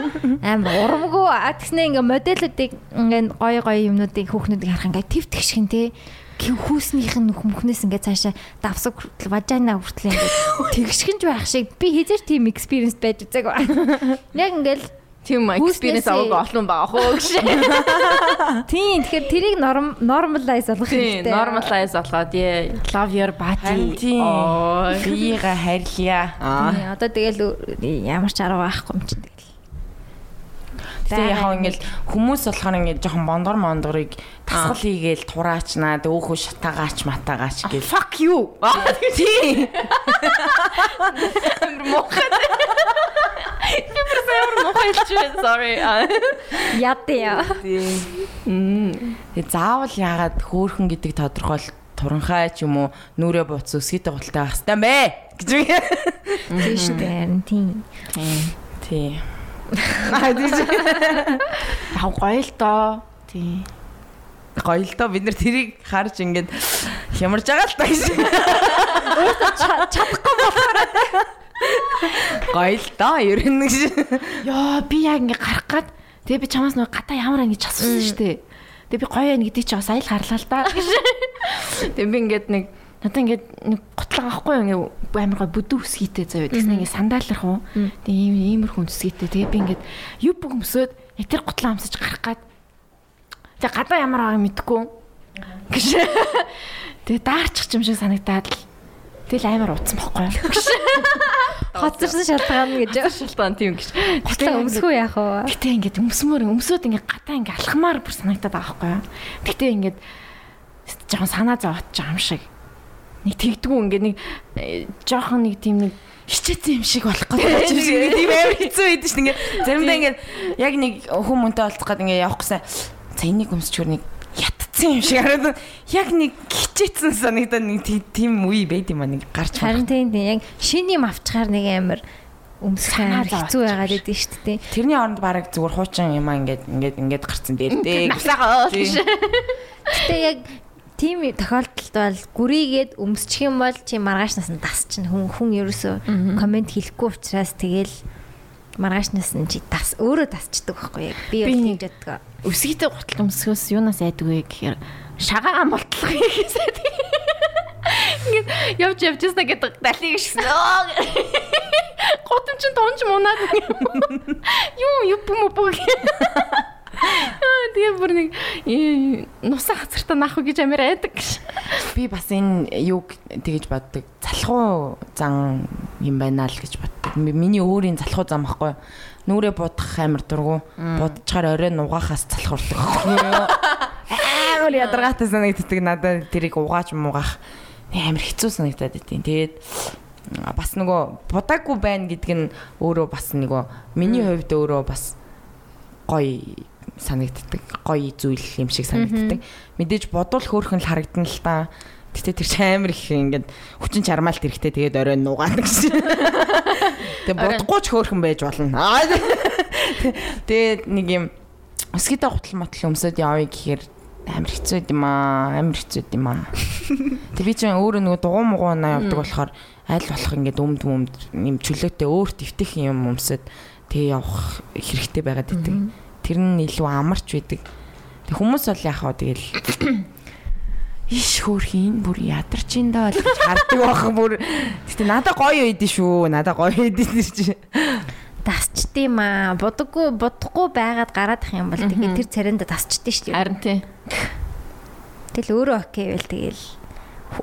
амар урамгүй тэгснэ ингээ модельүүдийг ингээ гоё гоё юмнуудыг хүүхнүүдийг харах ингээ тв тэгшхэн гин хүүснийх нь нүх мөхнөөс ингээ цаашаа давсаг хүртэл важайна хүртэл ингээ тэгшгэнж байх шиг би хизээч тийм экспириенс байж үзег. Яг ингээл Тийм experience аваагүй олон байгаа хөө гэж. Тийм тэгэхээр тэрийг норм нормалайз болгох Тийм, normalize болгоод яа love your body. тийм. Оо. Биега харьлаа. Аа. Одоо тэгэл ямар ч арга байхгүй юм чинь. Тэгээ яг ингээл хүмүүс болохоор ингээд жоохон бондор мондорыг тасгал хийгээл тураачнаа өөхөө шатаагаач матаагаач гэл. Fuck you. Аа тийм. Мохот. Ямар сайн мохот чи sorry. Аа. Яд яа. Тэгээ заавал яагаад хөөхөн гэдэг тодорхойл туранхай ч юм уу нүрэ буц өсгийтэй гуталтай байх хэвээр бэ гэж. Тийм шүү дээ. харин Тийм. Тий. Яг гоё л доо. Тийм. Гоё л доо бид нар тэрийг харж ингээд хямарж байгаа л та гэж. Чадахгүй болохоор Гоё л доо ер нь гэж. Йоо би яг ингээ гарах гад тэгээ би чамаас нэг гадаа ямар ингэж асуусан шүү дээ. Тэгээ би гоё байна гэдгийг чи бас аял харлаа л да. Тэгээ би ингээд нэг надаа ингээд нэг готлог авахгүй юу ингээ амар гоё бүдүү үсгийтэй заяа. Тэгснэ ингээ сандаалрах уу. Тэгээ ийм иймэрхүү үсгийтэй. Тэгээ би ингээд юу бүх өмсөд яг тэр готлоо амсаж гарах гад Тэгээ гадаа ямар байгааг мэдэхгүй. Гэж. Тэгээ даарчих юм шиг санагдаад л. Тэгэл амар утсан бохгүй юу? Хоцорсон шалтгаан гэж. Шалтгаан тийм гэж. Гэтэ өмсгөө яах вэ? Гэтэ ингээд өмсмөр өмсөд ингээд гадаа ингээд алхмаар бүр санагдаад байгаа байхгүй юу? Гэтэ ингээд жоохон санаа зовоод байгаа юм шиг. Нэг тэгдгүү ингээд нэг э, жоохон нэг тийм нэг хичээсэн юм шиг болох гэдэг юм шиг тийм амар хэцүү байдаг шүү дээ. Ингээд заримдаа ингээд яг нэг хүн мөнтэй олцох гэдэг ингээд явах гэсэн. За энийг өмсчөр нэг ятцсан юм шиг хараад яг нэг хичээсэн санагдаад нэг тийм үе байд юм аа нэг гарч Харин тийм тийм яг шин юм авчихаар нэг амар өмсөх амар Санаа хэцүү байгаад байдаг шүү дээ. Тэрний оронд баг зүгээр хуучин юм аа ингээд ингээд ингээд гарцсан дээр дээ. навсагаа гэж. Гэтэ яг тийм тохиолдолд бол гүрийгээд өмсчих юм бол чи маргааш нас нь тасчихна. Хүн хүн ерөөсөө комент хийхгүй учраас тэгэл маргааш нас нь чи тас өөрөө тасчдаг байхгүй яг. Би бол тэгж яддаг. Өсгийтэй гутал өмсгөөс юунаас айдгүй гэхээр шагаан болтлох хийхээсээ тийм. Ингээд явж явж ясна гэдэг далийг шигсэн. Готом чин тонч мунаад юу юу юм уу Тэгээ бүр нэг э, нусаа хацартаа наах уу гэж амир айдаг. Би бас энэ юг тэгэж боддог. Залхуу зан юм байна л гэж боддог. Ми- Миний өөрийн залхуу зам байхгүй. юу? Нүрээ будах амар дургу. Будчихаар орой нугаахаас залхуурдаг. Амар ядаргаатай санагддаг надад тэрийг угааж муугах амар хэцүү санагдаад байдیں۔ Тэгээд бас нөгөө будаагүй байна гэдг нь өөрөө бас нөгөө миний хувьд өөрөө бас гоё санагддаг. Гоё зүйл юм шиг санагддаг. Мэдээж бодвол хөөрхөн л харагдана л та. Гэтэ тэр чинь амар их ингээд хүчин чармаалт эрэхтэй тэгээд орой нугаадаг шин. Тэгээ бодохгүй ч хөөрхөн байж болно. Тэгээд нэг юм өсгийдэ гутал мотл өмсөд явъя гэхээр амар хэцүү юм аа. Амар хэцүү юм аа. Тэг би чинь өөрөө нөгөө дугуй муугана явдаг болохоор аль болох ингээд өмд өмд юм чөлөөтэй өөр твтэх юм өмсөд тэгээ явах хэрэгтэй байгаад байдаг. Тэр нь илүү амарч байдаг. Тэг хүмүүс бол яхаа тэгэл иш хөөрхи энэ бүр ядарч ин даа л гэж хардаг байх бүр. Гэтэ надад гоё байдэн шүү. Надад гоё байдэн чи. Тасчт юм аа. Будаггүй будахгүй байгаад гараад ах юм бол тэгээд тэр царинда тасчт шүү. Харин тий. Тэгэл өөрөө окей байл тэгэл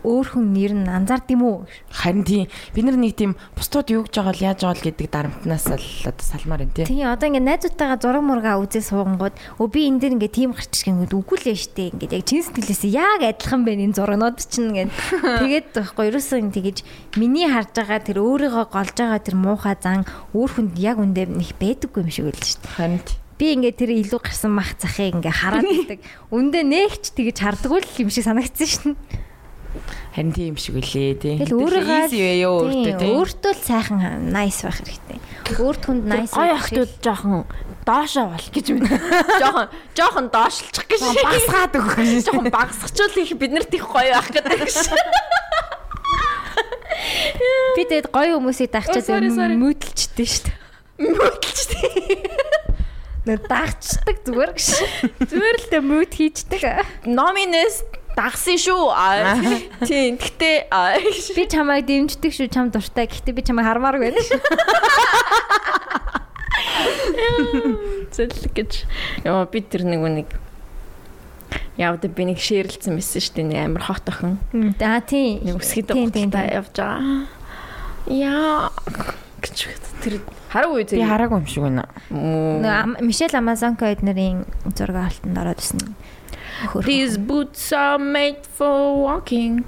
өөр хүн нэр нь анзаард юм уу? Харин тийм бид нар нэг тийм бусдууд юу гэж байгаа л яаж байгаа л гэдэг дарамтнаас л одоо салмаар энэ тий. Тийм одоо ингээ найзуудтайгаа зураг мурга үзээ суугангууд өө би энэ дэр ингээ тийм гарч гингүүд үгүй л штэ ингээ яг чин сэтгэлээс яг адилхан байна энэ зурагнууд чинь ингээ тэгээд байхгүй ерөөсөө тэгэж миний харж байгаа тэр өөрийгөө голж байгаа тэр муухай зан өөр хүнд яг үндэ нэг байдаггүй юм шиг байл штэ Харин тий. би ингээ тэр илүү гарсан мах захыг ингээ хараад байдаг үндэ нэгч тэгэж хардггүй л юм шиг санагдсан шин Харин тийм шиг үлээ тий. Тэгэл өөрийгөө юу өөртөө тий. өөртөө л сайхан nice байх хэрэгтэй өөрт хүнд nice байх охтууд жоохон доошоо бол гэж байна. Жоохон жоохон доошлчих гэж. Басгаад өгөх. Жоохон багсгчул их бид нарт их гоё байх гэдэг гэж. Би тэгээд гоё хүмүүсийг Ой, дагчаад мөдөлчдөө шүү дээ. Мөдөлчтэй. Нэг дагчдаг зүгээр гэж. Зүгээр л тэ мөд хийчдэг. Номинес дагсан шүү. Тийм. Гэтэ Би чамайг дэмждэг шүү, чам дуртай. Гэхдээ би чамайг хармааргүй байна шүү. зэлэг гэж. Яа би тэр нэг нэг явд би нэг шеэрлсэн мессеж шүү дээ амар хот охин. Аа тийм. Нэг тийм, гуталтай явж байгаа. Яа гэж тэр хараагүй Би тэр. хараагүй юм шиг байна. Мишель Амазонко эднэрийн зураг алтанд ороод ирсэн. These boots are made for walking.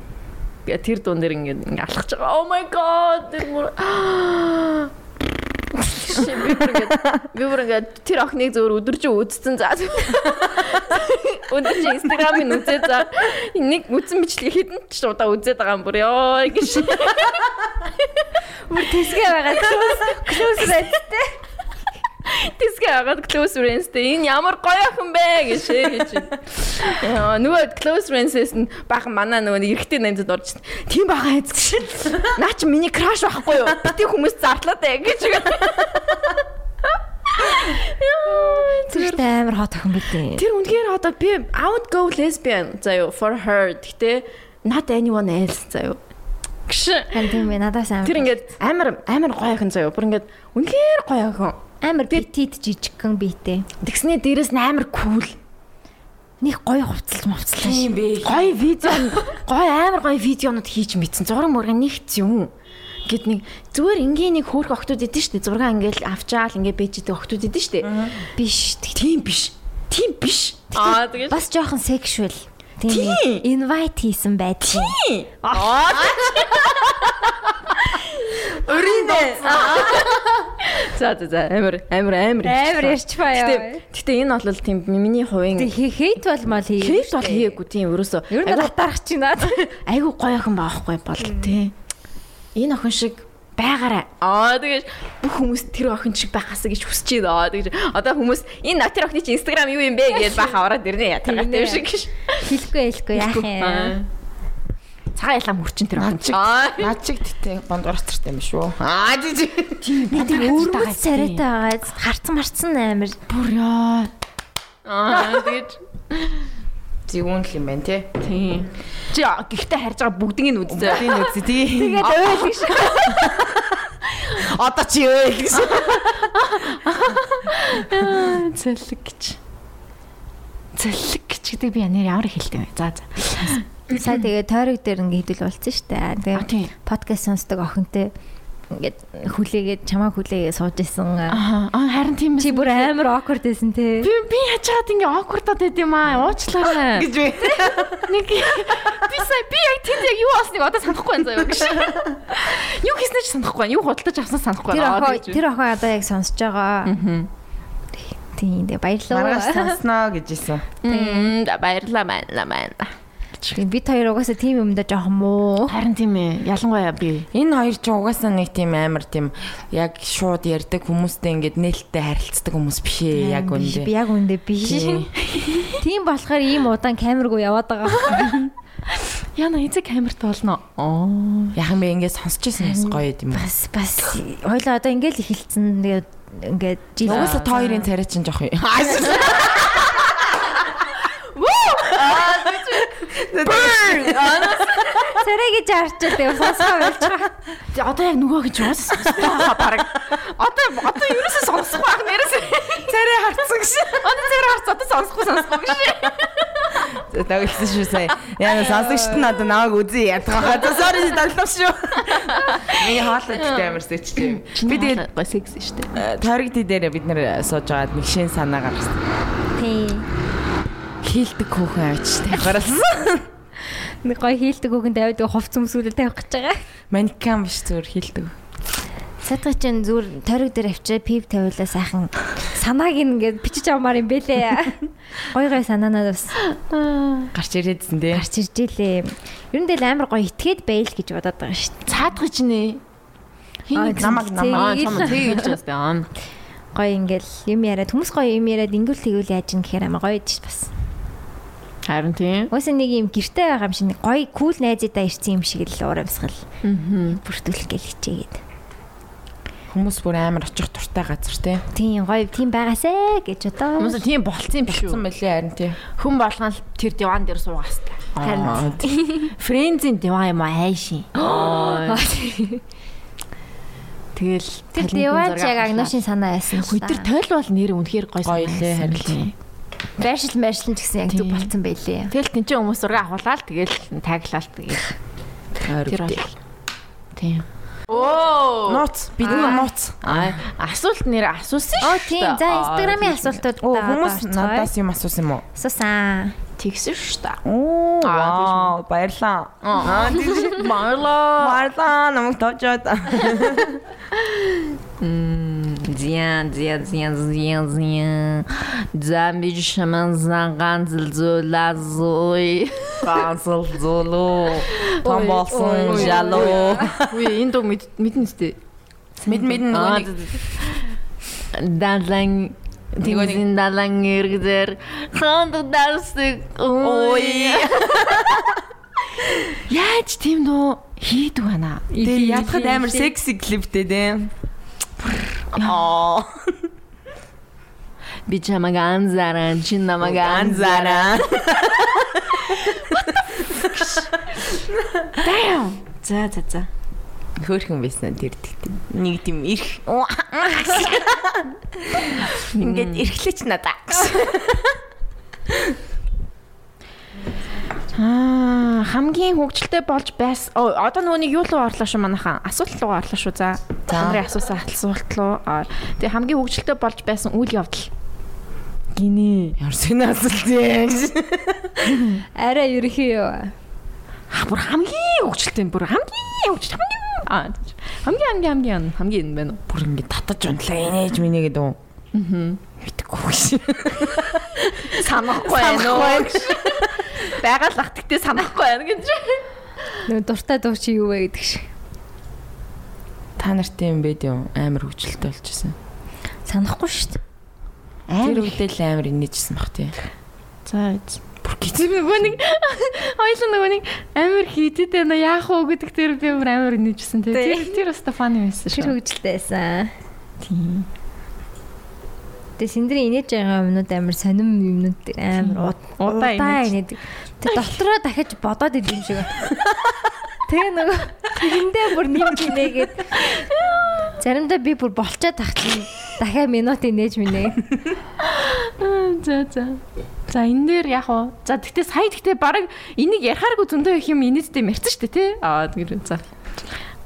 Би тэр дуун дээр ингээд ингээд алхаж байгаа. Oh my god. Тэр бүр би бүр ингээд тэр охиныг зөвөр өдөржин үзсэн за. Өдөржин инстаграмын үзээ за. Нэг үзэн бичлэг хэдэн ч удаа үзээд байгаа юм бүр ёо гэж. Бүр тэсгээ байгаа. Close friendтэй. Тэсгээ агаад close friends-тэй энэ ямар гоё охин бэ гэж шээ гэж. Яа нөгөө close friends-с нь баахан манаа нөгөө эрэгтэй найзад орж ирсэн. Тийм бага айц гэж. Наа чи миний crush байхгүй юу? Бити хүмүүс зартлаа дээ гэж. Тэр амар хот охин битээ. Тэр үнээр одоо би would go lesbian заяо for her. Гэтэ not anyone else заяо. Гш. Хан тийм ээ надаас амар. Тэр ингээд амар амар гоё охин заяо. Бүр ингээд үнээр гоё охин. Амар petit жижигхэн биетэй. Тэгснээ дээрэс нь амар cool. нэг гоё хувцалж мовцлаа Тийм бэ. Гой видео гой амар гой видеонууд хийж мэдсэн. Зураг мурга нэгц юм. Гэт нэг зүгээр ингийн нэг хөөх охтууд идэв штэ. Зураг ингээл авчаал ингээ бэжтэй охтууд идэв штэ. биш. Тийм биш. Тийм биш. Аа тэгээд Бас жоохон sexual. Тийм. Invite хийсэн байдаг. өрөндөө. За за за амар амар амар. Амар ярьчихваа Гэтэ яа. гэтэ энэ бол тийм миний хувийн хейт бол мал хий. хейт бол хийгээгүй тийм ерөөсөө. Ер нь атарах чинь наад. айгу гоё охин баахгүй бол тий. Энэ охин шиг байгаарай. Аа тэгэж бүх хүмүүс тэр охин шиг байхасаа гэж хүсэж байна. Аа тэгэж одоо хүмүүс энэ тэр охины чи инстаграм юу юм бэ гэж баха ороод ирнэ ятаргатай юм шиг гэж. Хэлэхгүй хэлэхгүй яах юм. Цагаан ялам хүрчин тэр охин. Аа наад чиг тэтэ бондгор цартай юм шүү. Аа тийм. Тэр өөрөөс царайтай байгаа. Харцсан марцсан амар. бүр яа. Аа тэгэж Зүүн л юм байна те. тийм. Чи гэхдээ харж байгаа бүгдийг нь үзсэн. Тийм үгүй тий. Тэгээд ойл гэж. Одоо чи өө гэж. Цэлэг гэж. Цэлэг гэж гэдэг би ямар хэлдэг вэ? За за. Сая тэгээ тойрог дээр ингээ хэдүүл дээ. А, Тэгээ подкаст сонсдог охинтой ингээд хүлээгээд чамаа хүлээгээд сууж исэн. Аа аа, харин тийм Чи бүр амар awkward байсан те. би би хачаад ингээ awkward-аад байд юм аа. Уучлаарай. Гэж вэ. Нэг би сая би яг тэнд яг юу болсныг одоо санахгүй байна заяа гэж. Юу хийснээ ч санахгүй байна. Юу худалдаж авсан санахгүй Тэр байна. охин тэр охин одоо яг сонсож байгаа. Тийм тэгээ баярлалаа. Маргааш сонсноо гэж исэн. тийм баярлаа баярлаа баярлаа. Тийм, Бид хоёр угаасаа тийм юмдаа жоохон муу. Харин тийм ээ. Ялангуяа би. Энэ хоёр ч угаасаа нэг тийм амар тийм яг шууд ярддаг хүмүүстэй ингээд нээлттэй харилцдаг хүмүүс биш ээ яг үндэ. Би яг үндэ биш. Тийм. Болохоор ийм удаан камергүй яваад байгаа. Яна эцэг камерт болно. Оо. Яхан бэ ингээд сонсч ирсэн бас гоё юм. Бас бас хоёлаа одоо ингээл эхэлсэн. Тэгээд ингээд жил Угаасаа та хоёрын царай чинь жоох юм. царай гэж харчаад тэгээ сонсгоо байлчаа. Одоо яг нөгөө гэж уус сонсох баг. Одоо одоо ерөөсөө сонсохгүй байх нэрээс. Царай харцсан гэж. Одоо зэрэг харц одоо сонсохгүй сонсохгүй гэж. Дагуулсан шүү сая. Яна сонсогчт нь одоо намайг үзье ядгаа. Sorry даглав шүү. Миний хаалт ихтэй амар сэчтэй. Би тэгээд секс шүү дээ. тойрог дээр бид нэр сууж байгаад нэг шин санаа гаргасан. Тийм. Хийлдэг хөөхөн авчтай. Гаралсан. Нэг гоё хийлдэг хүүхэн давид хувц өмсгүүдэд тавих гэж байгаа. Манкан биш зүгээр хийлдэг. Садгай чинь зүгээр тойрог дээр авчираа пип тавиулаа сайхан санааг ингээд бичиж авмаар юм бэлээ. Гой гой санаанаа бас Гарч ирээдсэн тий. гарч ирж илээ. Ер нь дээл амар гоё итгээд байл гэж бодоод байгаа шүү дээ. Цаадгүй ч нэ. Аа, намайг зэ- Аа зэ- чам тэгж бас дээ. Гоё ингээл юм яриад хүмүүс гоё юм яриад ингүүл тэгүүл яаж ин гэхээр амар гоё идэж бас. Харин тийм. Уус нэг юм гэртэй байгаа юм шиг гоё кул найзуудаа ирсэн юм шиг л урамсгал. Аа. Бүртгүүлэх гээл хичээгээд. Хүмүүс бүр амар очих туртай газар тий. Тийм гоё тийм байгаасаа гэж одоо. Хүмүүс тийм болцсон үү? мөлий харин тий. Хүн болгон л тэр диван дээр суугаас та. Харин Френзийн диван юм аа хайшин. Тэгэл тэр диваач яг агношийн санаа байсан л Хөөе тэр тойл бол нэр үнэхээр гоё Гоё лээ, харин. Байршил байршил ч гэсэн яг зүг болцсон байлээ. Тэгэл тэн чинь хүмүүс зураг авахлаа л тэгэл таглаа л тэгэл. Тэр бол. Тийм. Оо. Нууц бидний нууц. Аа асуулт нэр асуусан Оо шүү тийм. дээ. За инстаграмын асуултууд Оо хүмүүс надаас юм асуусан юм уу? Сусан. Тэгсэн шүү дээ. Оо Аа, баярлаа. Аа тийм марлаа. Баярлаа намайг тоочоод. Зян зян зян зян зян. Замбиж шаман занган зэлзүүлазой. Ганцл зулуу. Том болсон жалуу. Үе энэ дуу мэднэ үстэй. Мэд мэдэн нөгөө Тэгвэл далан иргдэр ханд дарсыг ой. Яаж тийм дуу хийдэг байна? Тэгээ ядахад амар секси клиптэй дээ. Аа. Би чамаг анзааран, чи намайг анзааран. Damn. За за за. Хөөрхөн байсан тэр тэгтээ. Нэг тийм ирэх. Ингээд эрхлэж надаа. Аа, хамгийн хөвгчлөлтэй болж байс. Оо, одоо нөгөөнийг юу руу орлоо шүү манайхан? Асуулт руу орлоо шүү. За. Та нарын асуусан асуулт руу. Тэгээ хамгийн хөвгчлөлтэй болж байсан үйл явдал. Гинэ. Ямар сони асуулт юм. Арай ерхий юу? Бүр хамгийн хөвгчлөлтэй бүр хамгийн хөвгчлөлтэй хамгийн аа хамгийн хамгийн хамгийн хамгийн энэ байна? Бүр ингэ татаж унтлаа инээж минь гэдэг үү? Аа. Мэдгүй шээ. Санахгүй байна уу? Байгаль ах тэгтээ санахгүй байна гэж. Нөгөө дуртай дуу чи юу вэ гэдэг шиг. Та нартай юм бэ юм амар хөвчлөлтэй болчихсон. Санахгүй шүү дээ. Тэр үедээ л амар инээжсэн баг тий. За. Бүр Чи нөгөө нэг хоёул нөгөө нэг амар хийдэд байна яах вэ гэдэг тэр би бүр амар инээжсэн тий. Тэр тэр бас фаны байсан Тэр шүү. хөвгөлтэй байсан. Тийм. Тэгээ синдрийн инээж байгаа юмнууд амар сонирм юмнууд дээр амар Удаа инээдэг. Тэгээ дотроо дахиж бодоод идэв юм шиг. Тэгээ нөгөө тэрэндээ бүр нэм гинэгээд заримдаа би бүр болчоод тахлаа. Дахиад минут инээж минэ. Аа, За за. За энэ дээр яг уу. За тэгтээ сая тэгтээ баг энийг ярихааргүй зөндөө их юм инээдтэй мэрцэн штэ тий. Аа тэгэр за.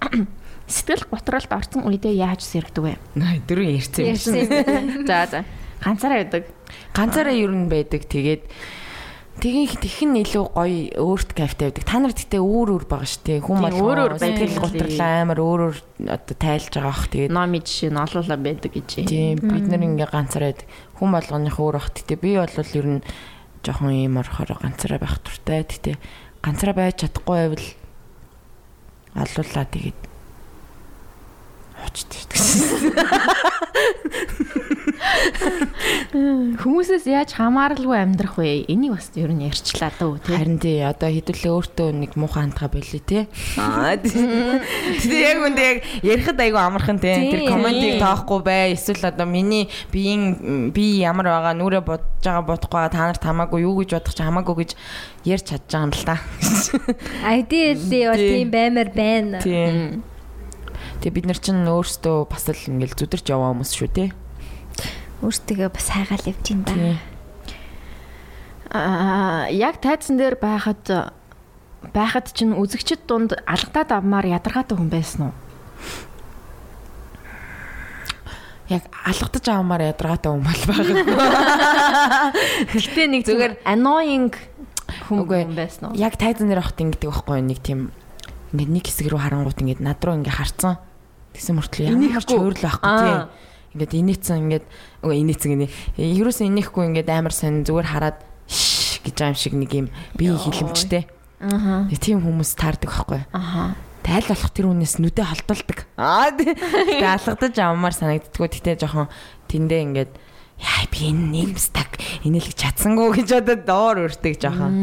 Сэтгэл готролд орсон үедээ яаж сэргдэг вэ? Дөрөв ярьсан юм. Юм. За за. Ганцаараа байдаг. Ганцаараа ер нь байдаг. Тэгээд тэгин тэгхэн илүү гоё өөрт кайфтай байдаг. Та нар гэтээ өөр өөр байгаа шүү дээ. Хүн бол өөр өөр байдаг. готрлаа амар өөр өөр одоо тайлж байгаа бах. Тэгээд Номи жишээ нь олоолаа байдаг гэж. тийм бид нар ингээ ганцаараа. Хүн болгоных өөр бах. Гэтээ би бол ер нь жоохон ийм орохоор ганцаараа байх туртай. Гэтээ ганцаараа байж чадахгүй байвал алуулаа тэгээд очт шүү дээ. Хүмүүсээс яаж хамааралгүй амьдрах вэ? Энийг бас ер нь ярьчлаа дөө тий. Харин тий одоо хэдүүлээ өөртөө нэг муухай хандгаа болий тий. Аа тий яг үндэ яг ярихад айгу амархан тий. Тэр комментиг тоохгүй бай. Эсвэл одоо миний биеийн би ямар байгаа нүрэ бодож байгаа бодохгүй та нарт хамаагүй юу гэж бодох чи хамаагүй гэж ярьж чадж байгаа юм л та. Ideally бол Тийм. баймаар байна. Тийм. Тэгээ бид нар чинь өөрсдөө бас л ингээл зүдэрч яваа хүмүүс шүү тий. Өөртөө бас хайгаал явж да. Тий. Аа яг тайзан дээр байхад байхад чинь үзэгчд дунд алгадаад авмаар ядаргаатай хүн байсан уу? Яг алгадаж авмаар ядаргаатай хүн бол байгаа. Гэтэ нэг Зүгээр annoying хүн байсан уу? Яг тайзан дээр ахт ингэдэг байхгүй нэг тийм ингээд нэг хэсэг рүү харангуут ингээд над руу ингээ харцсан. Тэгсэн мөртлөө ямар ч хөөрлөө байхгүй Аа. тий. Ингээд инээцэн ингээд үгүй инээцэн гинэ. Ерөөсөө инехгүй ингээд амар сонь зүгээр хараад гэж аим шиг нэг юм бие хилэмжтэй. Тэг тийм хүмүүс таардаг байхгүй? Аха. Тайл болох тэр хүнээс нүдэ холдуулдаг. Аа тэгээ алгадаж авмаар санагддггүй. Тэгтээ жоохон тэндээ ингээд яа би энэ нэмстаг инээлгэж чадсангүй гэж одоо доор өртөг жоохон.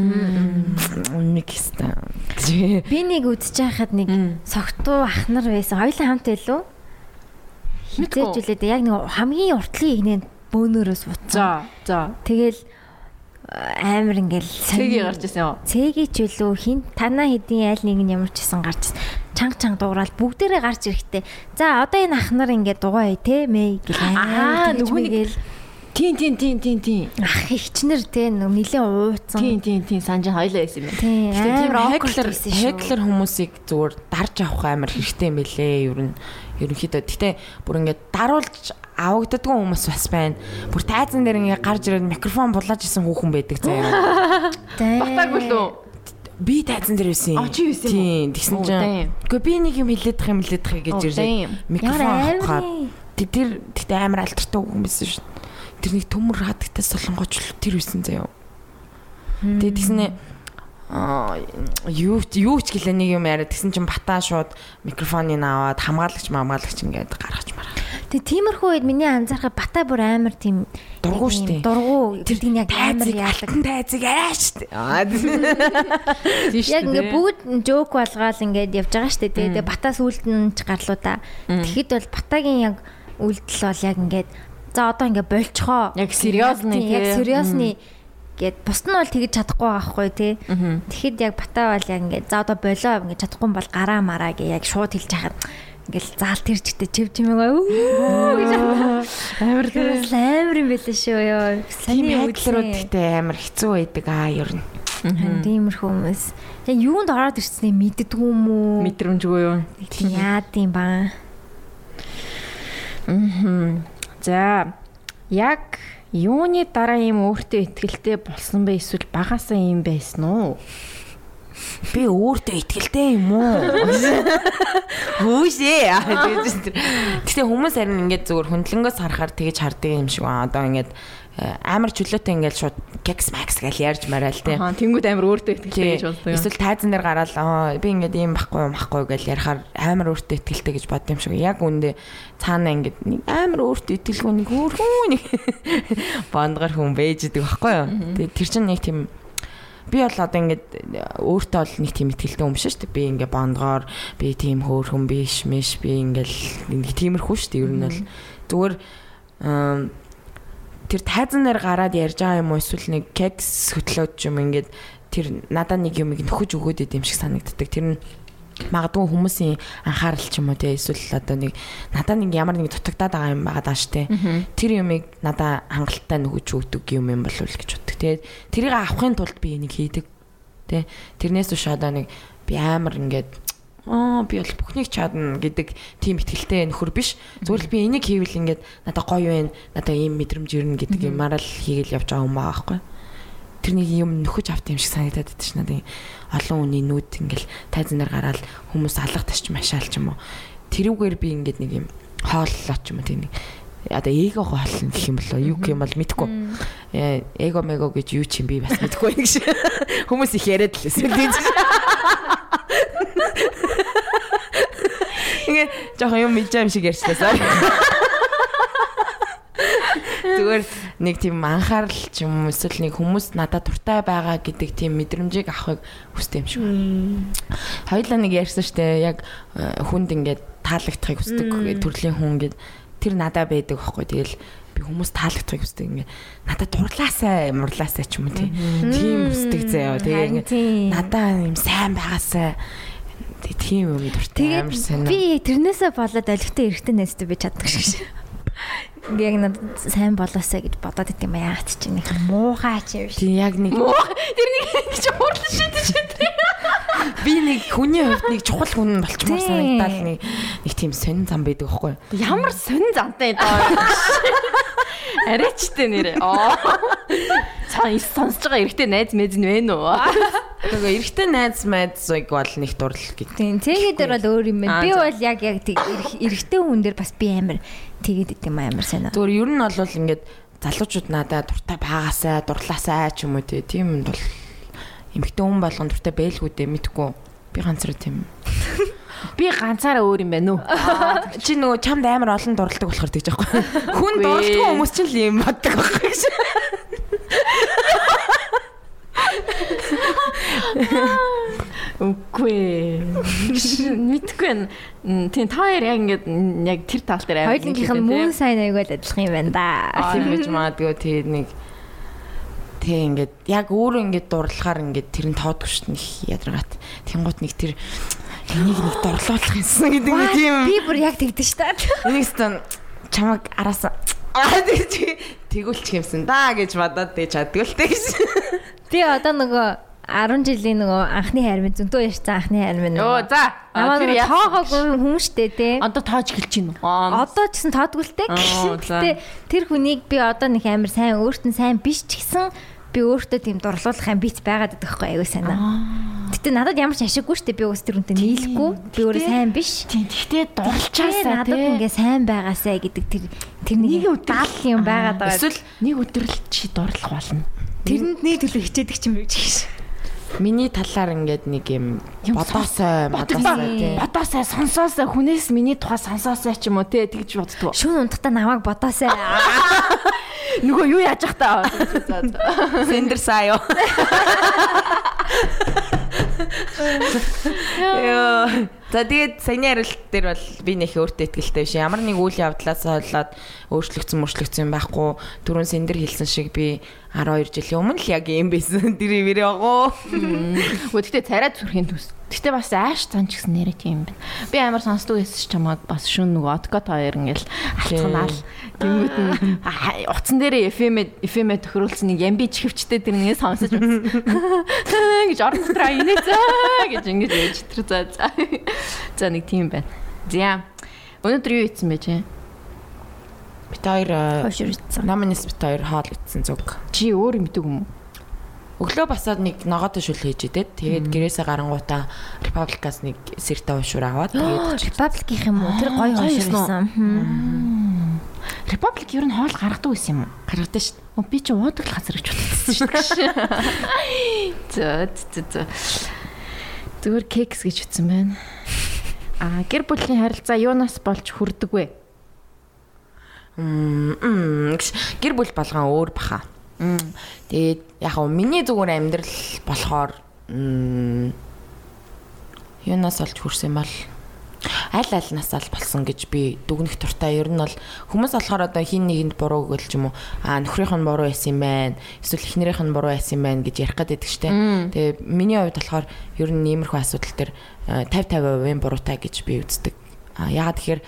Нэг хэвээр. Би нэг үдчих байхад нэг согтуу ах нар байсан. Хоёулаа хамт байлуу. Мэдгүй. Хизээж үлээд яг нэг хамгийн уртлын игнээ бөөнөрөөс утсан. За. Тэгэл а, амар ингээл Цэгийг гарч ирсэн юу? Цэгийг ч үлээ хин танаа хэдийн айл нэг нь ямар ч гэсэн гарч ирсэн. чанга чанга дуурал бүгдээрээ гарч ирэхтэй. За одоо энэ ах нар ингээд дугаа те мэй гэл Аа, нөгөө нэг- Тийм тийм тийм тийм тийм. ах ихчнэр те нэг нилээ ууцсан. Тийм тийм тийм санаж хойлоо байсан юм байна. Тийм Тийм хеклер байсан шүү. хеклер хүмүүсийг зүгээр дарж авах амар хэрэгтэй юм билээ. Ер нь ерөнхийдөө. Гэтэ бүр ингээд даруулж авагддаггүй хүмүүс бас байна. Бүр тайзан дээр ингээд гарч ирээд микрофон булааж исэн хүүхэн байдаг заяа. Тийм. Батаагүй лөө. Би тайзан дээр байсан. А, чи байсан юм? Тийм. Тэгсэн чинь үгүй би нэг юм хэлээдэх юм хэлээдэх гэж ирээд damn. микрофон амар тэр тэгтээ амар алдартай байсан шүү. Тэр нэг төмөр хадагтай солонгоч тэр байсан заяа. Тэгээд тэгснэ аа юу юу ч гэлээ нэг юм яриад тэгсэн чинь батаа шууд микрофоныг аваад хамгаалагч хамгаалагч ингээд гаргаж мараа. Тэг тиймэрхүү үед миний анзаархад бата бүр амар тийм Дургуй тийм штэ. Дургуй. Тэр тийм яг амар алтан тайзыг арай Тийм Яг ингээ бүгд жоок болгоол ингээд явж байгаа штэ. Тэгээ батаас үлд нь ч гарлуу да. Тэгэхэд бол батагийн яг үлдэл бол яг ингээд за одоо ингээ болцохоо. Яг сериосны Тийм, Яг тий. сериосны гэд бусд нь бол тэгж чадахгүй байхгүй тий. Тэгэхэд яг бата бол яг ингээд за одоо болоо ингээд чадахгүй бол гараа мараа гэ яг шууд хэлж хахад ингээл заал тэр чигтээ чив чимээгаа өө гэж амар Тэр бас амар юм байлаа шүү ёо. Саний үйлсээ. гэхдээ амар хэцүү байдаг аа ер нь. Тиймэрхүү хүмүүс. Яг юунд ороод ирснээ мэддэггүй юм уу? Мэдрэмжгүй юу? Тийм яад юм ба. Мм. За яг юуны дараа юм өөртөө ихтгэлтэй болсон бэ эсвэл багасаа юм байсан уу? Би өөртөө ихтгэлтэй юм уу? Хүүшээ. Гэтэ хүмүүс харин ингээд зүгээр хөндлөнгөөс харахаар тэгэж харддаг юм шиг байна. Одоо ингээд амар чөлөөтэй ингээд шууд кекс макс гэж ярьж мараал те. Аа тэнгууд амар өөртөө ихтгэлтэй гэж боддог. Эсвэл тайзан дээр гараад аа би ингээд ийм байхгүй юм байхгүй гэж ярихаар амар өөртөө ихтгэлтэй гэж бод юм шиг. Яг үндэ цаана ингээд амар өөртөө ихтгэлгүй нэг хөөрхөн нэг бондгор хүн байж идэг байхгүй юу. Тэр чинь нэг тийм би бол одоо ингээд өөртөө бол нэг тийм ихтгэлтэй юм шиг шүү дээ. Би ингээд бондгоор би тийм хөөрхөн биш мэш би ингээд нэг тиймэрхүү шүү дээ. Ер нь бол зүгээр ам, тэр тайзан дээр гараад ярьж байгаа юм уу эсвэл нэг кекс хөтлөөд юм ингээд тэр надаа нэг юм нөхөж өгөөд идэм шиг санагддаг. Тэр нь магадгүй хүмүүсийн анхаарал ч юм уу те эсвэл одоо нэг надаа нэг ямар нэг дутагдаад байгаа юм байгаа даа штэ. Тэр юмыг надаа хангалттай нөхөж өгдөг юм юм болов уу гэж боддог. Тэгээд тэрийг авахын тулд би энийг хийдэг. Тэ тэрнээс одоо нэг би амар ингээд Аа би бол бүхнийг чадна гэдэг тийм ихтгэлтэй нөхөр биш. Зүгээр л би энийг хийвэл ингээд надад гоё байна. Надад ийм мэдрэмж ирнэ гэдэг юмараа л хийгээл явж байгаа юм байхгүй. Тэрний юм нөхөж авт юм шиг санагдаад байдаг ш надад олон хүний нүд ингээл тайзан дээр гараад хүмүүс алга тасч машаал ч юм уу. Тэрүүгээр би ингээд нэг юм хооллоо ч юм уу тийм нэг одоо эго хоолно гэх юм болоо юу юм бол мэдгүй. Э, Эго мего гэж юу ч юм би бас мэдгүй юм шиг. Хүмүүс их яриад л байсан. Ингээ жоохон юм мэдэж юм шиг ярьчлаа. Зүгээр нэг тийм анхаарал ч юм эсвэл нэг хүмүүс надад дуртай байгаа гэдэг тийм мэдрэмжийг авахыг хүсдэг юм шиг байна. Хоёлаа нэг ярьсан штэ яг э, хүнд ингээд таалагдахыг хүсдэг төрлийн хүн ингээд тэр надад байдаг байхгүй тэгэл би хүмүүс таалагдахыг хүсдэг. Ингээд надад дурлаасаа мурлаасаа ч юм уу тийм хүсдэг заяа. Тэгээ ингээд тийм. надаа юм сайн байгаасаа тийм юм дуртай амар сайн. би тэрнээсээ болоод олигтой эрэхтэн нэстэй би чаддаг шиг. Ингээ яг надад сайн болоосаа гэж бодоод идэм юм яагаад ч нэг муухай ч юм шиг. Тийм яг нэг Тэр нэг гэж хурдан шидэж шидэж. би нэг хүний хувьд нэг чухал хүн болчмоор Тийм. санагдаад нэг нэг тийм сонин зам байдаг байхгүй юу? Ямар сонин зантай доо. Арайчтай нэрээ. Цаа ис сонсож байгаа эрэгтэй найз мэз нь вэ нөө? Тэгээ эрэгтэй найз майзыг бол нэг дурлал гэдэг. Тийм тэгээд дээр бол өөр юм байна. Би бол яг яг эрэгтэй хүн дээр бас би амар тэгээд идэм амар сайн. Зүгээр ер нь бол ингээд залуучууд надад дуртай байгаасаа, дурлаасаа ч юм уу тий. Тийм юм бол эмэгтэй хүн болгон дуртай байлгүй дээ мэдгүй. Би ганцраа тийм. Би ганцаараа өөр юм байна уу? Чи нөгөө чамд амар олон дурладаг болохоор тэгж байхгүй. Хүн дурддаг хүмүүс ч л юм боддог байхгүй гэж. Үгүй. Мэдгүй байна. Тийм та хоёр яг ингээд яг тэр тал дээр амар Хоёулынх нь мөн сайн аягүй л адилхан юм байна да. Тийм байж магадгүй тий нэг тий ингээд яг өөрөө ингээд дурлахаар ингээд тэр нь тоодгүй шүү дээ нэг ядаргаат. Тэнгуут нэг тэр энийг нэг дурлуулах юмсан гэдэг нэг тийм Би бүр яг тэгдэж штэ. энийг стон чамаг араасан аа тий тэгүүлчих юмсан да гэж бодоод тий чадгуултай гэж. Би одоо нөгөө 10 жилийн нөгөө анхны хайр минь зөнтөө ярьсан анхны хайр минь. Оо за. Намаа нөгөө тоогоогүй хүн штэ те. Одоо тоож эхэлж байна уу? Одоо ч гэсэн тоодгүлтэй. Аа, за. Гэтэ тэр хүнийг би одоо нэг амар сайн өөрт нь сайн биш ч гэсэн би өөртөө тийм дурлуулах амбиц байгаад байдаг хгүй аягүй сайн. Гэтэ надад ямар ч ашиггүй штэ би ус тэр үнтэй нийлэхгүй. Би өөрөө сайн биш. Тийм Тэ дурлчаасаа надад ингээ сайн байгаасаа гэдэг тэр тэр Нэг нэг гал юм байгаад байгаа. Эсвэл нэг өдөр л чи дурлах болно. Тэрний төлөө хичээдэг ч юм биш. Миний талаар ингээд нэг юм модоосоо тий. Бодоосаа сонсоосаа хүнээс миний тухай сонсоосаа ч юм уу те тэгж боддгоо. Шүүн унтахтаа намайг бодоосаа. Нөгөө юу яаж ах та. Сендер сая. Йоо. За тэгээд саяны хариулт дээр бол би нэх өөртөө ихтэй биш. Ямар нэг үйл явдлаас болоод өөрчлөгдсөн мөрчлөгдсөн байхгүй. Түрүүн сэндэр хэлсэн шиг би 12 жилийн өмнө л яг юм байсан. Тэр яриагоо. Өө тэгтээ царай зүрхийн төс. Гэтэ бас ааш цан ч гэсэн нэрээ тийм байна. Би амар сонсдог байсан ч чамаад бас шүн нөгөө откот хоёр ингээл алцганаал. Тэнгүүд нь утсан дээрээ FM FM тохируулсан нэг ямби чихвчтэй тэр нэг сонсож байсан. гэж орон дотроо инээзээ гэж ингэж яж тэр за за. За нэг тийм байна. За. Өнөөдөр юу ийцэн бэ чи? Бит хоёр э, намынс бит хоёр хаал итсэн зүг. Чи өөр мэддэг юм уу? Өглөө басаад нэг ногоотой шүл хийж идэт. Тэгээд гэрээсээ гарангуудаа Republicas нэг сэртэ уушуур аваад тэгээд Republic юм уу? Тэр гоё Гоё уу? Republic ер нь хоол гаргадаг байсан юм уу? гаргадаг шүү. Оо би чи уудаг л газар гэж бодсон шүү дээ. За за. Зүгээр кекс гэж утсан байна. А гэр бүлийн харилцаа юунаас болж хүрдэг вэ? Мм гэр бүл болгон өөр баха. Тэгээд яг нь миний зүгээр амьдрал болохоор юунаас олж хүрсэн юм бол аль аль насаал болсон гэж би дүгнэх туртай. Ер нь бол хүмүүс болохоор одоо хин нэгэнд буруу гэл ч юм уу аа нөхрийнх нь буруу байсан юм байна. Эсвэл эхнэрийнх нь буруу байсан юм байна гэж ярих гэдэг штеп. Тэгээ миний хувьд болохоор ер нь иймэрхүү асуудал төр 50 50% буруутай гэж би үздэг. Аа ягаад тэгэхээр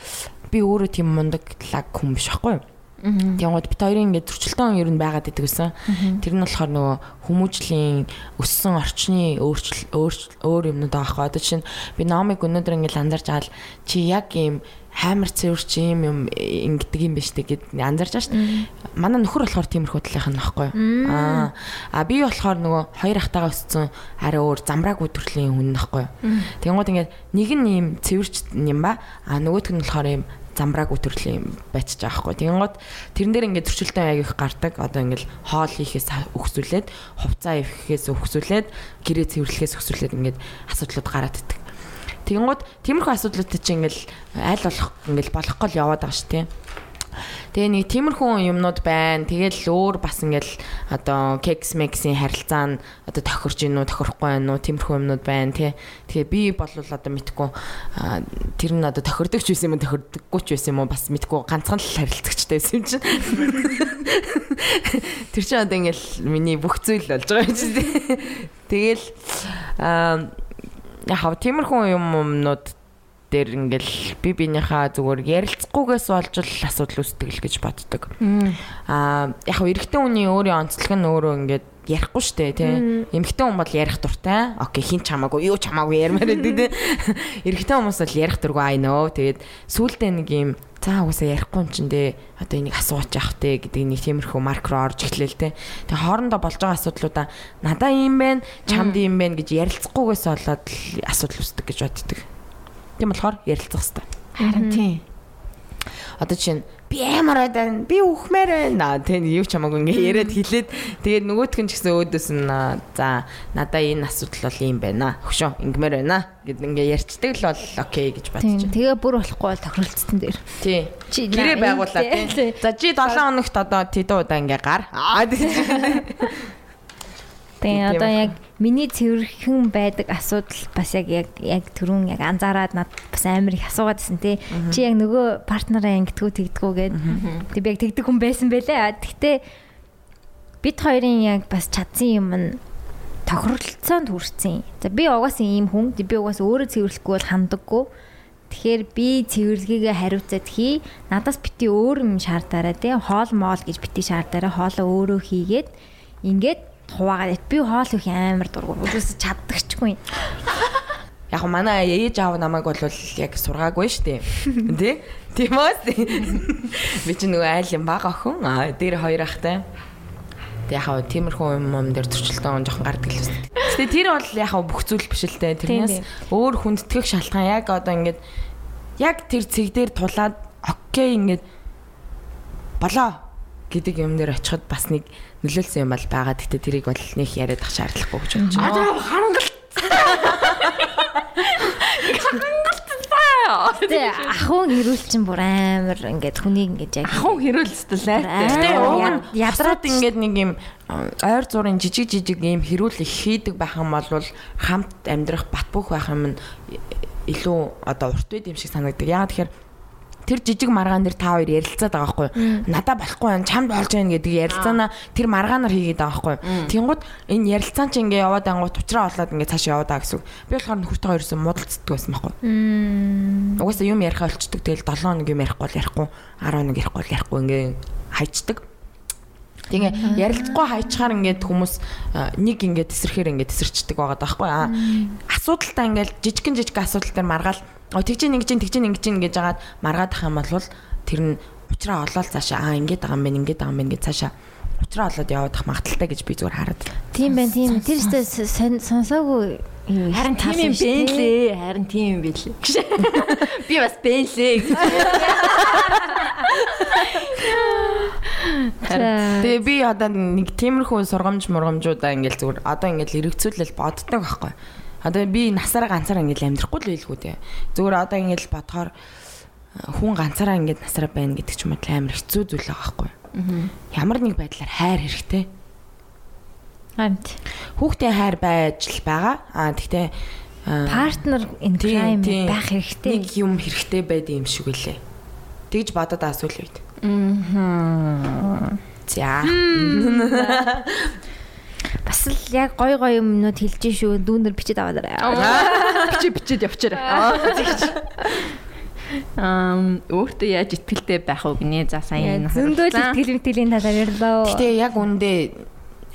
би өөрөө тийм мундаг лаг хүн биш байхгүй юу? Тэгвэл бит хоёрын ингээд зөрчилтөн ер нь байгаад идэг гэсэн. Тэр нь болохоор нөгөө хүмүүжлийн өссөн орчны өөрчлөл өөр юмнууд байхгүй. Одоо чинь би номыг өнөөдөр ингээд анзарч аал чи яг ийм хаймар цэвэрч юм юм ингэдэг юм биш тэг гэд анзарч дээ. Манай нөхөр болохоор тиймэрхүү талынх нь байхгүй. Аа а би болохоор нөгөө хоёр ахтайгаа өссөн арай өөр замраагүй төрлийн хүн нөхгүй. Тэнгууд ингээд нэг нь ийм цэвэрч юм ба а нөгөөх нь болохоор ийм замбрааг өтөрлөө юм байчих жаахгүй. Тэгэн гот тэрэн дээр ингээд төрчлөлтөө аягих гардаг. Одоо ингээд хоол хийхээс өгсүүлээд, хувцас эвхэхээс өгсүүлээд, гэрээ цэвэрлэхээс өгсүүлээд ингээд асуудлууд гараад идэг. Тэгэн гот тиймэрхүү асуудлуудтай чинь ингээд аль болох ингээд болохгүй л яваад байгаа шүү тийм. Тэгээ нэг тиймэрхүү юмнууд байна. Тэгэл өөр бас ингээл одоо кекс мексийн харилцаа нь одоо тохирч гин үү, тохирохгүй байна уу? Тиймэрхүү юмнууд байна тий. Тэгээ би бол одоо мэдгүй тэр нь одоо тохирдог ч байсан юм тохирдоггүй ч байсан юм бас мэдгүй ганцхан л харилцагчтай байсан юм чинь. Тэр чинь одоо ингээл миний бүх зүйл болж байгаа юм чинь. Тэгэл аа яхав тиймэрхүү юмнууд дээр ингээл би бинийхээ зүгээр ярилцахгүйгээс болж л асуудал үүсдэг л гэж боддог. Аа яг хөө эрэгтэй хүний өөрийн онцлог нь өөрөө ингээд ярихгүй штэ тий. Эмэгтэй хүн бол ярих дуртай. Окей хин чамаагүй юу чамаагүй ярмаар байдаг тий. Эрэгтэй хүмүүс бол ярих дургүй ай нөө. Тэгээд сүултээ нэг юм за угаасаа ярихгүй юм чин дээ. Одоо энийг асууж явах те гэдэг нэг тиймэрхүү марк руу орж эхлэв те. Тэгээ хоорондоо болж байгаа асуудлуудаа надаа юм байна, чамд юм байна гэж ярилцахгүйгээс болоод асуудал үүсдэг гэж боддог. Тийм болохоор ярилцах хэрэгтэй. Харин тийм. Одоо чинь би амар байна, би үхмээр байна. Тэ юу ч хамаагүй ингээ яриад хэлээд тэгээд нөгөөх нь ч гэсэн өөдөөс нь за надаа энэ асуудал бол юм байна. Хөшөө ингмээр байна гэд ингээ ярьцдаг л бол окей гэж бодож байна. Тэгээ бүр болохгүй бол тохиролцсон дээр. Тий. Чи Гэрээ байгууллаа тий. За чи 7 хоногт одоо тэдэн удаа ингээ гар. Аа тий. Тэгээ одоо яг миний цэвэрхэн байдаг асуудал бас яг яг яг түрүүн яг анзаараад над бас амар их асуугаад байсан тий. Чи яг нөгөө партнераа ингэдэггүй тэгдэггүй гээд. Тэг би яг тэгдэг хүн байсан байлээ. Гэхдээ бид хоёрын яг бас чадсан юм нь тохиролцоонд хүрсэн. За би угаасаа ийм хүн. Би угаасаа өөрөө цэвэрлэхгүй бол хандаггүй. Тэгэхээр би цэвэрлэгээ хариуцаад хий. Надаас бити өөр юм шаардаараа тий. Хоол моол гэж бити шаардаараа хоолоо өөрөө хийгээд ингээд хуваагаад би хоол их амар дургу. Үгүйс чаддагчгүй. Яг манай ээж аав намайг бол яг сургаагүй штэ. Тэ? Тийм үү? Би чи нөгөө айл юм бага охин. Аа дээр хоёр ахтай. Тэг яг тиймэрхүү юм юм дээр зөрчилтөө жоохон гардаг л байна. Гэтэ тэр бол яг бүх зүйл биш л дээ. Тэрнээс өөр хүндэтгэх шалтгаан яг одоо ингээд яг тэр цэг дээр тулаад окей ингээд болоо гэдэг юм дээр очиход бас нэг нөлөөлсөн юм бол байгаа. Гэтэ тэрийг бол нэг яриад ах шаардлагагүй гэж бодож байна. Аа харангалт. Тэ ахуун хэрүүл чин бүр амар ингээд хүнийг ингээд яг Ахын хэрүүлстэл лайтай. Гэтэ ядраад ингээд нэг юм ойр зургийн жижиг жижиг юм хэрүүл их хийдэг байх юм бол хамт амьдрах бат бөх байх юм нь илүү одоо урт үед юм шиг санагддаг. Яагаад тэгэхээр тэр жижиг маргаан дээр та хоёр ярилцаад байгаа байхгүй надаа болохгүй байна чамд болж байна гэдэг ярилцаана. Тэр маргаанаар хийгээд байгаа байхгүй тэнгууд энэ ярилцаан чи ингээ яваад ангууд уучраа болоод ингээ цаашаа яваад байгаа гэсэн би болохоор нөхөртөө хоёрсон муудалцдаг байсан байхгүй угаасаа юм ярих олчдөг тэгэл 7 хоног юм ярихгүй бол ярихгүй. 10 хоног ярихгүй бол ярихгүй. Ингээ хайчдаг. Тэгээ ярилцахгүй хайчаар ингээд хүмүүс нэг ингээд тесрэхээр ингээд тесэрчдэг байгаа даахгүй аа асуудалтай ингээд жижигэн жижиг асуудал дээр маргаал О тэгж ингэж тэгж ингэж ингэж жагаад маргаад ах юм бол тэр нь уучраа олоод цаашаа аа ингэж байгаа юм байна ингэж байгаа юм байна гэж цаашаа уучраа олоод яваад ах магадaltaй гэж би зүгээр хараад. Тийм байна тийм. Тэр өстө сонсоогүй. Харин тийм юм бэ лээ. Харин тийм юм билээ. Би бас бэлээ. Тэгээ би одоо нэг тиймэрхүү сургамж мургамжуудаа ингээл зүгээр одоо ингээл эргэцүүлэл боддог байхгүй. Одоо би насаараа ганцаараа ингээл амьдрахгүй л байлгүй дээ. Зүгээр одоо ингээл бодохоор хүн ганцаараа ингээд насаараа байна гэдэг ч юм уу амар хэцүү зүйл байгаа байхгүй. Ямар нэг байдлаар хайр хэрэгтэй. Амт. Хүүхдээ хайр байж л байгаа. Аа тэгтээ Партнер in crime байх хэрэгтэй. Нэг юм хэрэгтэй байд юм шиг үлээ. Тэгж бодоод асуул үед. Аа. За. Бас л яг гой гой юмнууд хэлж шүү. Дүүнэр бичиж аваад арай. Бичиж бичиж явчаарай. Ам өөртөө яаж ихтгэлтэй байх вэ гинэ за сайн зөндөө л ихтгэл мэтгэлийн талаар ярьлаа. Гэтэ яг үндэ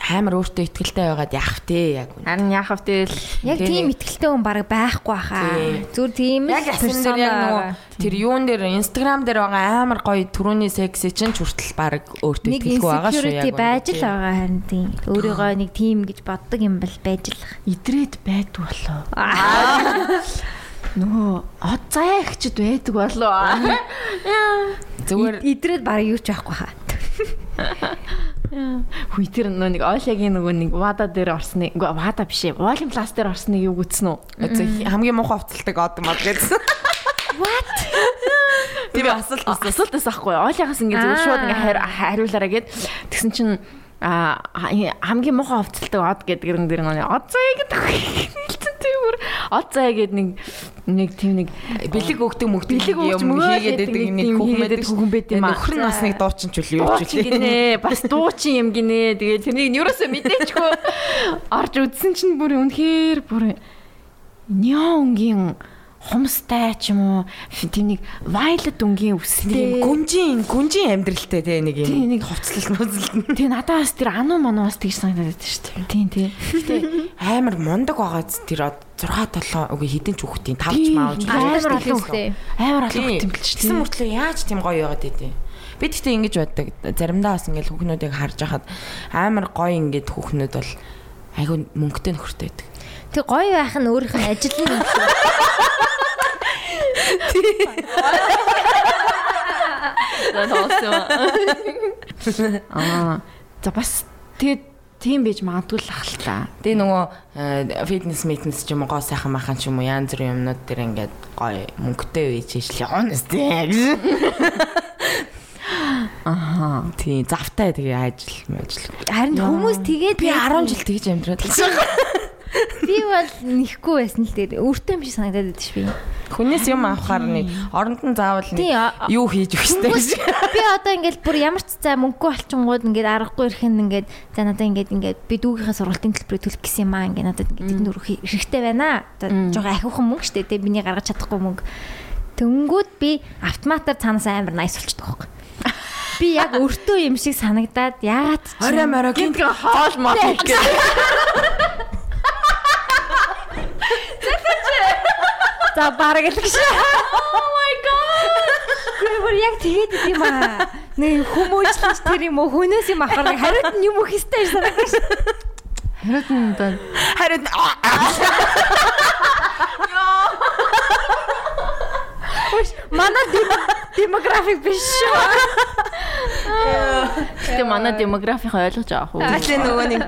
амар өөртөө ихтгэлтэй байгаад яах вэ яг үндэ. Харин яах вэ тэл Яг тийм ихтгэлтэй хүн баг байхгүй хаа. Зүр тийм л дээр яг нөгөө тэр юун дээр инстаграм дээр байгаа амар гоё түрүүний секси чинь ч хүртэл баг өөртөө ихтгэлгүй байгаа шүү яг. байж л байгаа харин тийм. Өөрийгөө нэг тийм гэж боддог юм бол байж л. идрээд байдаг болоо. Нөгөө од заяа ихчд байдаг болоо. Зүгээр Идрээд баг юу ч байхгүй хаа. Хүй тэр нөө нэг Олягийн нөгөө нэг вада дээр орсны үгүй вада биш ээ. Волим пласт дээр орсныг юу гүцсэн үү? Хамгийн муухай хувцалдаг од мод гэсэн. What? Тэр асуулт асуулт асахгүй. Оляхаас ингээ зөв шууд ингээ хари- хариулаараа гэд тэгсэн чинь а хамгийн муухай хувцалдаг од гэдэг юм дээр нөгөө од заяа гэдэг. Хэлсэн тиймэр од заяа гэдэг нэг нэг тийм нэг бэлэг өгдөг мөгдөг Бэлэг өгч мөгөөд хийгээд байдаг нэг тийм хүүхэн байт юм аа. Нөхөр нь бас нэг дуучин ч үл юу ч дуучин гинэ бас дуучин юм гинэ. Тэгээ тэрнийг юусоо мэдээчгүй. Орж үзсэн чинь бүр үнэхээр бүр няонгийн хумстай ч юм уу тийм нэг violet өнгийн үстэй гүнжин гүнжин амьдралтай те нэг Тийм, юм нэг хувцлал нууцлал Тэгээ надаас тэр ану манаас тэгж санагдаад байдаг шүү дээ. Тийм тийм. Гэтэ амар мундаг байгаа тэр 6 7 үгүй хідэн ч хүүхдийн 5 ч маавч Амар олон үстэй. Амар олон Тийм. хэмтэлч Тэгсэн тийм. мөртлөө яаж тийм гоё яваад байдیں۔ Би тэгтээ ингэж боддог. Заримдаа бас ингээл хүүхнүүдийг харж хахад амар гоё ингээд хүүхнүүд бол айгүй мөнгөтэй нөхөртэй байдаг. Тэг гоё байх нь өөрийнх нь ажил нь. За тоосон. Аа. За бас тэгээд тийм байж магадгүй л ах л та. Тэгээ нөгөө э, фитнес митнес ч юм уу гоо сайхан махан ч юм уу янз бүрийн юмнууд дээр ингээд гоё мөнгөтэй үйж ижил явна сте. Аа. Тийм завтай тэгээ ажил ажил. Харин хүмүүс тэгээд Би яг 10 жил тэгж амьдраад байна. би бол нэхгүй байсан л дээ. Өөртөө юм шиг санагдаад байдаг ш би. Хүнээс юм авахаар нэг оронд нь заавал нэг юу хийж өгч тээ гэж. Би одоо ингээд бүр ямар ч цаа мөнгө олчингууд ингээд аргагүй ирэх нь ингээд за надаа ингээд ингээд би дүүгийнхээ сургалтын төлбөрийг төлөх гэсэн юм аа ингээд надад ингээд тэд нүрх хэрэгтэй байна. Одоо жоохон ахиухан мөнгө штэ тэ биний гаргаж чадахгүй мөнгө. Тэнгүүд би автоматар цаанаас амар найс болчихдог байхгүй. Би яг өөртөө юм шиг санагдаад яагаад ч Орой морой гинт хоол мол хийх за бараг л гэж. Oh my god. Бүр яг тэгээд идэв юм аа. Нэг хүмүүжлэж тэр юм уу хүнээс юм ахаар хариуд нь юм уу хэвээр санагдаж. Хариуд нь одоо Харин Манай демографик биш шүү. Гэтэ манай демографийг ойлгож авах уу? тэгээ нөгөө нэг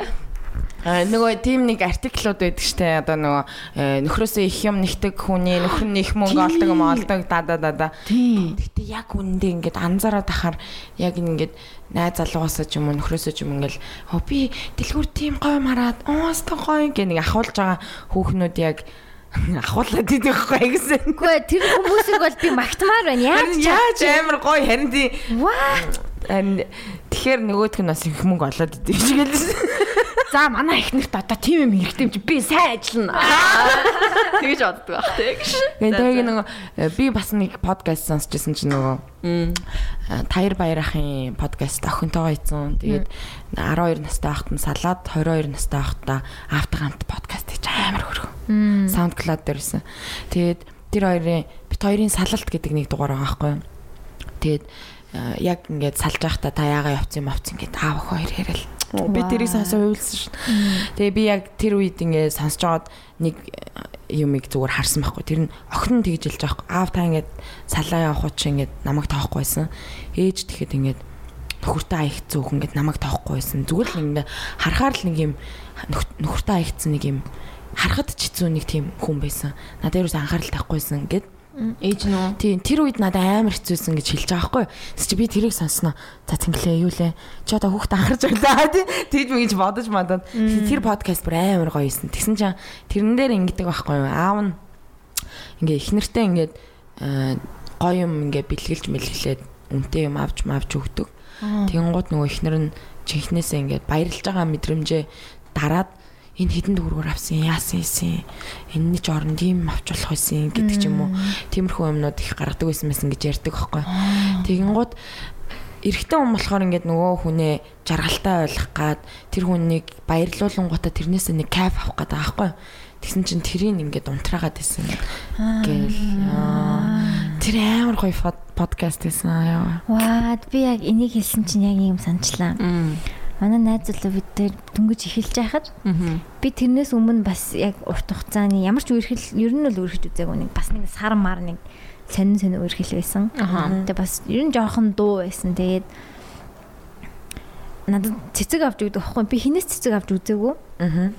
нөгөө тийм нэг артиклууд байдаг штэ одоо нөгөө э, нөхрөөсөө их юм нэгтэг хүний нөхөр нь их мөнгө олдог юм олдог да да да да. Тийм. Гэтэ яг үндэ ингээд анзаараад ахаар яг ингээд найз залуугаасаа ч юм уу нөхрөөсөө ч юм ингээл оо би дэлгүүр тийм гоё мараад оо өстө гоё гэх нэг ахуулж байгаа хүүхнүүд яг ахуулаад идэх байхгүй гэсэн. Үгүй тэр хүмүүсийг бол би магтмаар байна. Яаж яаж амар гоё харин тий What? харин тэгэхээр нөгөөх нь бас их мөнгө олоод идэв шиг гэлсэн. За манай ихнэрт одоо тийм юм хэрэгтэй юм чи би сайн ажиллана. Тэгэж боддог бах тэг. Тэгээд тэгээ нөгөө э, би бас нэг подкаст сонсчихсан чинь нөгөө э, Таяр Баяр ахын подкаст охинтойгоо ийцэн. Тэгээд 12 настай байхад нь салаад 22 настай байхдаа автаг хамт подкаст хийж амар хөргөө. SoundCloud дээрсэн. Тэгээд тэр хоёрын бит хоёрын салалт гэдэг нэг дугаар байгаа байхгүй юу? Тэгээд яг ингээд салж байхдаа та яага явцсан мовц ингээд аав охин хоёр яриад би тэрийг сонсоо уйлсан шин. Тэгээ би яг тэр үед ингээд сонсож байгаад нэг э, юмыг зүгээр харсан байхгүй. Тэр нь охин нь тэгж хэлж байхгүй. Аав та ингээд салаа явах чи ингээд намайг тоохгүй байсан. Ээж тэгэхэд ингээд нөхөртөө аягц зөөх ингээд намайг тоохгүй байсан. Зүгээр л ингээд харахаар л нэг юм нөх- нөхөртөө аягцсан нэг юм харахад ч хэцүү нэг тийм хүн байсан. Надад юус анхаарал тавихгүйсэн гэд Ээж нөө. Тийм тэр үед надад амар хэцүүсэн гэж хэлж байгаа байхгүй. Тэс чи би тэрийг сонсноо. За тэнглээ юу лээ. Чи одоо хүүхд анхарч байлаа тий. Тэгж мэгж бодож мадад. Тэр подкаст бүр амар гоё юусэн. Тэгсэн чинь тэрэн дээр ингэдэг байхгүй юу. Аав нь ингээ их нэртэй ингээд гоё юм ингээ бэлгэлж мэлгэлээд үнтэй юм авч мавч өгдөг. Тэгэнгუთ нөгөө ихнэр нь чихнээсээ ингээд баярлж байгаа мэдрэмжээ дараад энэ хідэн дүүргээр авсан? Яасан юм энэний ч орон тийм авч болох байсан гэдэг ч юм уу. Тиймэрхүү юмнууд их гаргадаг байсан байсан гэж ярьдаг байхгүй тэгэнгუთ эрэгтэй хүн болохоор ингээд нөгөө хүнээ жаргалтай ойлгох гад тэр хүнийг баярлуулангуудаа тэрнээсээ нэг кайф авах гэдэг байхгүй тэгсэн чинь тэрийг ингээд унтраагаад байсан гэл. Аа. тэр амар гоё под- подкаст байсан яа Ваа, би яг энийг хэлсэн чинь яг юм санчлаа. Манай найз залуу бид тэр дөнгөж эхэлж байхад би тэрнээс өмнө бас яг урт хугацааны ямар ч үерхэл ер нь л үерхэж үзээгүй нэг бас нэг сар мар нэг сонин сонин үерхэл байсан. Тэгээ бас ер нь жоохон дуу байсан. Тэгээд надад цэцэг авч өгдөг байхгүй би хинээс цэцэг авч үзээгүй. аа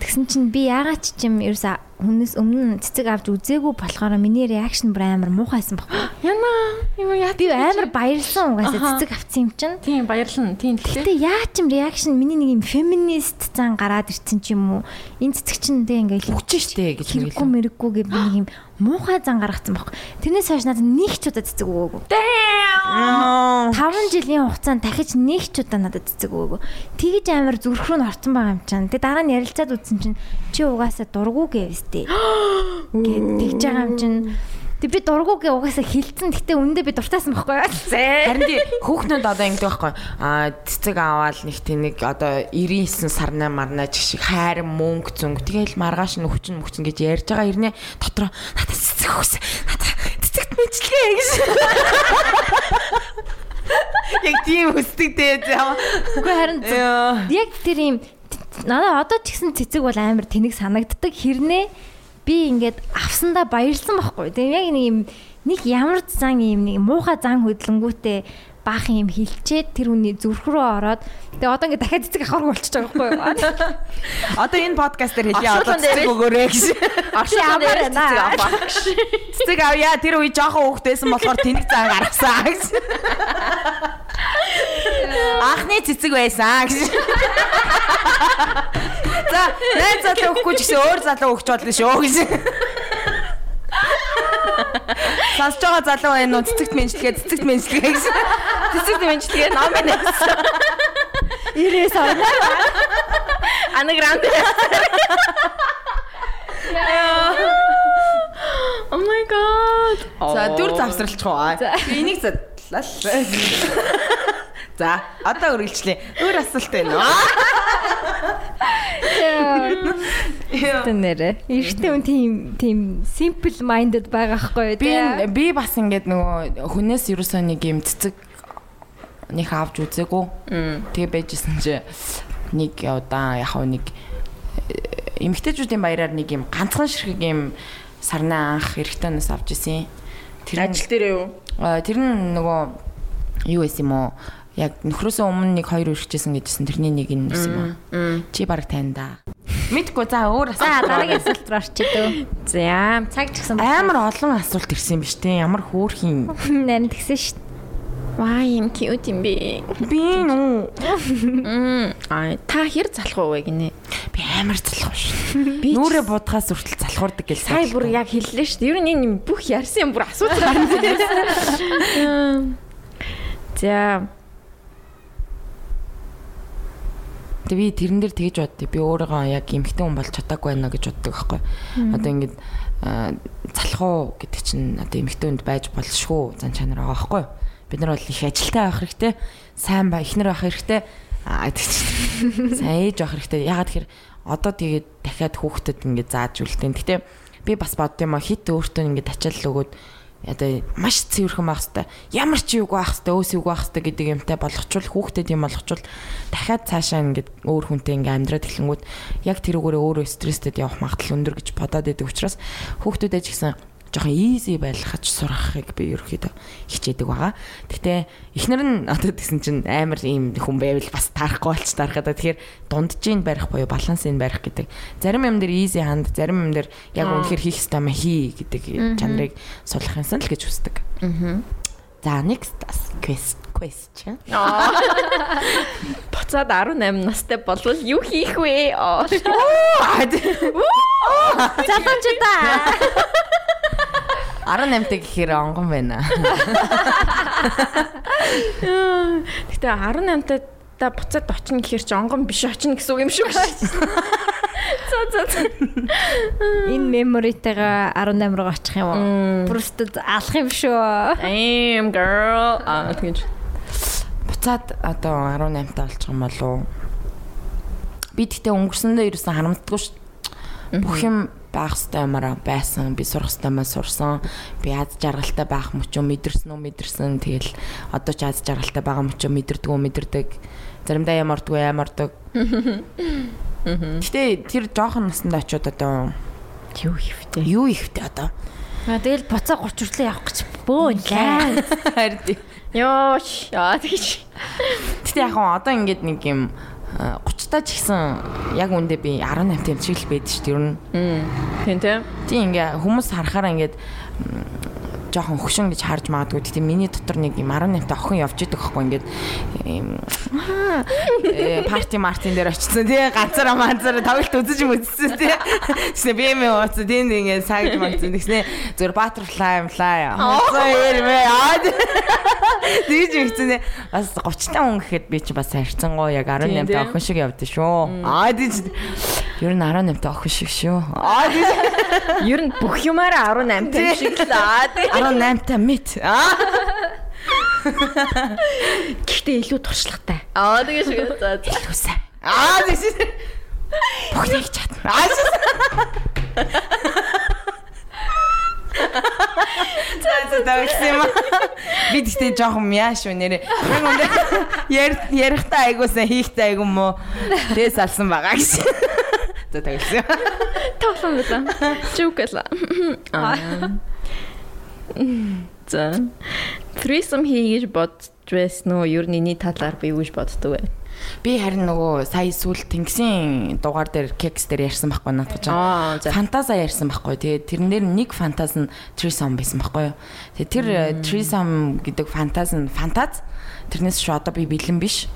Тэгсэн чинь би яагаад ч юм ерөөсө хүнээс өмнө цэцэг авч үзээгүй болохоор миний реакшн бүр амар муухайсан байхгүй. Яна юу яа. Би амар баярлсан угаасаа цэцэг авсан юм чинь. Тийм баярлна. Тийм тэгтээ. Гэтэ яа ч юм реакшн миний нэг юм феминист зан гараад ирсэн ч юм уу. Энэ цэцэг чинь тэ ингээл үгч штэ гэж нэг хэрэггүй мэрэггүй гэх нэг юм муухай зан гаргацсан байхгүй. Тэрнээс хойш надад нэг ч удаа цэцэг өгөөгүй. Аа 5 жилийн хугацаанд дахиж нэг ч удаа надад цэцэг өгөөгүй. Тэгэж амар зүрх рүү орсон байгаа юм чинь. Тэгээ дараа нь ярилцаад үзсэн чинь чи угаасаа дургу гэвстэй. Гэт тэгж байгаа юм чинь. Тэг би дургу гээ угаасаа хилцэн. Гэтэ үндэ би дуртайсан байхгүй юу? Харин тий хүүхнүүд одоо ингэдэг байхгүй. Аа цэцэг аваад нэг тийм нэг одоо 99 сарнаа марнаа ч шиг хайр мөнгө зүнг тэгэл маргааш нь хүчин мөчн гэж ярьж байгаа ирнэ. Дотроо надад цэцэг өгсөн надад цэцэгт мэдлээ гэж. Яг тийм өсдөг дээ заа. Үгүй харин яг тэр юм надад одоо ч гэсэн цэцэг бол амар тэнэг санагддаг. Хэрнээ би ингээд авсандаа баярлсан байхгүй. Тэгээ яг нэг юм нэг ямар зан юм нэг муухай зан хөдлөнгүүтээ баах юм хилчээд тэр хүний зүрх рүү ороод тэгээ одоо ингээд дахиад цэцэг авахраг болчихж байгаа байхгүй юу? Одоо энэ подкаст дээр хэлье одоо цэцэг өгөөрэй гэж. Оршин байна? цэцэг аваа. Цэцэг авъя тэр үе жоохон хөөхтэйсэн болохоор тэнэг цаа гаргасан гэж. Анхны цэцэг байсан гэж. За, найз залуу өгөхгүй ч гэсэн өөр залуу өгч болно шүү гэж. Сонсож байгаа залуу байна уу? Цэцэгт мэнжлэгээ, цэцэгт мэнжлэгээ гэж. Цэцэг дэмжлэгээ ном байна. 90-ээс орно. Анаграм. Oh my god. За, дүр завсралчих уу? Энийг задлаа. За, одоо үргэлжлэе. Өөр асуулт байна уу? Тэнэрэ. Эрэгтэй хүн тийм тийм simple minded байгаа хгүй Би би бас ингээд нөгөө хүнээс ерөөсөө нэг юм цэцэг нэг авч үзээгүй. Тэгээ байжсэн чи нэг удаа яг нэг э, эмэгтэйчүүдийн баяраар нэг юм ганцхан ширхэг юм сарнаа анх эрэгтэйнээс авч исэн. Тэр Ажил дээр юу? А, тэр нь нөгөө юу байсан юм уу? Яг нөхрөөсөө өмнө нэг хоёр өргөжсэн гэжсэн тэрний нэг нь юм уу? Чи баг тань да. Мэдгүй за өөр асуулт. дараагийн асуулт руу орчих дөө. За. Цаг ч гэсэн Амар олон асуулт ирсэн юм биш үү? Ямар хөөрхийн. нарийн тэгсэн шүү дээ. Ваа юм cute юм бэ. Би нүү. Мм. Аа та хэр залах вэ гинэ? Би амар залах шүү. Би нүрэ будгаас үртэл залах шуурдаг гэж Сая бүр яг хэллээ шүү. Ер нь энэ юм бүх ярьсан юм бүр асууж гарна. За Тэг би тэрэн дээр тэгж боддё. Би өөрийгөө яг эмхтэн хүн болж чадаагүй байна гэж боддог байхгүй. Одоо ингээд аа, залхуу гэдэг чинь одоо эмхтэн хүнд байж болшгүй зан чанар байгаа байхгүй. Бид нар бол их ажилтай байх хэрэгтэй. Сайн ба ихнэр байх хэрэгтэй. Аа гэдэг чинь. Сайн ээж байх хэрэгтэй. Ягаад тэгэхээр одоо тэгээд дахиад хүүхдэд ингээд зааж үлдэн. Гэтэ би бас бодд юм а хит өөртөө ингээд ачаал өгөөд одоо маш цэвэрхэн байх хэвээр ямар ч юуг байх хэвээр өөс юуг байх хэвээр гэдэг юмтай болгочвол хүүхдэд юм болгочвол дахиад цаашаа ингээд өөр хүнтэй ингээд амьдраад эхлэнгүүд яг тэрүүгээрээ өөрөө стресстэд явах магадлал өндөр гэж бодоод байдаг учраас хүүхдүүдээ ч гэсэн жоохон easy байлгахад сурахыг би ерөөхдөө хичээдэг байгаа. Гэхдээ эхнэр нь одоо тэгсэн чинь амар ийм хүн байвал бас таарахгүй болч таархаа. Тэгэхээр дунджийн барих буюу балансыг барих гэдэг. Зарим юм дээр easy ханд, зарим юм дээр яг үнэхээр хийх ёстой юм хий гэдэг чанарыг сулах юмсан л гэж хүсдэг. Аа. За next quest question. буцаад 18 настай болвол юу хийх вэ? Залуучуудаа 18 тай гэхээр онгон байна. Гэтэ 18 таа та буцаад очно гэхээр чи онгон биш очно гэсэн үг юм шүү. За за за. энэ меморитайгаа 18 руу очих юм уу? Просто алах юм шүү. Damn girl. Аа тэгэж. Буцаад одоо 18 таа болчих юм болов уу? Би тэгтээ өнгөрсөндөө ерөөсөн харамддаггүй шүү. Бүх юм байх хэвээр юмараа байсан. Би сурах хэвээр юмаа сурсан. Би аз жаргалтай байх юм мэдэрсэн үү мэдэрсэн. Тэгэл одоо ч аз жаргалтай байгаа юм мэдэрдэг үү мэдэрдэг. Заримдаа ямардгүй ямардаг. Гэтэ тэр жоохон наснд очиод одоо Юу хийвтэй? юу ихтэй одоо. Аа тэгэл буцаа 30 хүртлээ явах гэж бөө лээ. Харин тий. Йоош. Аа тэгэж. Гэтэ яг одоо ингээд нэг юм 30 таа ч гэсэн яг үндэ би 18 тийм шиг л байдаг шүү дээ. Ер нь Тин тин. Тийм ингээ хүмүүс харахаараа ингээд жоохон хөшин гэж харж магадгүй. Тэгтээ миний дотор нэг юм 18 та охин явж идэг байхгүй ингээд ийм э, парти мартин дээр очсон тий ганцаараа манцаараа тоглолт үзэж үзсэн тий. Тэгснэ би юм ууц тийм ингээд сагж магцсан. Тэгснэ зөвөр butterfly fly. Хоцоо ярмэ. Тэгж ихсэн. Бас 30 та хүн гэхэд би чи бас харьцангуй яг 18 та охин шиг явдсан шүү. Аа тийч ер нь 18 та охин шиг шүү. Аа тийч Ер нь бүх юмараа 18 тань шиг л аа тий. 18 та мэд. Аа Гэхдээ илүү туршлагатай. Аа тэгэж шиг. За за. Хүсэ. Аа тийч. Бүх нэг чадна. Аа тийч. За за тавьсан юм. Би тэгтээ жоохон мяа шүү нэрээ. Би үндэ яр ярихтаа айгуусан хийхтаа айгуу мó. Дээс алсан байгаа гэж. За тавьсан. Тоглоом байлаа. Жуукала. Аа. За. Threesome хийж бодж байсан уу? Нь энэ талаар би юу гэж боддог вэ? Би харин нөгөө сая сүүл тэнгисийн дугаар дээр кекс дээр ярьсан байхгүй надад ч. Аа, за. Фантаза ярьсан байхгүй. Тэгээд тэрэн дээр нэг фантаз нь Трисом байсан байхгүй юу. Тэгээд тэр Трисом гэдэг фантаз нь фантаз тэрнээс шүү одоо би бэлэн биш.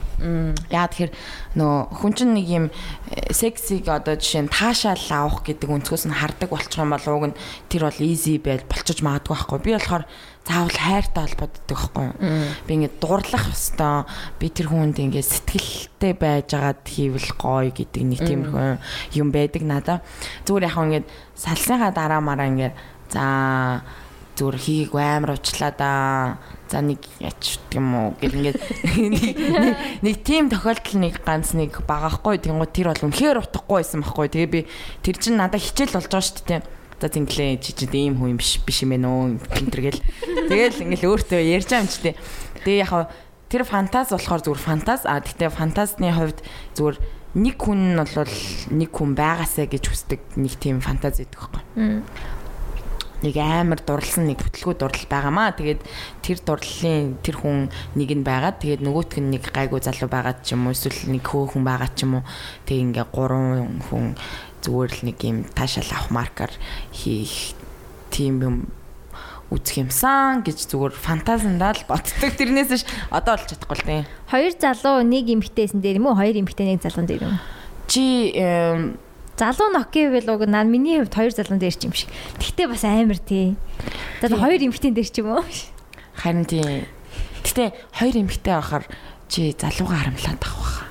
Яа тэгэхээр нөгөө хүн чинь нэг юм э, сексиг одоо жишээ нь таашаал авах гэдэг өнцгөөс нь хардаг болчих юм бол уг нь тэр бол easy байл болчихж магадгүй байхгүй. Би болохоор заавал хайртай холбогддог байхгүй юу. Би ингээд дурлах хэвээр би тэр хүнд ингээд сэтгэлтэй байжгаад хийвэл гоё гэдэг нэг тиймэрхүү юм байдаг надаа. Зүгээр яг ингээд салсныхаа дараа мараа ингээд за зүгээр хийг амар уучлаа да. За нэг яч юм уу гэл ингээд нэг- тийм тохиолдол нэг ганц нэг багаахгүй тэнгуү тэр бол үнэхээр утгагүй байсан байхгүй. Тэгээ би тэр чин надад хичээл болж байгаа шүү дээ. За зинглээ чи чи ийм хүн юм биш биш юм ээ нөө гинтер гэл. Тэгэл ингээл өөртөө ярьж байгаа юм ч дээ. Тэгээ яг хаа тэр фантаз болохоор зүгээр фантаз а тэгтээ фантазны хувьд зүгээр нэг хүн нь бол нэг хүн байгаасаа гэж хүсдэг нэг тийм фантаз байдаг байхгүй нэг амар дурлсан нэг бүтлгүй дурлал байгаамаа. Тэгээд тэр дурлалын тэр хүн нэг нь байгаад тэгээд нөгөөтг нь нэг гайгүй залуу байгаад ч юм уу эсвэл нэг хөөхөн байгаад ч юм уу тэг ингээ гурван хүн зүгээр л нэг юм таашаал авах маркер хийх тийм юм үзэх юмсан гэж зүгээр фантазандаа л боддог. Тэрнээс ш одоо болж чадахгүй л тийм. Хоёр залуу нэг эмэгтэйсэн дээр юм уу? Хоёр эмэгтэй нэг залуун дээр юм уу? Чи эм, залуу ноки байл уг наа миний хувьд хоёр залуун дээр ч юм шиг. Тэгтээ бас амар тий. За хоёр эмхтэн дээр ч юм уу? Харин тий. Гэтэ хоёр эмэгтэй байхаар чи залууга харамлаад авах.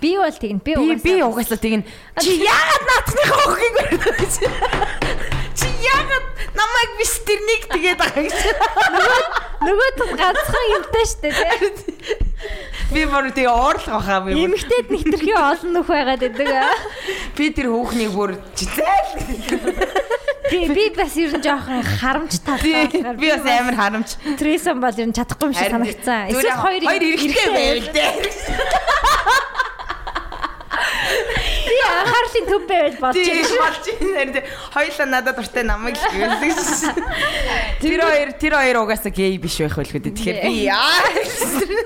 Би бол тэгнэ. Би Би би угаасаа тэгнэ. Чи яагаад наацныхаа охин гэрэж? Чи яагаад намайг биш тэрнийг тэгээд байгаа гэж. нөгөө тул ганцхан юмтай штэ тий. Би бүр тэгээ уурлах баха би. Эмэгтэйд нэгтрхи олон нөх байгаад байдаг. Би тэр хүүхнийг бүр жицээл. Би би бас ер нь жоохон харамж талтай. Би бас амар харамж. Трейсон бол ер нь чадахгүй юм шиг санагцсан. Зүгээр Эсвэл хоёр хоёр эрэхтэй байвал дээ. Би анхаарлын төв байвал болж байна. болж байна. Хоёлаа надад дуртай намайг л гэсэн. Тэр хоёр тэр хоёр угаасаа гей биш байх байлгүй дээ. Тэгэхээр би яа.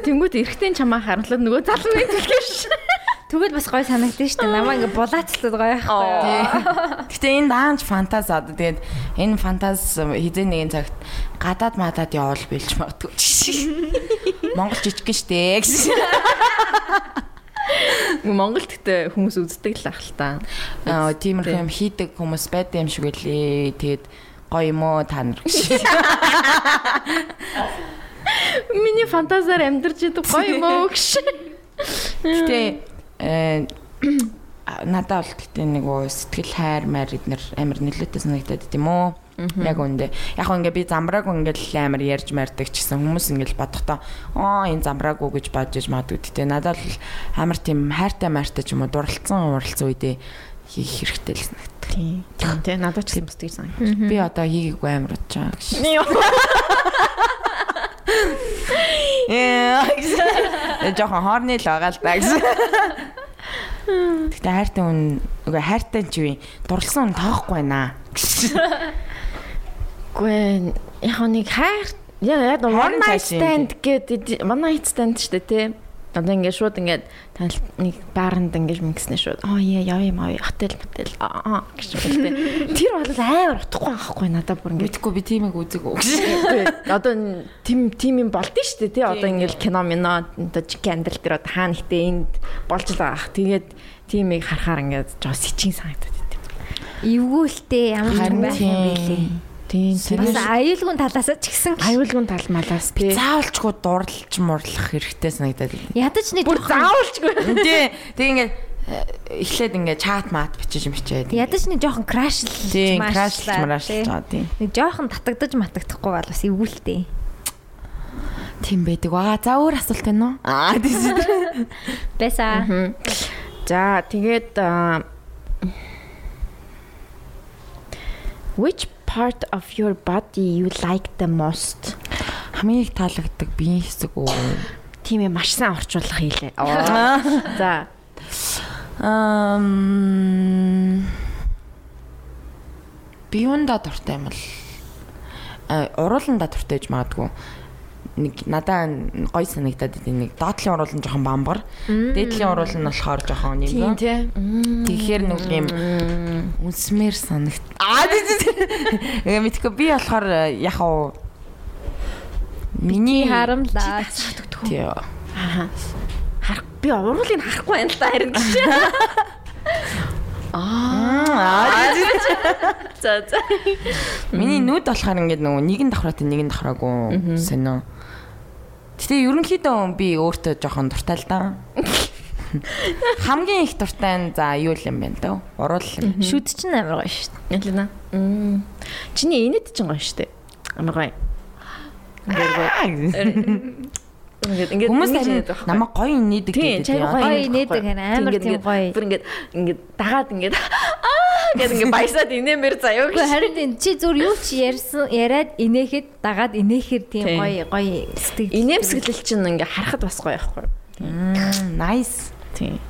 Тэнгүүд эргэтэй чамаа харамлаад нөгөө залуу нэг төлгөөш. Тэгвэл бас гой санагдсан шүү дээ. Намаа ингээ булаацлаад гоё байхгүй. Гэтэ энэ даанч фантаз одоо тэгээд энэ фантаз хизээ нэгэн цагт гадаад мадаад явал билж магадгүй. Монгол жижиг штэ гэсэн. Монголд гэтээ хүмүүс үздэг л ах л та. Аа тиймэрхүү юм хийдэг хүмүүс байдаг юм шиг үлээ. Тэгээд гоё юм уу та нар гэж. Миний фантазаар амьдарч идэг гоё юм уу гэж. Гэтэ э надад бол гэтээ нэг уу сэтгэл хайр маяр эднэр амар нөлөөтэй санагдаад тийм үү? Яг үндэ. Яг ингээ би замбрааг ингээл амар ярьж мардаг ч гэсэн хүмүүс ингээл бодохдоо оо энэ замбрааг уу гэж бодож магадгүй гэтээ надад бол амар тийм хайртай майртай ч юм уу дурлцсан уралцсан үедээ хийх хэрэгтэй л санагдав. Тийм. Тий. Надад ч юм бас тийж санагдав. Би одоо хийгээгүй амар бодож байгаа гэж. Яа. Жохон хорны л байгаа л да гэсэн. Гэтэ хайртай хүн үгүй хайртай ч үе дурлсан хүн тоохгүй байна. Гүй яг нэг хайр яа яа one night stand гэдэг one night stand шүү дээ тий. Одоо ингээд шууд ингээд танил нэг бааранд ингээд мингснэ шууд. Аа яа яа юм аа хотел хотел аа гэж хэлдэг. Тэр бол амар утгагүй байхгүй надад бүр ингээд Мэдхгүй би тиймийг үзэг үү. Үгүй, одоо тим тим юм болд нь шүү дээ тий. Одоо ингээд кино мино одоо амьдрал дээр одоо хаана ихтэй энд болж л байгаа. ах. Тэгээд тимийг харахаар ингээд жоо сичийн санагдаад. Эвгүүлтэй ямар ч юм байх юм билээ. Тийм Бас аюулгүй талаасаа ч гэсэн аюулгүй тал малаас тий. Заавалчгүй дурлж мурлах хэрэгтэй санагдаад байна. ядаж нэг Бүр заавалчгүй. Тий. Тэг ингээд э, эхлээд ингээд чат мат бичиж мичээд. ядаж нэг жоохон краш л Тийм крашлж марашлж байгаа тийм. Нэг жоохон татагдаж матагдахгүй бол бас эвгүүлтэй. Тийм байдаг. Аа за өөр асуулт байна уу? Аа тийм. Бэса. За тэгээд Which part of your body you like the most? Хамгийн их таалагддаг биеийн хэсэг үү? Тийм ээ маш сайн орчуулах хийлээ. За Ам биюнда дуртай юм бол а урууланда дуртай гэж магадгүй нэг надаа гой санагдаад идэв нэг доотлын уруулан жоохон бамбар дээдлийн уруулан нь болохоор жоохон юм тий. тэгэхээр нэг юм үнсмэр санагт аа тэгээ мэдгүй би болохоор яг уу миний Харамлаа. тий Аа. Харах би уруулыг харахгүй байна л да харин гэж. аа За за. Миний нүд болохоор ингээд нөгөө нэг нь давхраатай нэг нь давхраагүй сонио. Гэтэ ерөнхийдөө би өөртөө жоохон дуртай л да. Хамгийн их дуртай нь за юу л юм бэ дөө? Уруул. Шүд чинь амар гоё шүү дээ. Ялина. Мм. Чиний инэд ч гоё штэ. Амар гоё. Ингээд ингээд Хүмүүс намайг гоё нээдэг Тийм, гэдэг. яа. гоё харин амар Тийм, тийм гоё. Бүр ингээд ингээд дагаад ингээд аа гэдэг ингээд баясаад инээмэр заяа Гэхдээ гэж. харин энэ чи зүгээр юу ч ярьсан яриад инээхэд дагаад инээхээр тийм Тийм. гоё гоё сэтгэл. Инээмсэглэл чинь ингээд харахад бас гоё байхгүй. Мм, Nice. Тийм.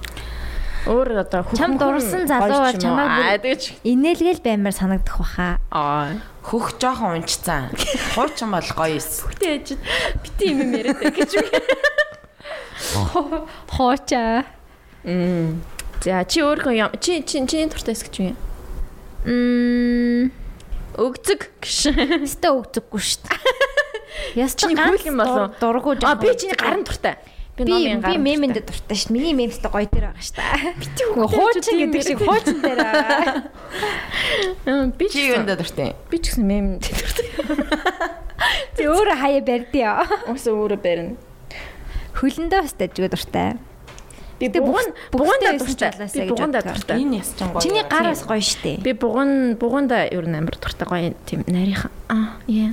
Өөр одоо хөхөн Чам дурсан залуу бол чамайг инээлгээл баймаар санагдах баха. Аа. Хөх жоохон унцсан. Хуучин бол гоё эс. Тэгэж бити юм юм яриад гэж үгүй. Хоочаа. Мм. За чи өөрөө юм чи чи чиний дуртай хэсэг чи юу? Мм. Өгцөг гэж. Өстө өгдөггүй шүү дээ. Чиний ганц хөл юм болов? дургу А би чиний гарын дуртай. Би Би номын би гарна. мемэнд дуртай шүү. Миний мемстэй гоё дээр байгаа шүү. Би хуучин гэдэг шиг хуучин дээр байгаа. Би ч юунд дуртай? би ч гэсэн мем дуртай. Ти өөрөө хаяа барьдээ. Ус өөрөө барина. Хөлөндөө бас дажгүй дуртай. Би буганда бүгдээ дуртай. ч Би боддог. дуртай. Энэ яс ч гоё. Чиний гар бас гоё штэ. Би буган буганда ер нь амар дуртай гоё тийм нарийнхан. Аа яа.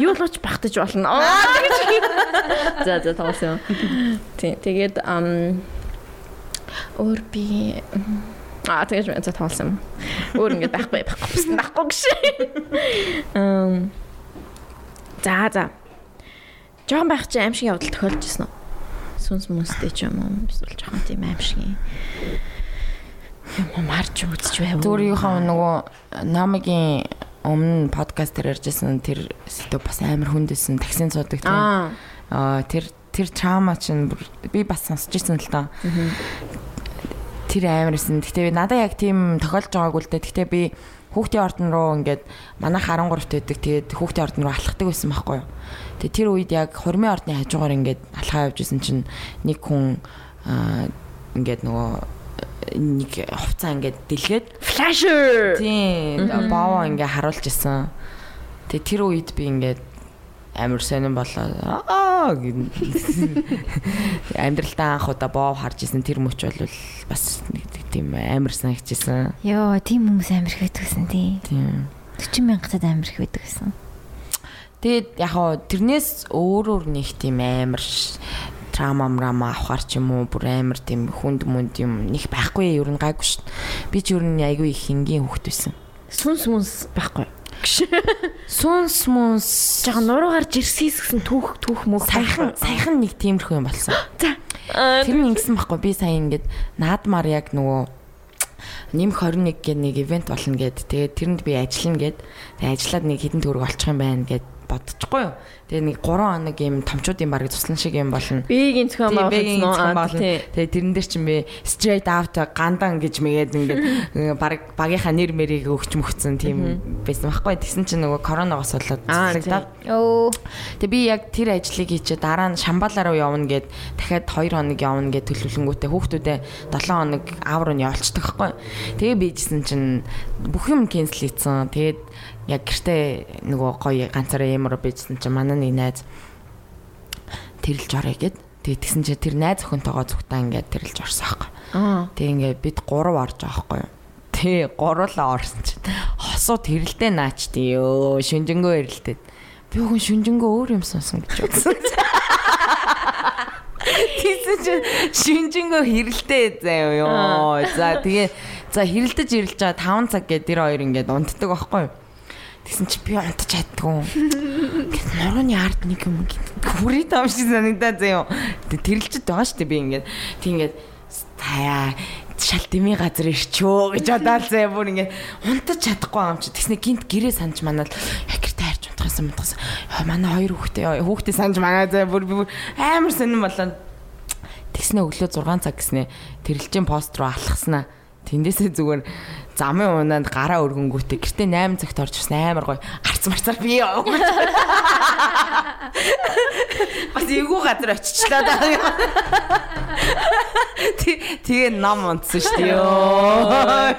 Юу л уч багтаж болно. Аа тэгэж. За за тоглосон. Тий тэгээд ам өөр би Аа тэгэж за тоглосон. Өөр ингэ байхгүй байхгүй гэсэн байхгүй гэж. Ам За за. Жохон байх чи аим шиг явдал тохиолж ирсэн үү? Сүнс мүнстэй ч юм уу? Эсвэл жохон тийм аим шиг юм. Марч үзэж байв. Зүрийнхээ нөгөө намигийн өмнө подкаст дээр ярьжсэн тэр сэдв бас амар хүндэсэн таксин суудаг тийм. Аа. Тэр тэр чама чинь би бас сонсч ирсэн л та. Тэр амарсэн. Гэтэ би надад яг тийм тохиолж байгаагүй л дээ. Гэтэ би хүүхдийн ордон руу ингээд манайх 13 байдаг. Тэгээд хүүхдийн ордон руу алхдаг байсан байхгүй юу. Тэгээд тэр үед яг хормын ордны хажуугаар ингээд алхаа явж исэн чинь нэг хүн ингээд нөгөө нэг хувцаа ингээд дэлгээд Flasher. Тийм баава ингээ харуулж исэн. Тэгээ тэр үед би ингээд амар сонирн болоо. Аа гин. амьдралдаа анх удаа боо харж исэн тэр мөч бол бас нэг тийм амар санагдчихсан. Йоо, тийм хүмүүс амир их байдаг гэсэн тий. Тийм. 40 мянгатад амир их байдаг гэсэн. Тэгээд яг хоо тэрнээс өөрөөр нэг тийм амар ш- трама мрама авахар ч юм уу бүр амар тийм хүнд мүнд юм них байхгүй ер нь гайгүй дээ. Би ч ер нь айгүй их энгийн хүүхэд байсан. Сүнс мүнс байхгүй. Сүнс мүнс Жага нуруу гарч ирсээс гэсэн түүх түүх мөх саяхан саяхан нэг тиймэрхүү юм болсон. За. Тэр нь ингэсэн байхгүй би сая ингээд наадмаар яг нөгөө нэмх 21 гэх нэг ивент болно гэд. Тэгээд тэрэнд би ажиллана гэд. Тэгээд ажиллаад нэг хідэн төгрөг олчих юм байна гэд бодчихгүй юу. Тэгээд нэг 3 хоног юм томчуудын барыг туслан шиг юм болно. Бигийн аа, байгуулалт. тий. Тэгээд тэрэн дээр чинь би straight out гандан гэж мэгээд ингээд баг багийнхаа нэр мэрийг өгч мөгцсөн тийм байсан байхгүй. Тэгсэн чинь нөгөө коронавигоос болоод Өө, Тэгээ би яг тэр ажлыг хийчээ дараа нь Шамбалаа руу явна гэд дахиад 2 хоног явна гэд төлөвлөнгүүтээ хүүхдүүдээ 7 хоног аав руу нь явуулчихдаг байхгүй. Тэгээ bijсэн чинь бүх юм кэнсел хийсэн. Тэгээд яг гэртээ нөгөө гоё ганцаараа ямар bijсэн чинь манай нэг найз тэрэлж орё гэд. Тэгээд тэгсэн чинь тэр найз охинтойгоо зүгтаа ингээд тэрэлж орсон байхгүй. Аа. Тэгээ ингээд бид 3 орж байгаа байхгүй юу. Тэгээ гуруулаа орсон чинь хосууд хэрэлдээ наачдээ ёо шүнжэнгөө хэрэлдээ. Би хүн шүнжэнгөө өөр юм сонсон гэж бодсон. Тийсэн чинь шүнжэнгөө хэрэлдээ заяа ёо. За тэгээ за хэрэлдэж ирэлж байгаа 5 цаг гэдэг тэр хоёр ингээд унтдаг байхгүй юу. Тэгсэн чи би унтаж чаддгүй. Нурууны ард нэг юм хүрээ таам шиг санагдаа заяа. Тэг тэрэлчэд байгаа шүү дээ би ингээд. Тэг ингээд таяа шал дими газар ирчөө гэж бодоол заяа бүр ингээд унтаж чадахгүй юм чи. Тэгснэ гинт гэрээ санаж манаад харж унтахсан унтахсан. Яа манай хоёр хүүхдээ хүүхдээ санаж манаа би бүр амар сонирн болоо. Тэгснэ өглөө 6 цаг гэснэ тэрэлжийн пост руу алхаснаа. Тэндээсээ зүгээр замын унаанд гараа өргөнгүүтээ гэртээ 8 цагт орж ирсэн амар гоё арц марцаар би яа. Бас эвгүй газар очичлаа даа. Тэ- Тэгээ ном унтсан шүү дээ. ёо.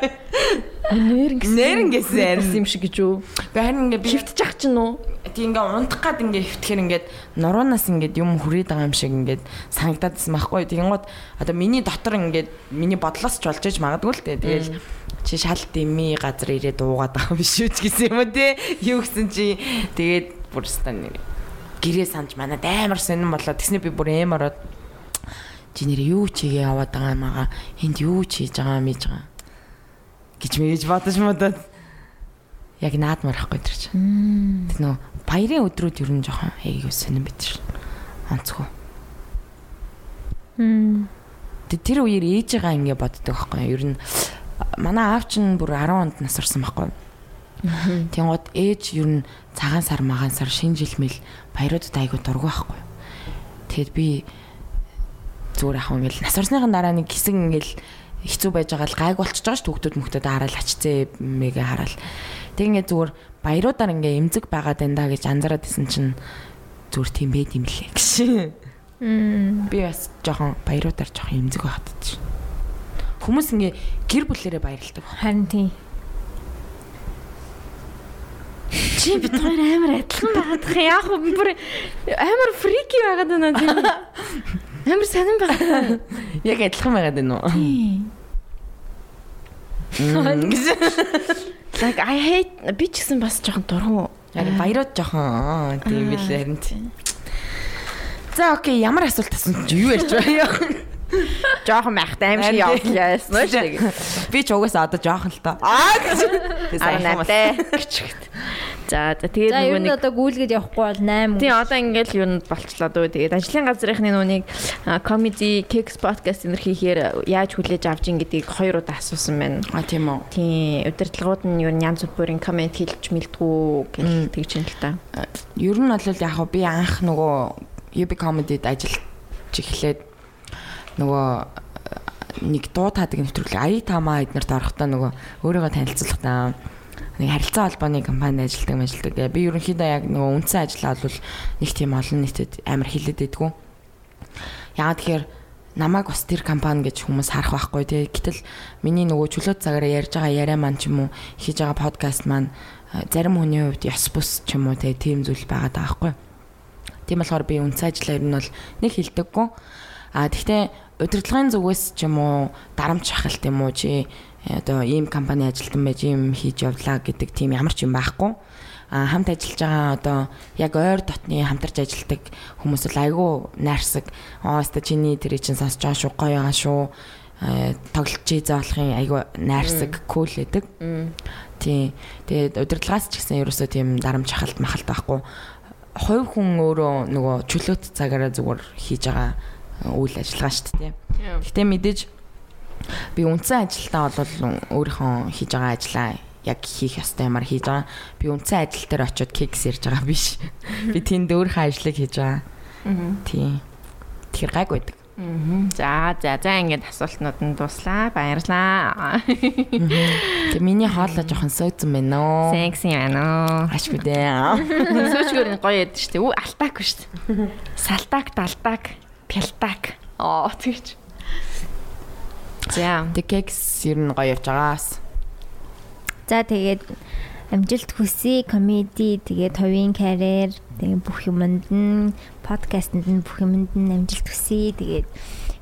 Нэр ингэсэн. Нэр ингэсэн. юм шиг гэж юу? Би харин ингээ би Хөвтөж ах чинь уу? Тийм ингээ унтах гад ингээ хөвтгөр ингээд нуруунаас ингээд юм хүрээд байгаа юм шиг ингээд санагдаад байсан байхгүй. Тэгэнгუთ одоо миний дотор ингээд миний бодлоос ч болж иж магадгүй л дээ. Тэгэл чи шал дими газар ирээд уугаад байгаа юм биш үү ч гэсэн юм те. Юу гэсэн чи тэгээд бүр стан нэг гэрээ санаж манад амар сонирн болоо. Тэснэ би бүр эм ороод чи нэр юу чигээ яваад байгаа юм аа. Энд юу ч хийж байгаа юм ийж байгаа. гэж мэж бодож модод яг наадмаар ахгүй тэр чинь. Тэр нөө баярын өдрүүд ер нь жоохон аяг сонирн бит шин. Онцгой. Тэг тэр үеэр ээжээгаа ингэ боддог байхгүй юу? Ер нь манай аав чинь бүр 10 онд нас орсон байхгүй юу? Тэнгууд ээж ер нь цагаан сар магаан сар шинэ жил мэл баяруудад айгуу дургу байхгүй юу? Тэгэд би зүгээр ах ингээл нас орсныхан дараа нэг хэсэг ингээл хэцүү байж байгаа л гайг болчихж байгаа ш түүхтүүд мөхтөд хараад ачцээ мэгэ хараал. Тэг ингээ зүгээр баяруудаар ингээ эмзэг байгаад энэ да гэж анзаараад исэн чинь зүгээр тийм байд юм лээ гэж. Би бас жоохон баяруудаар жоохон эмзэг байхад ч. Хүмүүс ингээ гэр бүлэрээ баярлдаг. Харин тийм. Чи бид хоёр амар адилхан байгаад яг хөө бүр амар фрики байгаад байна тийм. Амар сонирн байгаад. Яг адилхан байгаад байна уу? Like I hate би ч гэсэн бас жоохон дургу. Харин баярууд жоохон тийм л харин. тийм. За окей, ямар асуулт асуусан чи юу ярьж байгаа юм? Жоохон байхтай аим шиг явлаа яасан шүү. Би ч угаасаа одоо жоохон л тоо. Аа гэж. Аа натай. Гिचгт. За за тэгээд нөгөө нэг одоо гүйлгээд явахгүй бол 8. Тийм одоо ингээл юу нь болчлоо дөө. Тэгээд ажлын газрынхны нүунийг comedy Kicks podcast энэр хийхээр яаж хүлээж авч ин гэдгийг хоёр удаа асуусан байна. А тийм үү. Тийм удирдлагууд нь юу нянз бүрийн комент хэлж мэлдгүү гэж тэгж юм л та. Ер нь бол яг хөө би анх нөгөө UB comedy-д ажиллаж эхлээд нөгөө нэг дуу таадаг нэвтрүүлэг Ая тамаа эднэрт орохдоо нөгөө өөрийгөө танилцуулахдаа нэг харилцаа холбооны компанид ажилладаг мэжилдэг. Тэгээ би ерөнхийдөө яг нөгөө үндсэн ажиллаа бол нэг тийм олон нийтэд амар хилээд байдгүй. Яагаад тэгэхээр намайг бас тэр компани гэж хүмүүс харах байхгүй тий. Гэтэл миний нөгөө чөлөөт цагаараа ярьж байгаа яриа маань ч юм уу хийж байгаа подкаст маань зарим хүний хувьд ёс бус ч юм уу тий тийм зүйл байгаад байгаа байхгүй. Тийм болохоор би үндсэн ажиллаа ер нь бол нэг хилдэггүй. А тэгтээ удирдлагын зүгээс ч юм уу дарамт шахалт юм уу чи одоо ийм компани ажилтан байж ийм хийж явлаа гэдэг тийм ямар ч юм байхгүй. А хамт ажиллаж байгаа одоо яг ойр дотны хамтарч ажилладаг хүмүүс л айгүй найрсаг. Аа өстө чиний тэр чинь сонсож байгаа шүү гоё байгаа шүү. Э, тоглож ийзээ болохын айгүй найрсаг кул гэдэг. Тий. Тэгээд удирдлагаас ч гэсэн ерөөсөө тийм дарамт шахалт махалт байхгүй. Хувь хүн өөрөө нөгөө чөлөөт цагаараа зүгээр хийж байгаа үйл ажиллагаа шүү дээ. Гэтэ мэдээж би үндсэн ажилтаа бол өөрийнхөө хийж байгаа ажлаа яг хийх ёстой юмар хийж байгаа. Би үндсэн ажил дээр очиод кекс ярьж байгаа биш. Би тэнд өөрийнхөө ажлыг хийж байгаа. Тий. Тэр гайг байдаг. За за за ингээд асуултнууд нь дуслаа. Баярлаа. Тэгээ миний хоолой жоохон сойцсон байна оо. Секси байна. Ашгүй дээ. Сүүчгөр гоё шүү дээ. Үу алтаак дээ. Салтаак, далтаак, пялтаак. Оо тэгж. За. Тэг кекс ер нь гоё явж байгаас. За тэгээд амжилт хүсье комеди тэгээд хувийн карьер тэгээд бүх юмд нь подкастэнд нь бүх юмд нь амжилт хүсье тэгээд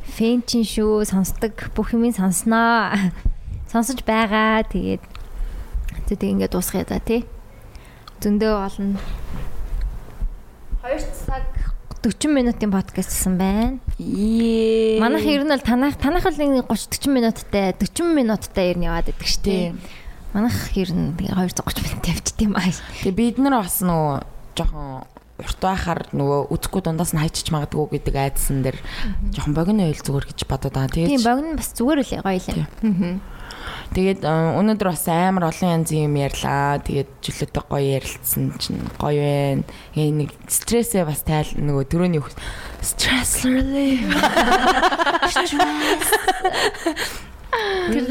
фэн чин шүү сонсдог бүх юмыг сонсноо. Сонсож байгаа тэгээд тэгээд ингээд дуусгая да тий. Зөндөө олон 2 цаг 40 минутын подкаст гэсэн байна. Манайх ер нь бол танах танах нэг 30 40 минуттай 40 минуттай ер нь яваад байдаг шүү дээ. Манайх ер нь тэгээ 230 минут явчихд юм аа. Тэгээ бид нар бас нөгөө жоохон урт байхаар нөгөө үзэхгүй дундаас нь хайчиж магадгүй гэдэг айдсан дээр жоохон богино ойл зүгээр гэж бодоод байгаа. Тийм Тэгээд богино бас зүгээр үлээ гоё лээ. Тэгээд э, өнөөдөр бас амар олон янзын юм ярьлаа. Тэгээд жилэтэ гоё ярилцсан чинь гоё байна. Тэгээ нэг стрессээ бас тайл нөгөө төрөний хөх stress relief. Тэр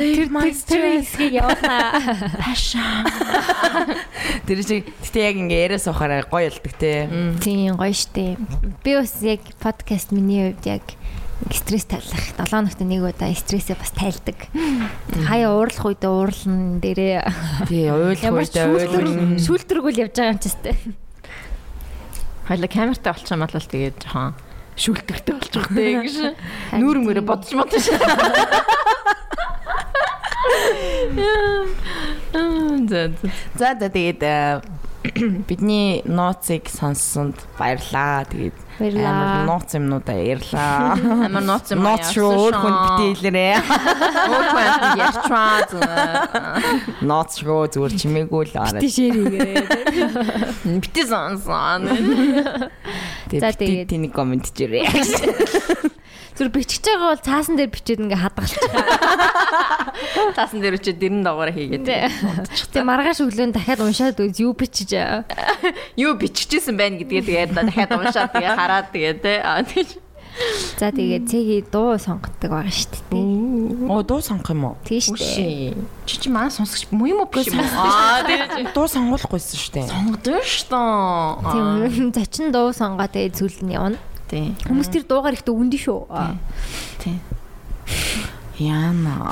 тэр хэсгийг явуулнаа. passion. Тэр шиг гэтээ яг ингээ яриа суухаараа гоё ялдаг те. Тийм гоё штэ. Би бас яг подкаст миний хувьд яг стресс тайлах 7 хоногт нэг удаа стрессээ бас тайлдаг. Хаяа уурлах үедээ уурлан дээрээ Тий, ч үедээ уйлна. шүүлтэргүүл явж байгаа юм ч гэстэй. хоёлаа камертай болчих юм бол тэгээд жоохон шүлтэгтэй болчихтэй гэж. Нүүр мөрө бодож бодож. За за. За за тэгээд э, бидний нууцыг сонссонд баярлаа. Тэгээд Баярлаа. амар нууц юмнуудаа ярьлаа. Амар нууц юм Нууц шүү өөр хүнд битээлэрээ. Хүн ярьчваа. Нууц шүү зүгээр чимээгүй л ороо. Тишээрээ. Бити сонсон. За, Тэгээд тэний комент жирээ. Зүр бичиж байгаа бол цаасан дээр бичээд ингээ хадгалчих. Таасан дээр үчи дэрэн доогоор хийгээд. Тэг маргааш өглөө дахиад уншаад үз юу бичиж. Юу биччихсэн байна гэдгээ тэгээд дахиад уншаад тэгээ хараад тэгээ те. Аа тийч. За тэгээд цэгийн дуу сонгодог байгаа шүү дээ. Оо дуу сонгох юм уу? Тийм шүү дээ. Чи чи манай сонсогч муу юм уу биш юм уу? Аа тэгээ Дуу сонгуулахгүйсэн шүү дээ. сонгодоо шүү дээ. Тийм зочин дуу сонгоо тэгээд зүйл нь явна. Тий. Хүмүүс тэр дуугаар ихтэй үндэ шүү. Тий. Яна.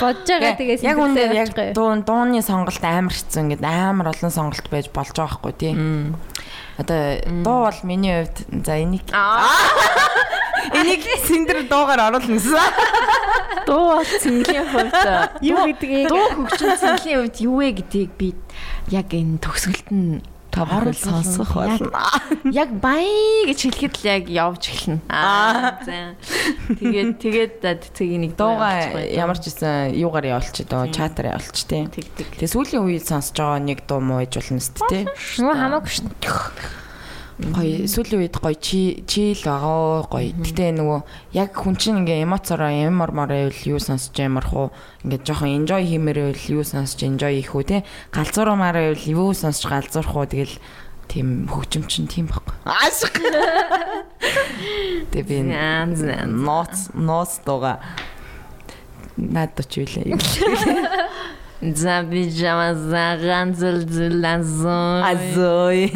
Бодож байгаа тэгээс яг үнээр яг дуу дууны сонголт амар хэцүү ингээд амар олон сонголт байж болж байгаа байхгүй тий. Одоо дуу бол миний хувьд за энийг энийг синдэр дуугаар оруулна гэсэн. Дуу бол цэнгийн хувьд юу гэдгийг дуу хөгжим цэнгийн хувьд юу вэ гэдгийг би яг энэ төгсгөлт нь Орол сонсох болно. Яг бай гэж хэлэхэд л яг явж эхэлнэ. Аа. Тэгээд тэгээд цэцгийг нэг дуугаа ямар ч гэсэн юугаар явуулчих доо чатаар явуулчих тий. Тэг тэг. Тэгээ сүүлийн үед сонсож байгаа нэг дуу муу ээж болно сте тий. Нөгөө хамаагүй шин. Гоё сүүлийн үед гоё чи чийл байгаа гоё. Гэтэ нөгөө яг хүн чинь ингээ эмоцороо ямармаар байвал юу сонсож ямар хуу ингээ жоохон enjoy хиймээр байвал юу сонсож enjoy хийх үү те галзуурмаар байвал юу сонсож галзуурах уу тэгэл тийм хөгжим чинь тийм байхгүй. Аашиг. Тэ би ноц ноц дууга надад ч үлээ. За би жама заган зул зул азой.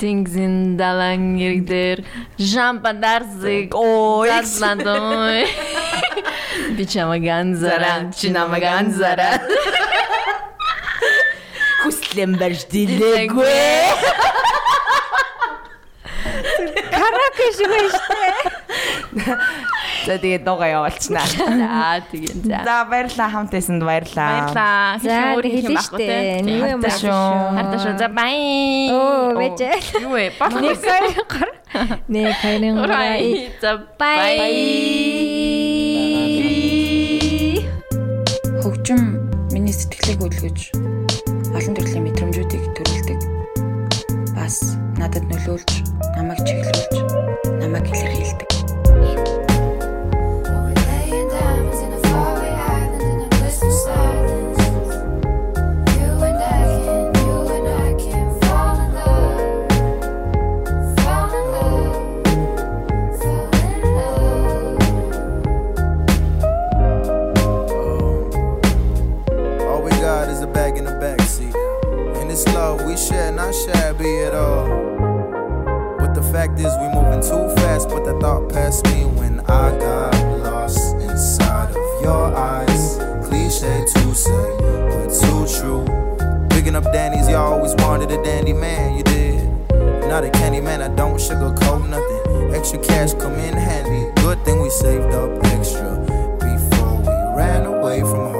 Dingzin dalangirdir. Jampadarzig. Oy. Gazlandoy. Biçamagan zaran. Çinamagan zaran. Kuslemberj dilegue. Kara kaşıma işte. Байна. За тэгээ дуугаа явуулчихна. За тэгээ за. За баярлаа хамт байсанд баярлаа. Баярлаа. За хэлээ штэ. Нэг юм Хардаа шүү. Хардаа шүү. За бай. Оо вэж. Юу вэ? Болох Нэг хоёр гар. Нэг хоёрын гар. За Бай. Хөгжим миний сэтгэлийг хөдөлгөж олон төрлийн мэдрэмжүүдийг төрүүлдэг. Бас надад нөлөөлж, Danny's, you always wanted a dandy man, you did. Not a candy man, I don't sugarcoat nothing. Extra cash come in handy. Good thing we saved up extra before we ran away from home.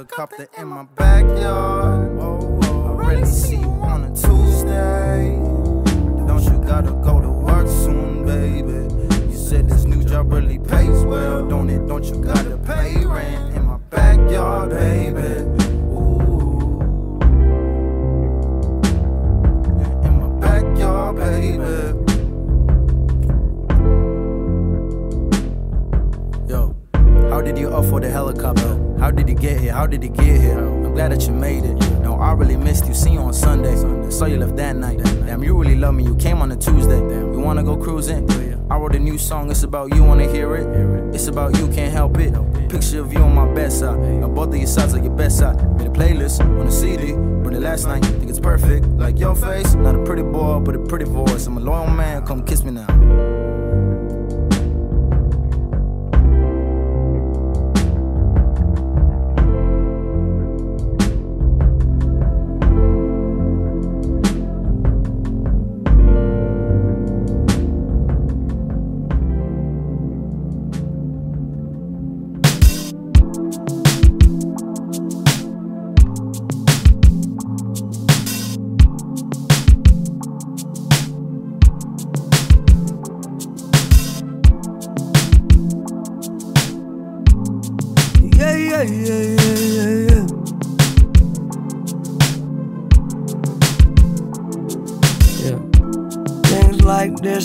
helicopter in my backyard. like your face. Not a pretty boy, but a pretty voice. I'm a loyal man, come kiss me now.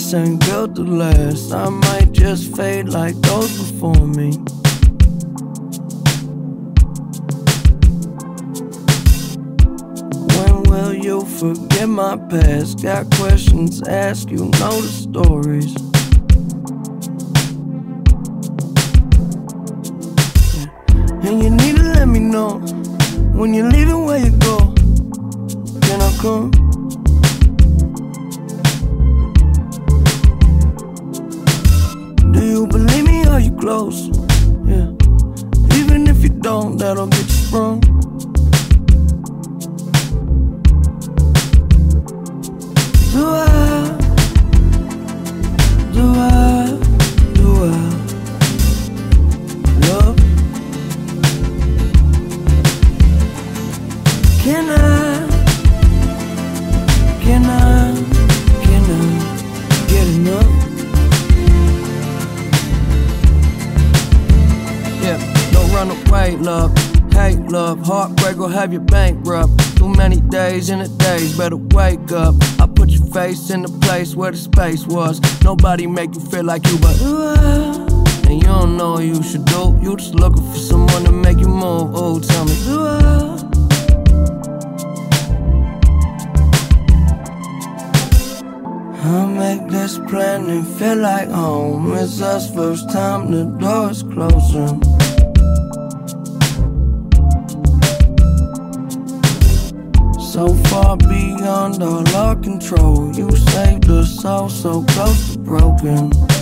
first and guilt to last. I might just fade like those before me. When will you forget my past? Got questions, ask you know the stories. And you need to let me know when you're leaving where you go. Can I come? the space was. Nobody make you feel like you, but and you don't know what you should do. You just looking for someone to make you move. Oh, tell me, I? I make this plan and feel like home. It's us first time, the door's closing. So far under our control. You saved us all so close to broken.